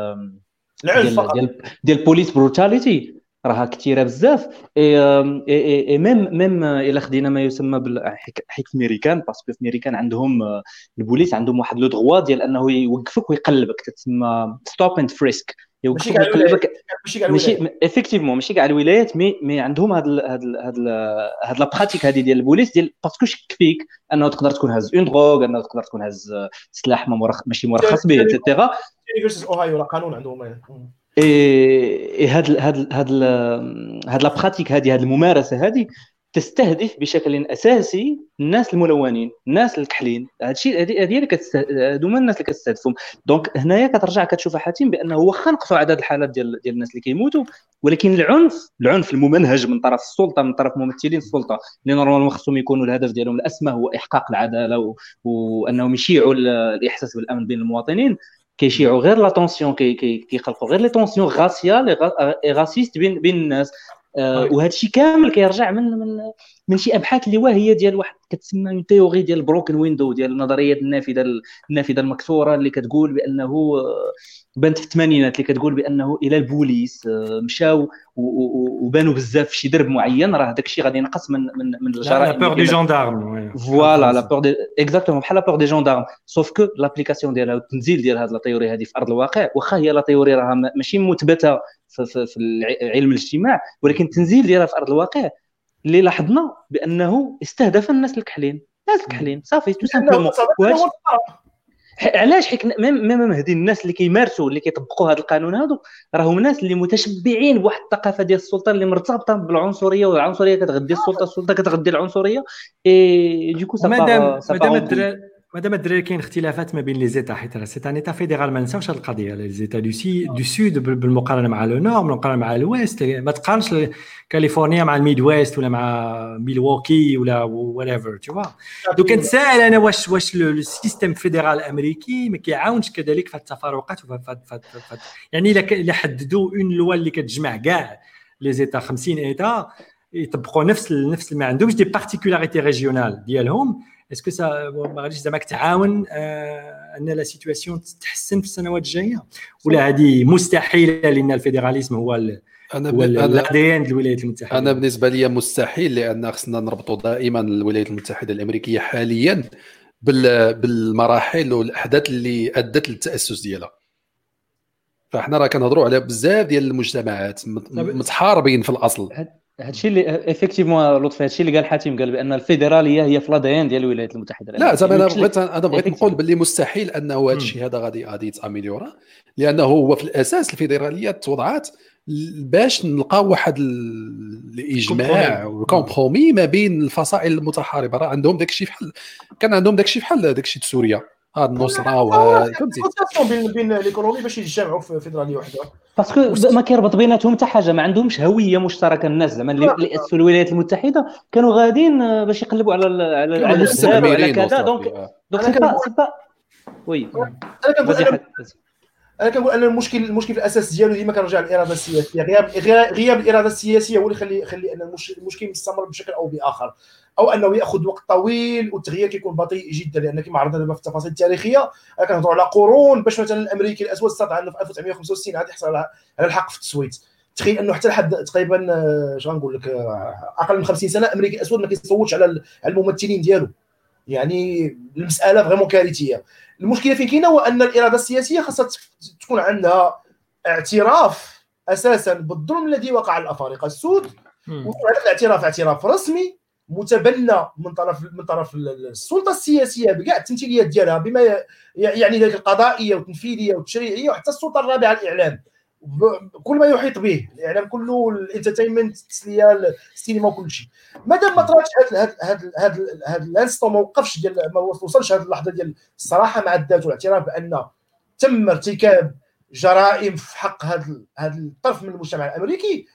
العنف ديال ديال, ديال ال police brutality راها كثيرة بزاف. et même même إلا خدينا ما يسمى بالحيك في ميريكان parce que في ميريكان عندهم البوليس عندهم واحد le droit ديال أنه يوقفك ويقلبك. تتسمى stop and frisk يوقفك ويقلبك. ماشي effectivement ماشي كاع الولايات مي مي عندهم هاد هاد هاد هاد la pratique هذه ديال البوليس ديال parce que شك فيك أنه تقدر تكون هاز une drogue أنه تقدر تكون هاز سلاح ماشي مرخص به et cetera اوهايو قانون عندهم. إي هاد هاد هاد هاد la pratique هذه هاد الممارسة هذه تستهدف بشكل أساسي الناس الملونين الناس الكحلين هذه هذه اللي هذو هما الناس اللي كتستهدفهم donc هنايا كترجع كتشوف حاتم بأنه واخا نقصوا عدد الحالات ديال ديال الناس اللي كيموتوا ولكن العنف العنف الممنهج من طرف السلطة من طرف ممثلين السلطة اللي normalement خصهم يكونوا الهدف ديالهم الأسمى هو إحقاق العدالة. وأنهم يشيعوا الإحساس بالأمن بين المواطنين كيشيعوا غير la tension كيخلقوا غير les tensions raciales et racistes بين بين الناس. آه وهذا الشيء كامل كيرجع من من من شي أبحاث اللي واهيه ديال واحد كتسمى une théorie ديال ال broken window ديال النظرية النافذة النافذة المكسورة اللي كتقول بأنه بانت في الثمانينات اللي كتقول بأنه إلى البوليس آه، مشاو وبانوا بزاف في شي درب معين راه داك الشيء غادي ينقص من من من الجرائم la peur des gendarmes voilà la peur des exactement بحال la peur des gendarmes sauf que l'application ديالها والتنزيل ديال هذه la théorie هذه في أرض الواقع واخا هي la théorie راها ماشي مثبته في, في, في علم الاجتماع ولكن التنزيل ديالها في أرض الواقع اللي لاحظنا بأنه استهدف الناس الكحلين. الناس الكحلين صافي tout simplement. علاش حيت même هذه الناس اللي كيمارسوا اللي كيطبقوا هذا القانون هذو راهم ناس اللي متشبعين بواحد الثقافة ديال السلطة اللي مرتبطة بالعنصرية والعنصرية كتغذي السلطة السلطة كتغذي العنصرية. et du coup مادام مادام مادام الدراري كاين اختلافات ما بين les états حيت راه c'est un état fédéral ما نساوش هذه القضية. les états de ceux du sud بالمقارنة مع le nord بالمقارنة مع ال West. ما تقارنش كاليفورنيا مع ال Midwest ولا مع ميلواكي ولا وات تو دو كنتسائل أنا واش واش ال système fédéral الامريكي ما كيعاونش كذلك في التفارقات يعني إلا حددوا une loi اللي كتجمع كاع les états 50 état يطبقوا نفس نفس ما عندهمش des particularités régionales ديالهم. est-ce que ça ما غاديش زعما تعاون آه أن la situation تتحسن في السنوات الجاية؟ ولا هذه مستحيلة لأن ال fédéralisme هو أنا هو ال ADN الولايات المتحدة. أنا بالنسبة لي مستحيل لأن خصنا نربطوا دائما الولايات المتحدة الأمريكية حاليا بالمراحل والأحداث اللي أدت للتأسس ديالها. فاحنا راه كنهضروا على بزاف ديال المجتمعات متحاربين في الأصل. هادشي اللي effectivement لطفي هادشي اللي قال حاتم قال بأن الفيدرالية هي في l'ADN ديال الولايات المتحدة لا زعما أنا بغيت أنا بغيت نقول باللي مستحيل أنه هذا الشيء هذا غادي غادي يت améliorer لأنه هو في الأساس الفيدرالية توضعات باش نلقاو واحد الإجماع و compromis ما بين الفصائل المتحاربة. راه عندهم داك الشيء بحال كان عندهم داك الشيء بحال داك الشيء سوريا. هاد النصره وهاد فهمتي بين بين les colonies باش يتجمعوا في فيدرالية وحدة. parce que ما كيربط بيناتهم حتى حاجة ما عندهمش هوية مشتركة. الناس زعما اللي اسسوا الولايات المتحدة كانوا غاديين آه، باش يقلبوا على ال- على على وعلى كذا. donc آه. donc أنا c'est pas c'est pas oui. أنا كنقول أن المشكل المشكل الاساس ديالو ديما كنرجع للإرادة السياسية. غياب غياب- الإرادة السياسية هو اللي يخلي يخلي أن المش- المشكل مستمر بشكل أو بآخر. أو أنه يأخذ وقت طويل والتغيير كيكون بطيء جدا لأن كما عرضنا دابا في التفاصيل التاريخية. راه كنهضروا على قرون باش مثلا الأمريكي الأسود استطاع أنه في 1965 عاد يحصل على الحق في التصويت تخيل أنه حتى لحد تقريبا آه، اش غنقول لك آه، أقل من 50 سنة الامريكي الاسود ما كيصوتش على ال- على الممثلين ديالو. يعني المسألة فريمون كارثية. المشكلة فين كاينة؟ هو أن الإرادة السياسية خاصها تكون عندها اعتراف أساسا بالظلم الذي وقع على الأفارقة. السود مم. ويكون هذا الاعتراف اعتراف رسمي متبنى من طرف من طرف ال- السلطة السياسية بكاع التمثيليات ديالها بما يعني ذلك القضائية والتنفيذية والتشريعية وحتى السلطة الرابعة الاعلام كل ما يحيط به الإعلام كله الإنترتينمنت التسلية السينما وكل شيء. مادام ما طراتش هاد هاد الانستون ما وقفش ديال ما وصلش هاد اللحظة ديال الصراحة مع الذات والاعتراف بأن تم ارتكاب جرائم في حق هذا هذا الطرف من المجتمع الأمريكي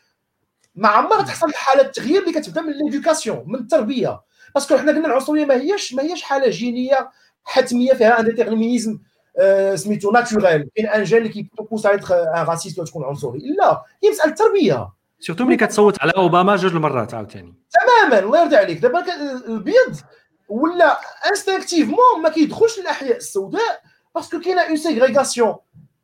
ما عمرها تحصل حالة تغيير اللي كتبدا من l'éducation من التربية. parce que حنا قلنا العنصرية ما هيش ما هيش حالة جينية حتمية فيها un déterminisme آه، سميتو naturel كاين un gène اللي كي pousse على un raciste ولا تكون عنصري لا هي مسألة تربية. surtout ملي كتصوت على أوباما جوج المرات عاوتاني. تماما الله يرضي عليك. دابا البيض ولا instinctivement ما كيدخلش للأحياء السوداء parce que كاينة une ségrégation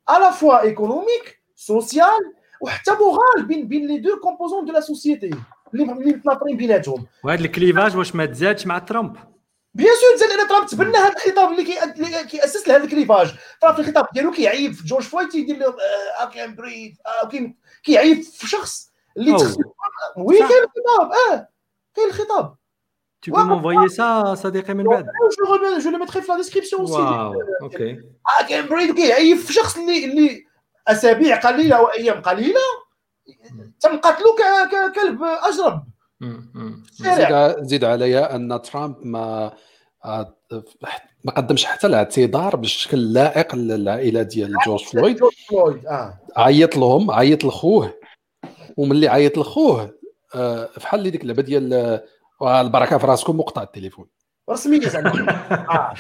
à la fois économique sociale وحتى morale بين بين les deux composantes de la société اللي اللي متناحرين بيناتهم. وهذا ال clivage واش ما تزادش مع ترامب؟ bien sûr تزاد لأن ترامب تبنى هذا الخطاب اللي كي- اللي كياسس لهذا ال clivage. ترامب في الخطاب ديالو كيعيب في جورج فويد تيدير له اي كان بريث كيعيب في شخص اللي. oui كاين الخطاب آه كاين الخطاب. Tu peux m'envoyer ça صديقي من بعد je le mettrai la description aussi واو أوكي كان بريد كيعيب في شخص اللي اللي أسابيع قليلة أو أيام قليلة تم قتله ك- ك- كلب اجرب زيد زيد عليا أن ترامب ما آه، ما قدمش حتى الاعتذار بالشكل لائق للعائلة ديال جورج فلويد. جورج فلويد آه. عيط لهم عيط لخوه. وملي عيط لخوه آه، بحال اللي ديك اللعبة ديال آه، البركة في راسكم وقطع التليفون. رسميا زعما. آه.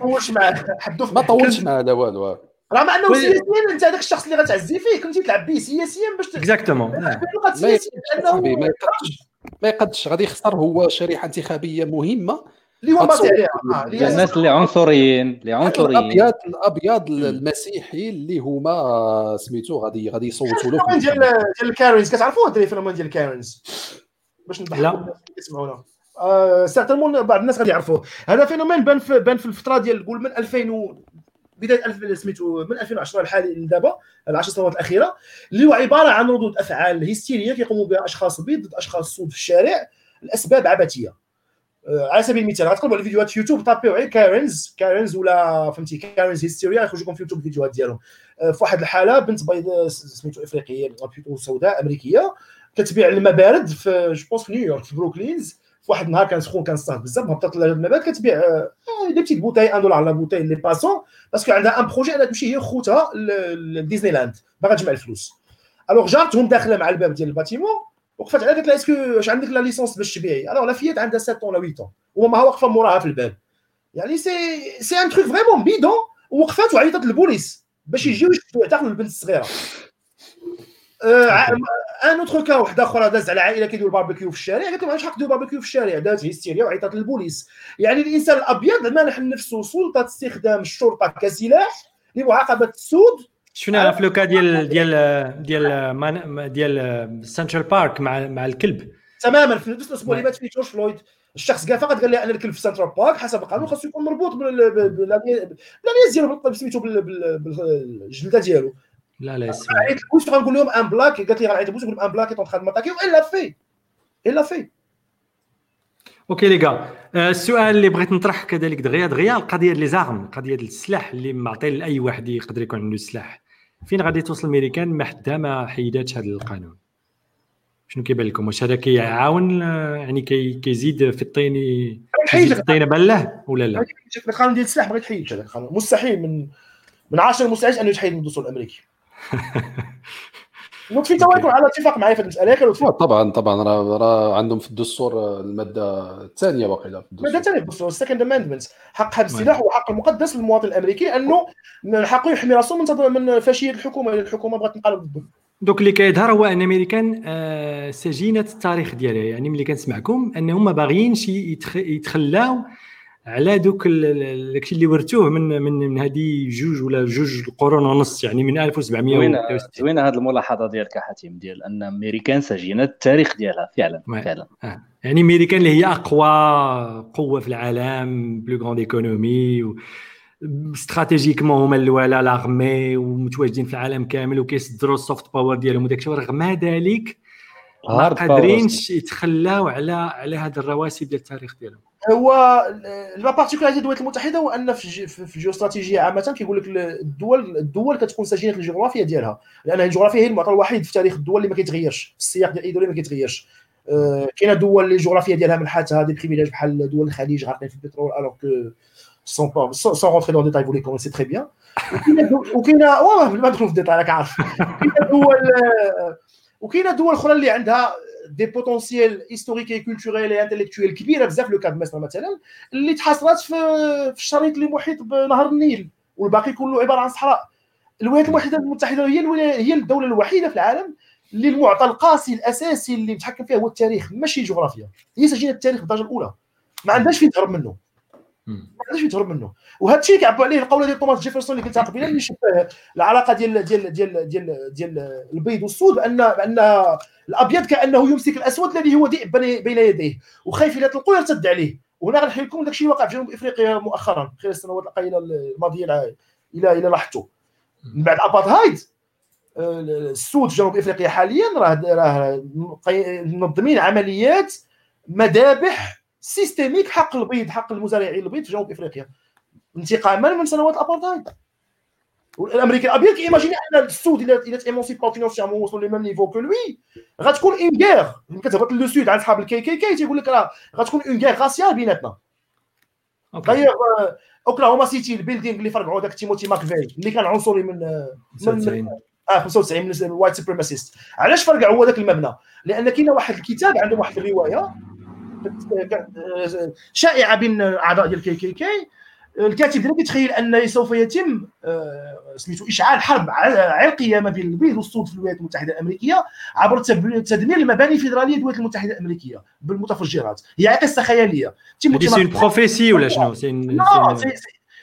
طولش معاه ما طولش معاه لا والو. آه. راه مع انه سياسيا انت هذاك الشخص اللي غتعزي فيه كنتي تلعب به سياسيا باش exactement. تلقى ما يقدش ما يقدش غادي يخسر هو شريحة انتخابية مهمة. اللي هو عليها هي الناس اللي عنصريين اللي عنصريين. الابيض الأبيض المسيحي اللي هما آه، سميتو غادي غادي يصوتوا له ال phénomène في ديال ديال ال Karens كتعرفوه انت ال phénomène ديال ال Karens باش نضحكوا. الناس اللي كيسمعونا. آه بعض الناس غادي يعرفوه. هذا phénomène بان في بان في الفترة ديال قول من 2000 و بداية 2000 سميتو من 2010 لحالي لدابا العشر سنوات الأخيرة اللي هو عبارة عن ردود أفعال هستيرية كيقوموا بها أشخاص بيض ضد أشخاص سود في الشارع لأسباب عبثية. آه، على سبيل المثال غتقلبوا على فيديوهات يوتيوب tapez غير Karens Karens ولا فهمتي Karens hystérie يخرج لكم في يوتيوب الفيديوهات ديالهم. آه، في واحد الحالة بنت بيضاء سميتو إفريقية سوداء أمريكية كتبيع المبرد في je pense في نيويورك في بروكلينز. في واحد النهار كان سخون كان صهد بزاف هبطت لها المبرد كتبيع آه، des petites bouteilles 1 دولار la bouteille les passants parce que عندها un projet أنها تمشي هي خوتها لديزني لاند باغا تجمع الفلوس. alors جارتهم داخلة مع الباب ديال ال bâtiment وقفت عليها قالت لها est-ce que واش عندك la licence باش تبيعي؟ alors la fillette عندها 7 ولا 8 ومامها واقفة موراها في الباب. يعني c'est c'est un truc vraiment bidon وقفات وعيطت للبوليس باش يجيو يعتقلوا البنت الصغيرة. un autre cas واحدة أخرى داز على عائله كيديروا باربيكيو في الشارع قالت لهم علاش حق ديروا باربيكيو في الشارع دازت hystérie وعيطت للبوليس يعني الانسان الابيض مانح نفسه سلطه استخدام الشرطه كسلاح لمعاقبه السود شفنا في le cas ديال ديال ديال ديال سنترال بارك مع مع الكلب تماما في نفس الأسبوع اللي مات فيه جورج فلويد الشخص كاع فقط قال لي ان الكلب في سنترال بارك حسب القانون خاصو يكون مربوط بال- بال- بال- بالانياس ديالو سميتو بال- بال- بالجلده ديالو لا لا يسمع عيط البوس غنقول لهم ان بلاك قالت لي غنعيط البوس نقول لهم ان بلاك اون تخا ماتاكي إلا في إلا في أوكي لي غا آه، السؤال اللي بغيت نطرح كذلك دغيا. دغيا القضية ديال لي زارم القضية ديال السلاح اللي معطي لأي واحد يقدر يكون عنده سلاح. فين غادي توصل الميريكان ما حدا ما حيداتش هذا القانون. شنو كيبان لكم؟ واش هذا كيعاون؟ آه، يعني كي كيزيد في الطين ي- تحيد عطينا بالله ولا لا؟ القانون ديال السلاح بغيت تحيد هذا القانون. مستحيل من من 10 المستحيل أنه يتحيد من الدستور الأمريكي. لطفي tu يكون على اتفاق معايا في المسألة ياك لطفي طبعا طبعا. راه راه عندهم في الدستور المادة الثانية واقيلا في ماده الدستور ثانية في الدستور ال Second Amendment حق حبس السلاح هو حق المقدس للمواطن الأمريكي انه من حقه يحمي راسه من من فاشية الحكومة اذا الحكومة بغات تنقلب ضده. دوك اللي كيظهر هو أن أمريكان آه، سجينة التاريخ ديالها. يعني ملي كنسمعكم انهم ما باغيينش يتخ- يتخلاو على دوك داكشي اللي ورثوه من من من هذه جوج ولا جوج القرون ونص يعني من زوينه 1763 زوينه هذه الملاحظه ديالك يا حاتم ديال أن أمريكان سجينة التاريخ ديالها فعلا. فعلا آه. يعني أمريكان اللي هي أقوى قوة في العالم بلو غروند ايكونومي و... stratégiquement هما الاولى l'armée ومتواجدين في العالم كامل وكيصدروا ال soft power ديالهم وداك الشيء ورغم ذلك ما. قادرينش يتخلاو على على هذه الرواسب ديال التاريخ ديالهم هو la particularité الولايات المتحدة هو أن في الجي- في الجيوستراتيجيه عامة كيقول لك الدول الدول كتكون سجينة الجغرافيا ديالها. لأن الجغرافيا هي المعطى الوحيد في تاريخ الدول اللي ما كيتغيرش السياق ديال أي دولة ما كيتغيرش. آه، كاينة دول اللي الجغرافيا ديالها منحاتها des privilèges بحال دول الخليج غارقين في البترول alors que sans pas sans rentrer dans détails فولي conséquent très bien وكاينة واه ما ندخلوا في الديتاي راك عارف. كاينة دول وكاينة دول أخرى اللي عندها des potentiels historiques et culturels et intellectuels كبيرة بزاف le cas مصر مثلا اللي تحاصرات في الشريط اللي محيط بنهر النيل والباقي كله عبارة عن صحراء. الولايات المتحدة المتحدة هي هي الدولة الوحيدة في العالم اللي المعطى القاسي الأساسي اللي متحكم فيها هو التاريخ ماشي الجغرافيا هي سجينة التاريخ بالدرجة الأولى. ما عندهاش فين تهرب منه. ما عندهاش فين تهرب منه. وهذا الشيء اللي كيعبر عليه القوله ديال توماس جيفرسون اللي قلتها قبيله اللي شبه العلاقة ديال ديال ديال ديال ديال البيض والسود بان بأن الأبيض كأنه يمسك الأسود الذي هو ذئب بين يديه وخايف اذا طلقوا يرتد عليه. وهنا غنحكي لكم داك الشيء اللي وقع في جنوب إفريقيا مؤخرا خلال السنوات القليلة الماضيه إلى إلى لاحظتوا. من بعد الأبارتهايد آه، السود في جنوب إفريقيا حاليا راه راه منظمين عمليات مذابح systémique حق البيض حق المزارعين البيض في جنوب إفريقيا. انتقاما من سنوات الأبارتهايد. والأمريكي الأبيض ك imaginer أن السود الا إلا ت émancipaw financièrement وصلوا les mêmes niveaux que lui غتكون en guerre ملي كتهبط لو سود على صحاب ال KKK تيقول لك راه غتكون une guerre raciale بيناتنا. guerre آه، أوكلاهوما سيتي ال building اللي فرقعوا داك تيموتي ماكفيل اللي كان عنصري من آه، من 95 آه 95 من ال white supremacist علاش فرقع هو ذاك المبنى؟ لأن كاين واحد الكتاب عندهم واحد الرواية شائعة بين أعضاء ديال KKK. الكاتب ديالها كيتخيل أن سوف يتم آه، سميتو إشعال حرب عرقيه ما بين البيض والسود في الولايات المتحدة الأمريكية عبر تدمير المباني الفيدرالية للولايات المتحدة الأمريكية بالمتفجرات. هي قصه خياليه c'est prophétie ولا شنو c'est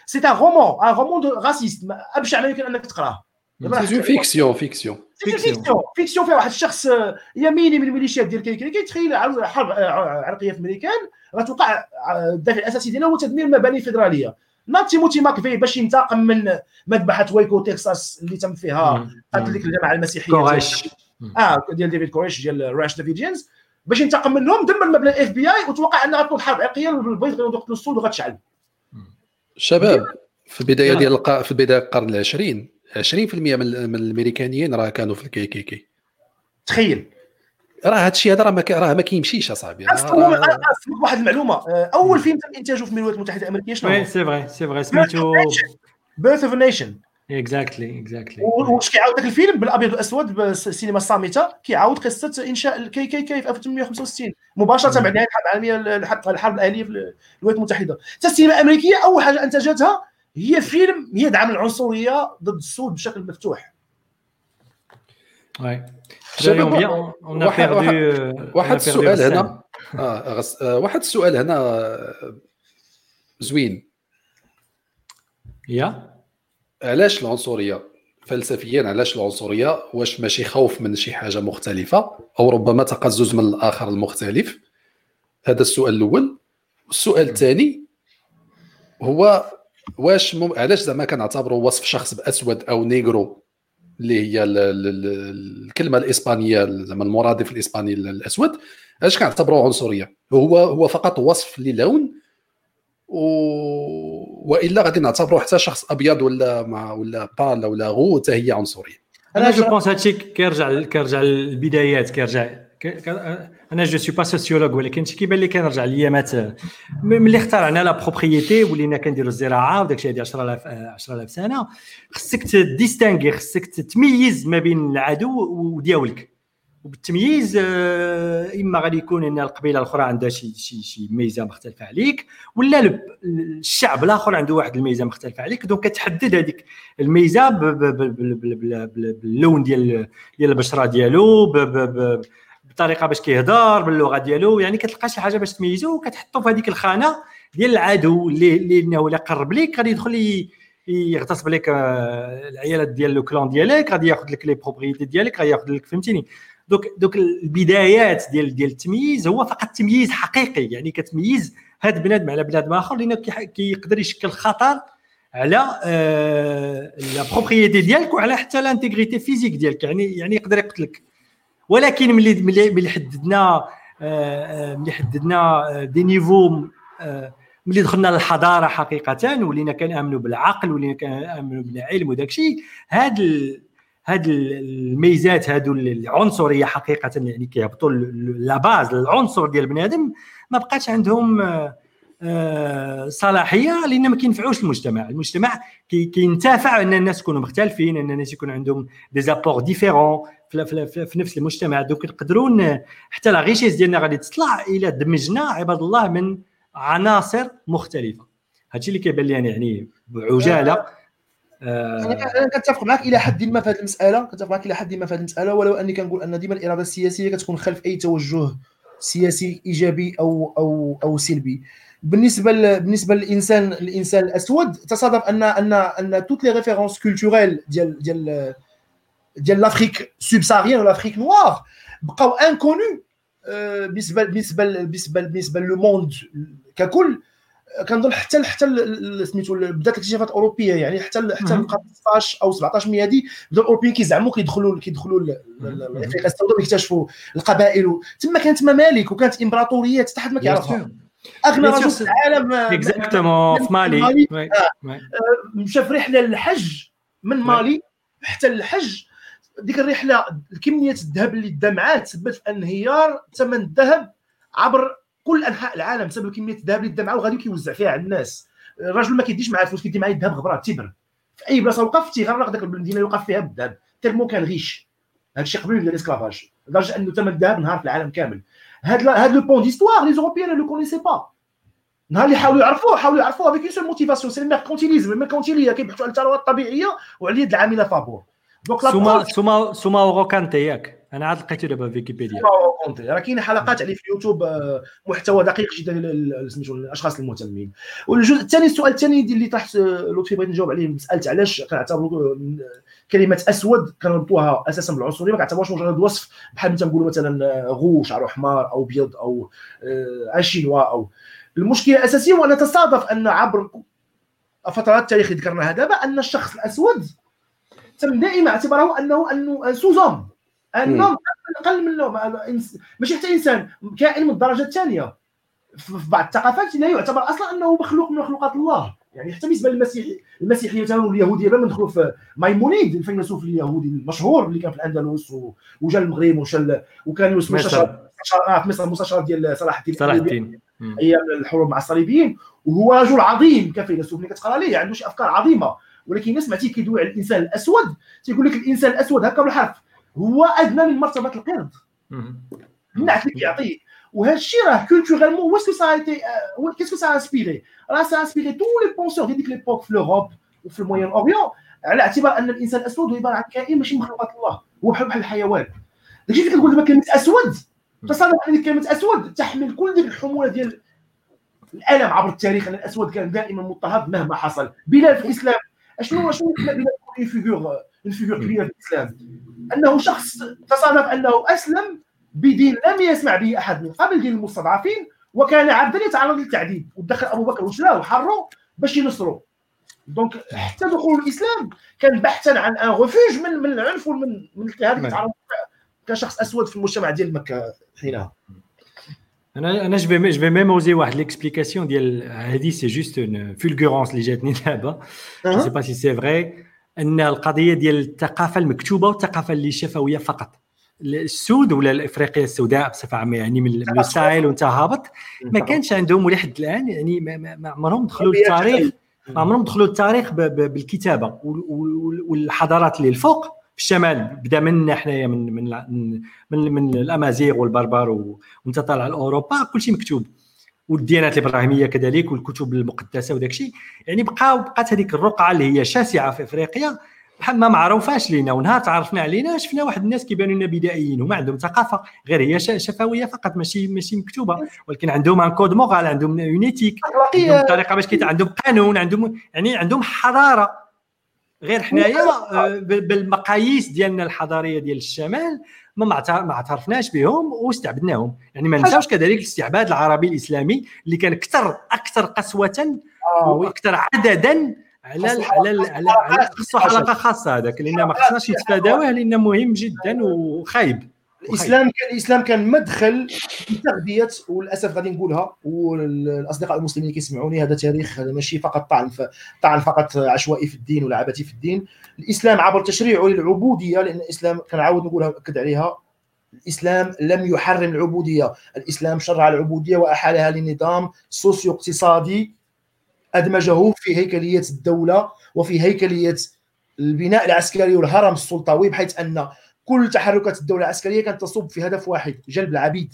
c'est un roman un roman raciste ابشع ما يمكن أنك تقرأه. فيكسيون فيكسيون فيكسيون فيكسيون فيها واحد الشخص يميني من الميليشيات ديال KKK تخيل عرض- حرب عرقية في الأمريكان غتوقع آه، الدافع الأساسي ديالها هو تدمير المباني الفيدرالية. ناض تيموتي ماكفي باش ينتقم من مذبحة وايكو تكساس اللي تم فيها قتل ديك الجماعة المسيحية كوراش آه ديال ديفيد كوريش ديال Branch Davidians باش ينتقم منهم دمر مبنى ال FBI وتوقع أنها تنوض حرب عرقية بالبيض غيقتلوا السود وغتشعل. شباب في البداية ديال الق... في بدايه القرن العشرين 20% من من الأمريكانيين راه كانوا في ال KKK. تخيل. راه هذا الشيء هذا راه ما راه ما كيمشيش أصاحبي. أسمعك واحد المعلومة. آه، أول فيلم تم انتاجه في الولايات المتحدة الأمريكية شنو وي هو؟ سي فري سي فري سميتو Birth of Nation exactly exactly واش كيعاود ذاك الفيلم؟ بالأبيض والأسود بالسينما الصامتة كيعاود قصة إنشاء ال KKK في 1865 مباشرة بعد نهاية الحرب العالمية الحرب الحرب الاهليه في الولايات المتحدة. حتى السينما الأمريكية أول حاجة أنتجتها هي فيلم يدعم العنصرية ضد السود بشكل مفتوح. Ouais. شباب، واحد-. واحد- euh, on a واحد السؤال. هنا. غس... آه واحد السؤال هنا آه، زوين. يا؟ علاش العنصرية؟ فلسفيا علاش العنصرية؟ واش ماشي خوف من شي حاجة مختلفة؟ أو ربما تقزز من الآخر المختلف؟ هذا السؤال الأول. والسؤال الثاني هو واش مم... علاش زعما كنعتبروا وصف شخص بأسود أو نيغرو؟ اللي هي ال... ال... ال- الكلمة الإسبانية زعما المرادف الإسباني الأسود علاش كنعتبروه عنصرية؟ هو هو فقط وصف للون و... وإلا غادي نعتبروه حتى شخص أبيض ولا مع ولا بالا ولا غو حتى هي عنصرية. أنا جو بونس هادشي كيرجع كيرجع للبدايات كيرجع أنا je suis pas sociologue ولكن شي كيبان لي كنرجع ليامات ملي اخترعنا la propriété ولينا كنديروا الزراعه وداك الشيء هذه 10000 آه، 10000 سنه خصك ت distinguer خصك تميز ما بين العدو ودياولك وبالتمييز آه، اما غادي يكون ان القبيله الاخرى عندها شي شي شي ميزه مختلفه عليك ولا الشعب الآخر عنده واحد الميزه مختلفه عليك donc كتحدد هذيك الميزه باللون ديال ديال البشره ديالو بطريقه باش كيهضر باللغة ديالو يعني كتلقى شي حاجة باش تميزو وكتحطو في هذيك الخانة ديال العدو اللي اللي إنه الا قرب ليك غادي يدخل يغتصب لك آه، العيالات ديال le clan ديالك غادي ياخذ لك les propriétés ديالك غادي ياخذ لك فهمتيني؟ donc donc البدايات ديال ديال التمييز هو فقط تمييز حقيقي يعني كتميز هذا بنادم على بنادم آخر لأنه كيقدر يشكل خطر على آه، la propriété ديالك وعلى حتى l'intégrité physique ديالك يعني يعني يقدر يقتلك. ولكن ملي ملي ملي حددنا آه، آه، ملي حددنا آه، des niveaux ملي دخلنا للحضارة حقيقة ولينا كنأمنوا بالعقل ولينا كنأمنوا بالعلم وداك الشيء هاد ال- هاد ال- الميزات هادو العنصرية حقيقة يعني كيهبطوا la base العنصر ديال بنادم ما بقاش عندهم صلاحية لأن ما كينفعوش المجتمع. المجتمع كي- كينتفع أن الناس يكونوا مختلفين أن الناس يكون عندهم des apports différents في, في, في, في نفس المجتمع donc نقدروا حتى la richesse ديالنا غادي تطلع إلى دمجنا عباد الله من عناصر مختلفة. هادشي اللي كيبان لي يعني, يعني بعجالة. آه، أنا كنتفق معك إلى حد ما في هذه المسألة كنتفق معك إلى حد ما في هذه المسألة ولو أني كنقول أن ديما الإرادة السياسية كتكون خلف أي توجه سياسي إيجابي أو أو أو سلبي. بالنسبة ل... بالنسبة للانسان الإنسان الأسود تصادف ان ان أن toutes les références culturelles ديال ديال ديال l'Afrique subsaharienne و l'Afrique noire بقاو inconnus بالنسبة بالنسبة بالنسبة بالنسبة le monde ككل. كنظن حتى حتى سميتو بدات الاكتشافات الأوروبية يعني حتى حتى. القرن 16 أو 17 ميلادي بداو الأوروبيين كيزعموا كيدخلوا كيدخلوا لأفريقيا السوداء ويكتشفوا القبائل. تما كانت ممالك وكانت امبراطوريات حتى حد ما كيعرفها. أغنى رجل في العالم آه، exactement في مالي. آه. مشى في رحله للحج من مالي حتى للحج ديك الرحلة كمية الذهب اللي دمعات تسببت في انهيار ثمن الذهب عبر كل أنحاء العالم بسبب كمية الذهب اللي دمعوا وغادي كيوزع فيها على الناس. الراجل ما كيديش معاه فلوس كيدي معاه الذهب غبرات تيبر. في أي بلاصة وقف تيغرق داك المدينة اللي وقف فيها بالذهب. تيرمو كان غيش هذا الشيء قبل ال esclavage لدرجة أنه ثمن الذهب نهار في العالم كامل. هاد هاد le pan d'histoire les Européens le connaissaient pas. نهار اللي حاولوا يعرفوه حاولوا يعرفوه avec seule motivation c'est ال mercantilisme ال mercantiliste كيبحثوا على الثروه الطبيعية وعلى اليد العاملة فابور. donc سوما سوما سوما اوروكانتي ياك. أنا عاد لقيته دابا في ويكيبيديا. كونتي راه كاين حلقات عليه في اليوتيوب آه، محتوى دقيق جدا سميتو للاشخاص المهتمين. والجزء الثاني السؤال الثاني اللي طرحت آه، لطفي بغيت نجاوب عليه. سألت علاش كنعتبروا آه، كلمة أسود كنربطوها أساسا بالعنصرية. ما كنعتبروش مجرد وصف. بحال مثلا نقولوا مثلا غو شعره حمار أو ابيض أو آه، ان شينوا أو. المشكلة الأساسية هو ان تصادف أن عبر فترات التاريخ اللي ذكرناها دابا أن الشخص الأسود تم دائما اعتباره أنه انه sous-homme انه أقل منه إنس- ماشي حتى إنسان كائن من الدرجة الثانية. في بعض الثقافات لا يعتبر أصلا أنه مخلوق من مخلوقات الله. يعني حتى بالنسبة للمسيحي المسيحيه مثلا واليهوديه قبل ما ندخلوا في مايمونيد الفيلسوف اليهودي المشهور اللي كان في الأندلس وجا المغرب وجا وكان مصر. مستشار في مصر مستشار ديال صلاح الدين صلاح. الدين. أيام الحروب مع الصليبيين. وهو رجل عظيم كفيلسوف اللي كتقرأ ليه عنده شي أفكار عظيمة. ولكن الناس سمعتي كيدوي على الإنسان الأسود. تيقول لك الإنسان الأسود هكا بالحرف. هو أدنى من مرتبة القرد. النعت اللي كيعطيه. وهذا الشيء راه culturellement و est-ce que ça était qu'est-ce que ça inspirait راه ça inspirait tous les penseurs ديك l'époque في l'Europe وفي ال Moyen-Orient على اعتبار أن الإنسان الأسود هو عبارة عن كائن ماشي مخلوقات الله. هو بحال بحال الحيوان. داكشي اللي كتقول دابا كلمة أسود تصادف ان كلمة أسود تحمل كل ديك الحمولة ديال الألم عبر التاريخ أن الأسود كان دائما مضطهد مهما حصل. بلال في الإسلام. أشنو شنو une figure une figure كبيره في الإسلام؟ أنه شخص تصادف أنه أسلم بدين لم يسمع به أحد من قبل دين المستضعفين وكان عبدا يتعرض للتعذيب. ودخل أبو بكر وشلاه وحروا باش ينصروا. donc حتى دخول الإسلام كان بحثا عن un refuge من من العنف ومن من الاضطهاد اللي. تعرض كشخص أسود في المجتمع ديال مكة حينها. أنا أنا je vais même oser واحد l'explication ديال هذه c'est juste une fulgurance اللي جاتني دابا je sais pas si c'est vrai ان القضية ديال الثقافه المكتوبه والثقافه اللي شفويه فقط السود ولا افريقيا السوداء بصفه عامه يعني من الساحل وانت هابط ما كانش عندهم ولحد الان يعني ما- عمرهم دخلوا التاريخ ما عمرهم دخلوا ب- بالكتابه وال- وال- والحضارات اللي الفوق في الشمال بدا منا حنايا من من من من, الأمازيغ والبربر وانت طالع لأوروبا كل شيء مكتوب. والديانات الإبراهيمية كذلك والكتب المقدسة وداك الشيء. يعني بقاو بقات هذيك الرقعة اللي هي شاسعة في إفريقيا بحال ما معروفاش لينا. ونهار تعرفنا علينا شفنا واحد الناس كيبانوا لنا بدائيين. وما عندهم ثقافة غير هي شفوية فقط ماشي ماشي مكتوبة. ولكن عندهم un code moral عندهم une éthique عندهم طريقة باش عندهم قانون عندهم يعني عندهم حضاره غير حنايا آه، بال- بالمقاييس ديالنا الحضارية ديال الشمال ما ما اعترفناش بهم واستعبدناهم. يعني ما نساوش كذلك الاستعباد العربي الإسلامي اللي كان أكثر أكثر قسوة oui وأكثر عددا على على على, خصو حلقه خاصة هذاك لأن ما خصناش نتفاداوه لأنه مهم جدا وخايب. الإسلام كان الإسلام كان مدخل لتغذية وللأسف غادي نقولها والأصدقاء المسلمين اللي كيسمعوني هذا تاريخ هذا ماشي فقط طعن. طعن فقط عشوائي في الدين ولا عبثي في الدين. الإسلام عبر تشريعه للعبودية لأن الاسلام كنعاود نقولها وناكد عليها. الإسلام لم يحرم العبودية. الإسلام شرع العبودية واحالها لنظام سوسيو اقتصادي أدمجه في هيكلية الدولة وفي هيكلية البناء العسكري والهرم السلطوي بحيث أن كل تحركات الدولة العسكرية كانت تصب في هدف واحد جلب العبيد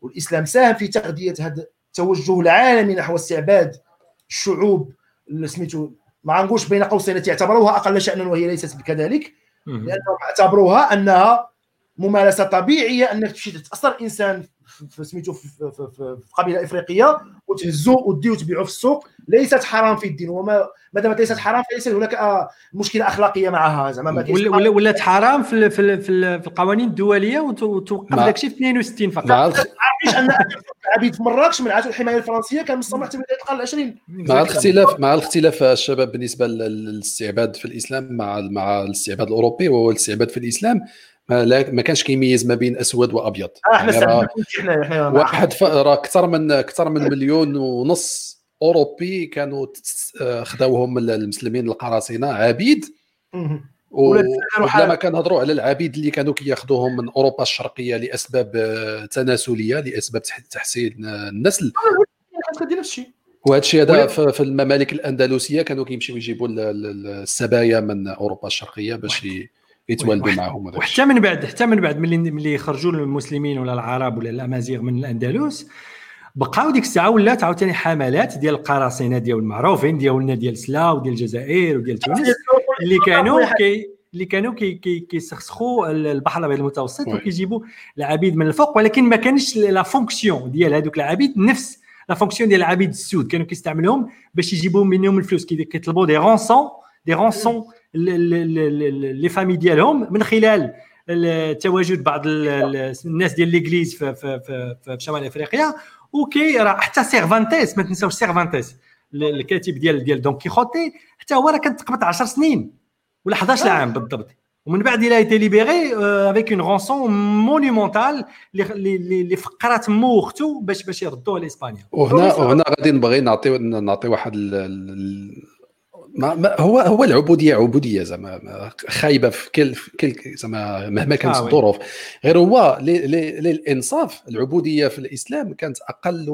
والإسلام ساهم في تغذية هذا التوجه العالمي نحو استعباد الشعوب اللي سميتو ما غنقولش بين قوسين التي اعتبروها أقل شأنا وهي ليست كذلك مهم. لأنهم اعتبروها أنها ممارسة طبيعية أنك تمشي تاثر إنسان في- في سميتو في, في, في, في قبيلة إفريقية وتهزو وديه وتبيعه في السوق ليست حرام في الدين. وما ما دامت ليست حرام فليس هناك آه، مشكلة أخلاقية معها. زعما ما كاينش ولا ولا ولات حرام في ال- في ال- في ال- في القوانين الدولية وت- وتوقف داك الشيء في 62 فقط. مع الخ... عارفينش ان العبيد في مراكش من الحماية الفرنسية كان مستمر حتى بدايه القرن العشرين. مع الاختلاف مع الاختلاف الشباب بالنسبة لل- للاستعباد في الإسلام مع مع الاستعباد الأوروبي وهو الاستعباد في الإسلام ما, لا ما كانش كيميز ما بين أسود وأبيض. آه إحنا يعني راه استعملنا حنا حنا واحد راه أكثر من أكثر من مليون ونص أوروبي كانوا آه، خداوهم المسلمين القراصنه عبيد. ولا ما كنهضروا على العبيد اللي كانوا كياخذوهم من أوروبا الشرقية لأسباب آه، تناسلية لأسباب تح- تحسين آه، النسل. نفس الشيء وهذا الشيء هذا في الممالك الأندلسية كانوا كيمشيو يجيبوا ال- ال- السبايا من أوروبا الشرقية باش ي- يتوالدوا واحد- معهم وحتى من بعد حتى من بعد ملي ملي خرجوا المسلمين ولا العرب ولا الأمازيغ من الأندلس بقاو ديك الساعة ولات عاوتاني حملات ديال القراصنة ديال المعروفين ديالنا ديال سلا وديال الجزائر وديال تونس اللي كانوا كي اللي كانوا كي كي كيسخسخوا البحر الأبيض المتوسط oui. وكيجيبوا العبيد من الفوق ولكن ما كانش la fonction ديال هذوك العبيد نفس la fonction ديال العبيد السود. كانوا كيستعملوهم باش يجيبوا منهم الفلوس كي- كيطلبوا des rançons des rançons les familles ديالهم من خلال ال- تواجد بعض ال- ال- الناس ديال l'église في, في, في, في شمال أفريقيا. وكي راه حتى سيرفانتيس ما تنساوش سيرفانتيس ال- الكاتب ديال ديال دون كيخوتي حتى هو راه كان تقبط 10 سنين ولا 11 عام بالضبط. ومن بعد il a été libéré avec une rançon monumentale اللي فقرات مو واختو باش باش يردوها لإسبانيا. وهنا وهنا غادي نبغي نعطي نعطي واحد ما ما هو هو العبودية عبودية زعما ما- خايبة في كل في كل زعما مهما كانت آه. الظروف غير هو للإنصاف العبودية في الإسلام كانت أقل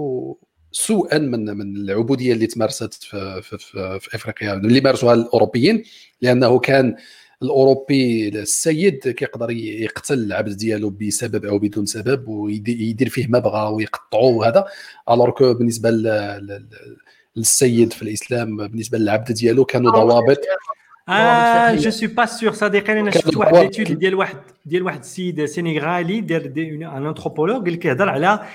سوءا من من العبودية اللي تمارست في في, في, في إفريقيا اللي مارسوها الأوروبيين لأنه كان الأوروبي السيد كيقدر يقتل العبد ديالو بسبب أو بدون سبب ويدير فيه ما بغى ويقطعو وهذا الوغ كو بالنسبة للسيد في الإسلام بالنسبة للعبد ديالو كانوا ضوابط. آه je suis pas sûr صديقي أنا شفت واحد l'étude ديال واحد ديال واحد السيد سينيغالي دار un anthropologue اللي كيهضر على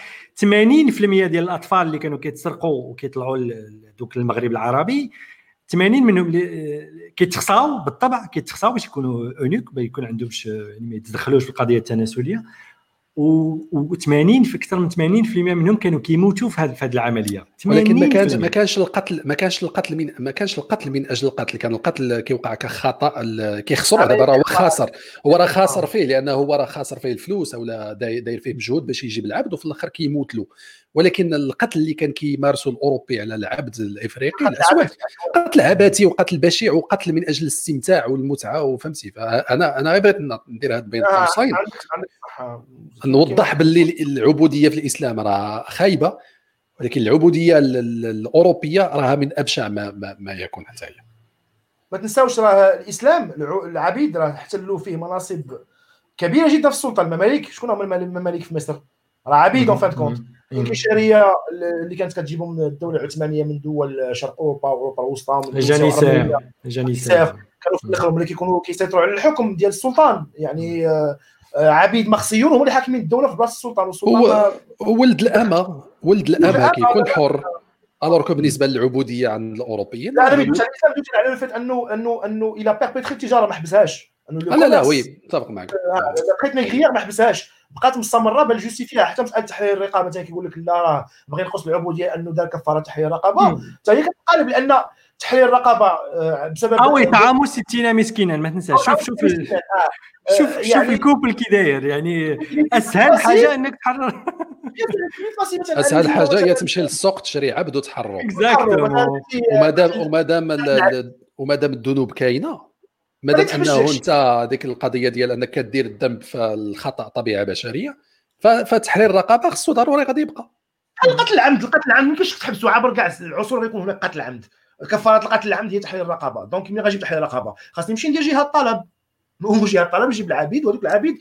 80% ديال الاطفال اللي كانوا كيتسرقوا وكيطلعوا ل- دوك المغرب العربي 80 منهم اللي كيتخصاو بالطبع كيتخصاو باش يكونوا eunuques ما يكون عندهمش يعني ما يتدخلوش في القضية التناسليه و80 في أكثر من 80% منهم كانوا كيموتوا في هذه العملية. ولكن ما كانش 80%. ما كانش القتل ما كانش القتل من ما كانش القتل من أجل القتل. كان القتل كيوقع كخطأ ال- كيخسر دابا راه خاسر. هو راه خاسر فيه لأنه هو راه خاسر فيه الفلوس أو لا داير داير فيه مجهود باش يجيب العبد وفي الآخر كيموت له ولكن القتل اللي كان كيمارسه الأوروبي على العبد الإفريقي الاسود قتل عبثي وقتل بشع وقتل من أجل الاستمتاع والمتعة وفهمتي؟ فانا أنا غير بغيت ندير هذا بين آه، قوسين. صح نوضح باللي العبودية في الإسلام راه خايبة ولكن العبودية ال- ال- الأوروبية راها من أبشع ما, ما, ما يكون حتى هي. ما تنساوش راه الإسلام الع- العبيد راه احتلوا فيه مناصب كبيرة جدا في السلطة. المماليك شكون هما الممال- المماليك في مصر؟ راه عبيد اون فان كونت الكشريه اللي كانت كتجيبهم من الدولة العثمانية من دول شرق أوروبا واوروبا الوسطى والعربية. الجنيسار كانوا في الآخر هما اللي كيكونوا كيسيطروا على الحكم ديال السلطان. يعني عبيد مخصيون هما اللي حاكمين الدولة في بلاصة السلطان والسلطان هو ولد الأمة ولد الأمة كيكون حر. الوغ بالنسبة للعبودية عند الأوروبيين. لا أنا الإسلام على الفات انه انه أنه إلى بيربيتري التجارة ما حبسهاش. آه، لا لا وي متفق معك. بقيت ميغريير ما حبسهاش. بقات مستمرة بل جوستيفيها. حتى مسألة تحرير الرقابة مثلا كيقول لك لا راه بغى ينقص العبودية أنه دار كفارة تحرير الرقابة. حتى هي كتقالب لأن تحرير الرقابة آه، بسبب وي طعام ستين مسكينا ما تنساش. شوف شوف ال- آه، شوف آه، شوف يعني- الكوبل كي داير. يعني أسهل حاجة إنك تحرر. أسهل حاجة هي تمشي للسوق تشري عبد وتحرر exactement وما دام وما دام ال- ال- وما دام الذنوب كاينة ما دام ما أنه. أنت ديك القضية ديال أنك كدير الذنب فالخطأ طبيعه بشريه فتحرير الرقابة خصو ضروري غادي يبقى. القتل العمد القتل العمد ما يمكنش تحبسوا عبر كاع العصور غيكون هناك قتل عمد. كفارة القتل العمد هي تحرير الرقابة. donc ملي غنجيب تحرير الرقابة خاصني نمشي ندير جهة الطلب. جهة الطلب نجيب العبيد وهذوك العبيد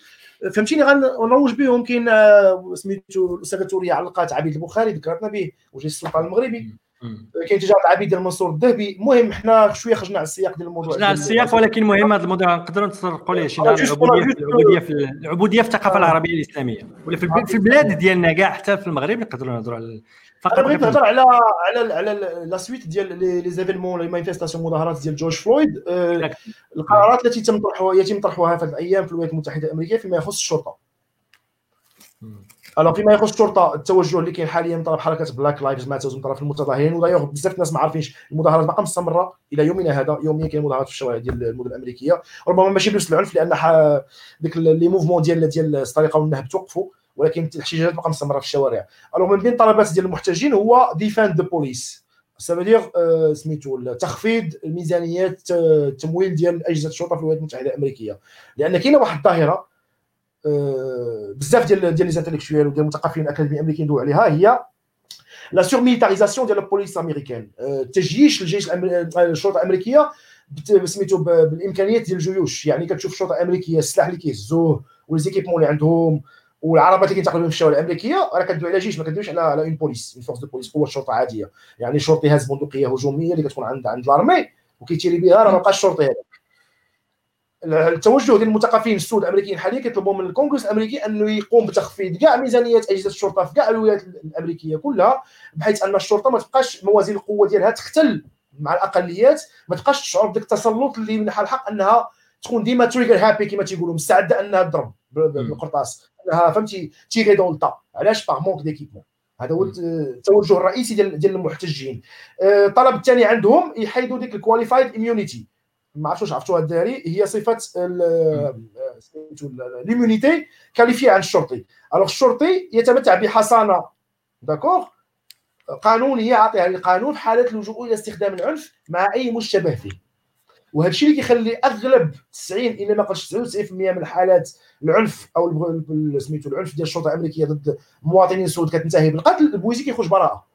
فهمتيني غنروج بهم. كاين آه، سميتو الأستاذة تورية علقات عبيد البخاري ذكرتنا به وجه السلطان المغربي. كاين تجارة العبيد ديال منصور الذهبي المهم حنا شوية خرجنا على السياق ديال الموضوع. خرجنا على السياق ولكن مهم هذا الموضوع نقدروا نتطرقوا ليه شي العبوديه juste- العبوديه في العبوديه في الثقافة العربية الإسلامية. ولا في البلاد ديالنا كاع حتى في المغرب نقدروا نهضروا على فقط بغيت نهضر على على على la suite ديال les les événements les manifestations مظاهرات ديال جورج فلويد. آه، القرارات التي تم طرحها يتم طرحها في هذه الأيام في الولايات المتحدة الأمريكية فيما يخص الشرطة. alors فيما يخص الشرطة التوجه اللي كاين حاليا من طرف حركة Black Lives Matters من طرف المتظاهرين ودايوغ بزاف الناس ما عارفينش المظاهرات باقا مستمره إلى يومنا هذا يوميا كاين مظاهرات في الشوارع ديال المدن الأمريكية. ربما ماشي بنفس العنف لأن ديك les mouvements ديال ديال السرقة والنهب توقفوا. ولكن الحشيشات باقا مستمره في الشوارع. alors من بين طلبات ديال المحتجين هو defund the police ça veut dire سميتو تخفيض الميزانيات آه، التمويل ديال أجهزة الشرطة في الولايات المتحدة الأمريكية. لأن كاينة واحد الظاهرة آه، بزاف ديال ديال les intellectuels وديال المثقفين الاكاديميين الأمريكيين يدوي عليها هي la surmilitarisation ديال البوليس الأمريكان. آه، تجييش الجيش آه، الشرطة الأمريكية سميتو بالإمكانيات ديال الجيوش. يعني كتشوف الشرطة الأمريكية السلاح اللي كيهزوه و les équipements اللي عندهم والعربات اللي كينتقلوا في الشوارع الأمريكية راه كدوي على جيش ما كدويش على على une police une force de police قوة شرطة عادية. يعني شرطي هاز بندقية هجومية اللي كتكون عند عند ال armée و كيتيري بها راه ما بقاش شرطي هذا التوجه ديال المثقفين السود الأمريكيين حاليا كيطلبوا من الكونغرس الأمريكي أنه يقوم بتخفيض كاع ميزانيات أجهزة الشرطة في كاع الولايات الأمريكية كلها بحيث أن الشرطة ما تبقاش موازين القوة ديالها تختل مع الأقليات ما تبقاش تشعر بديك التسلط اللي من حق الحق أنها تكون ديما trigger happy كما تيقولوا مستعدة أنها تضرب. بالقرطاس انها فهمتي؟ tirer dans le tas علاش؟ par manque d'équipement هذا هو التوجه الرئيسي ديال ديال المحتجين. آه، الطلب الثاني عندهم يحيدوا ديك ال qualified immunity ما عرفتش واش عرفتوها الدراري؟ هي صفة سميتو ال- l'immunité qualifiée عن الشرطي. alors الشرطي يتمتع بحصانة. d'accord قانونيه عاطيها للقانون في حالة اللجوء إلى استخدام العنف مع أي مشتبه فيه. وهذا الشيء اللي كيخلي أغلب 90 إلى ما قلتش 99% من حالات العنف أو سميتو العنف ديال الشرطة الأمريكية ضد مواطنين سود كتنتهي بالقتل البويزي كيخرج براءة.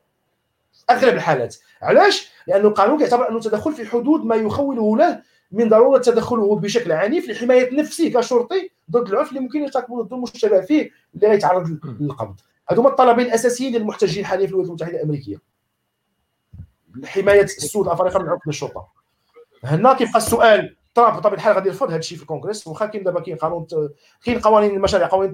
أغلب الحالات. علاش؟ لأنه القانون كيعتبر أنه التدخل في حدود ما يخوله له من ضرورة تدخله بشكل عنيف لحماية نفسه كشرطي ضد العنف اللي ممكن يرتكبه ضد المشتبه فيه اللي غيتعرض للقبض. هذو هما الطلبين الأساسيين ديال المحتجين حاليا في الولايات المتحدة الأمريكية. حماية السود الافارقه من عنف الشرطة. هنا كيبقى السؤال. ترامب بطبيعة الحال غادي يرفض هذا الشيء في الكونغرس. واخا كاين دابا كاين قانون كاين قوانين مشاريع قوانين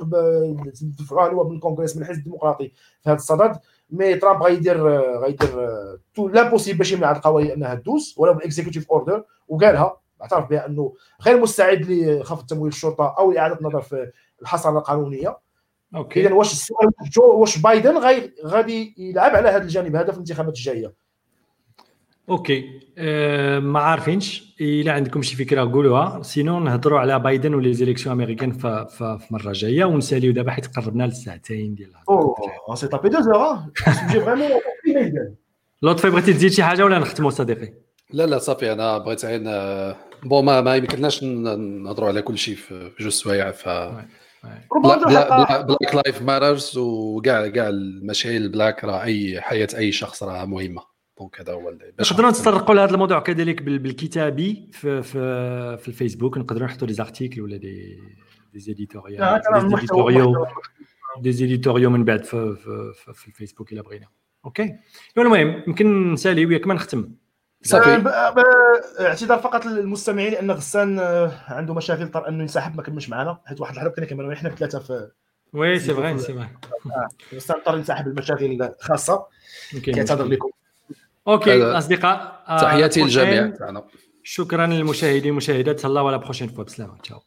دفعوها النواب من الكونغرس من الحزب الديمقراطي في هذا الصدد. mais ترامب غيدير غيدير tout l'impossible باش يمنع القوانين أنها تدوز ولو بال executive order وقالها اعترف بها أنه غير مستعد لخفض تمويل الشرطة أو لاعاده النظر في الحصانه القانونية. OK. اذا واش السؤال واش بايدن غادي يلعب على هذا الجانب هذا في الانتخابات الجاية. OK أه ما عارفينش الا عندكم شي فكره قولوها sinon نهضروا على بايدن و les élections américaines ف- ف- في مره جاية ونساليو دابا حيت قربنا للساعتين ديال. اوه tapé deux heures hein. sujet vraiment. لطفي بغيتي تزيد شي حاجة ولا نختموا صديقي لا لا صافي أنا بغيت غير bon ما, ما يمكنناش ن- نهضروا على كل شيء في جوج سوايع ف Black Lives Matter وكاع كاع المشاكل ال Black راه أي حياة أي شخص راه مهمة donc هذا هو نقدروا نتطرقوا لهذا الموضوع كذلك بال- بالكتابي في في في الفيسبوك. نقدروا نحطوا des articles ولا des des éditorial آه، des éditoriaux من بعد في في, في, في الفيسبوك إلا بغينا. OK. المهم يمكن نسالي وياك ما نختم. آه، صافي ب- اعتذار فقط للمستمعين لأن غسان آه، عنده مشاكل اضطر أنه ينسحب ما كملش معنا. حيت واحد الحلقة كنا كملنا إحنا ثلاثة في oui c'est vrai c'est vrai آه، غسان اضطر ينسحب المشاكل خاصة. يمكن كيعتذر لكم. OK أصدقاء آه، تحياتي. للجميع شكرا للمشاهدين والمشاهدات الله و la prochaine fois بسلامه تشاو.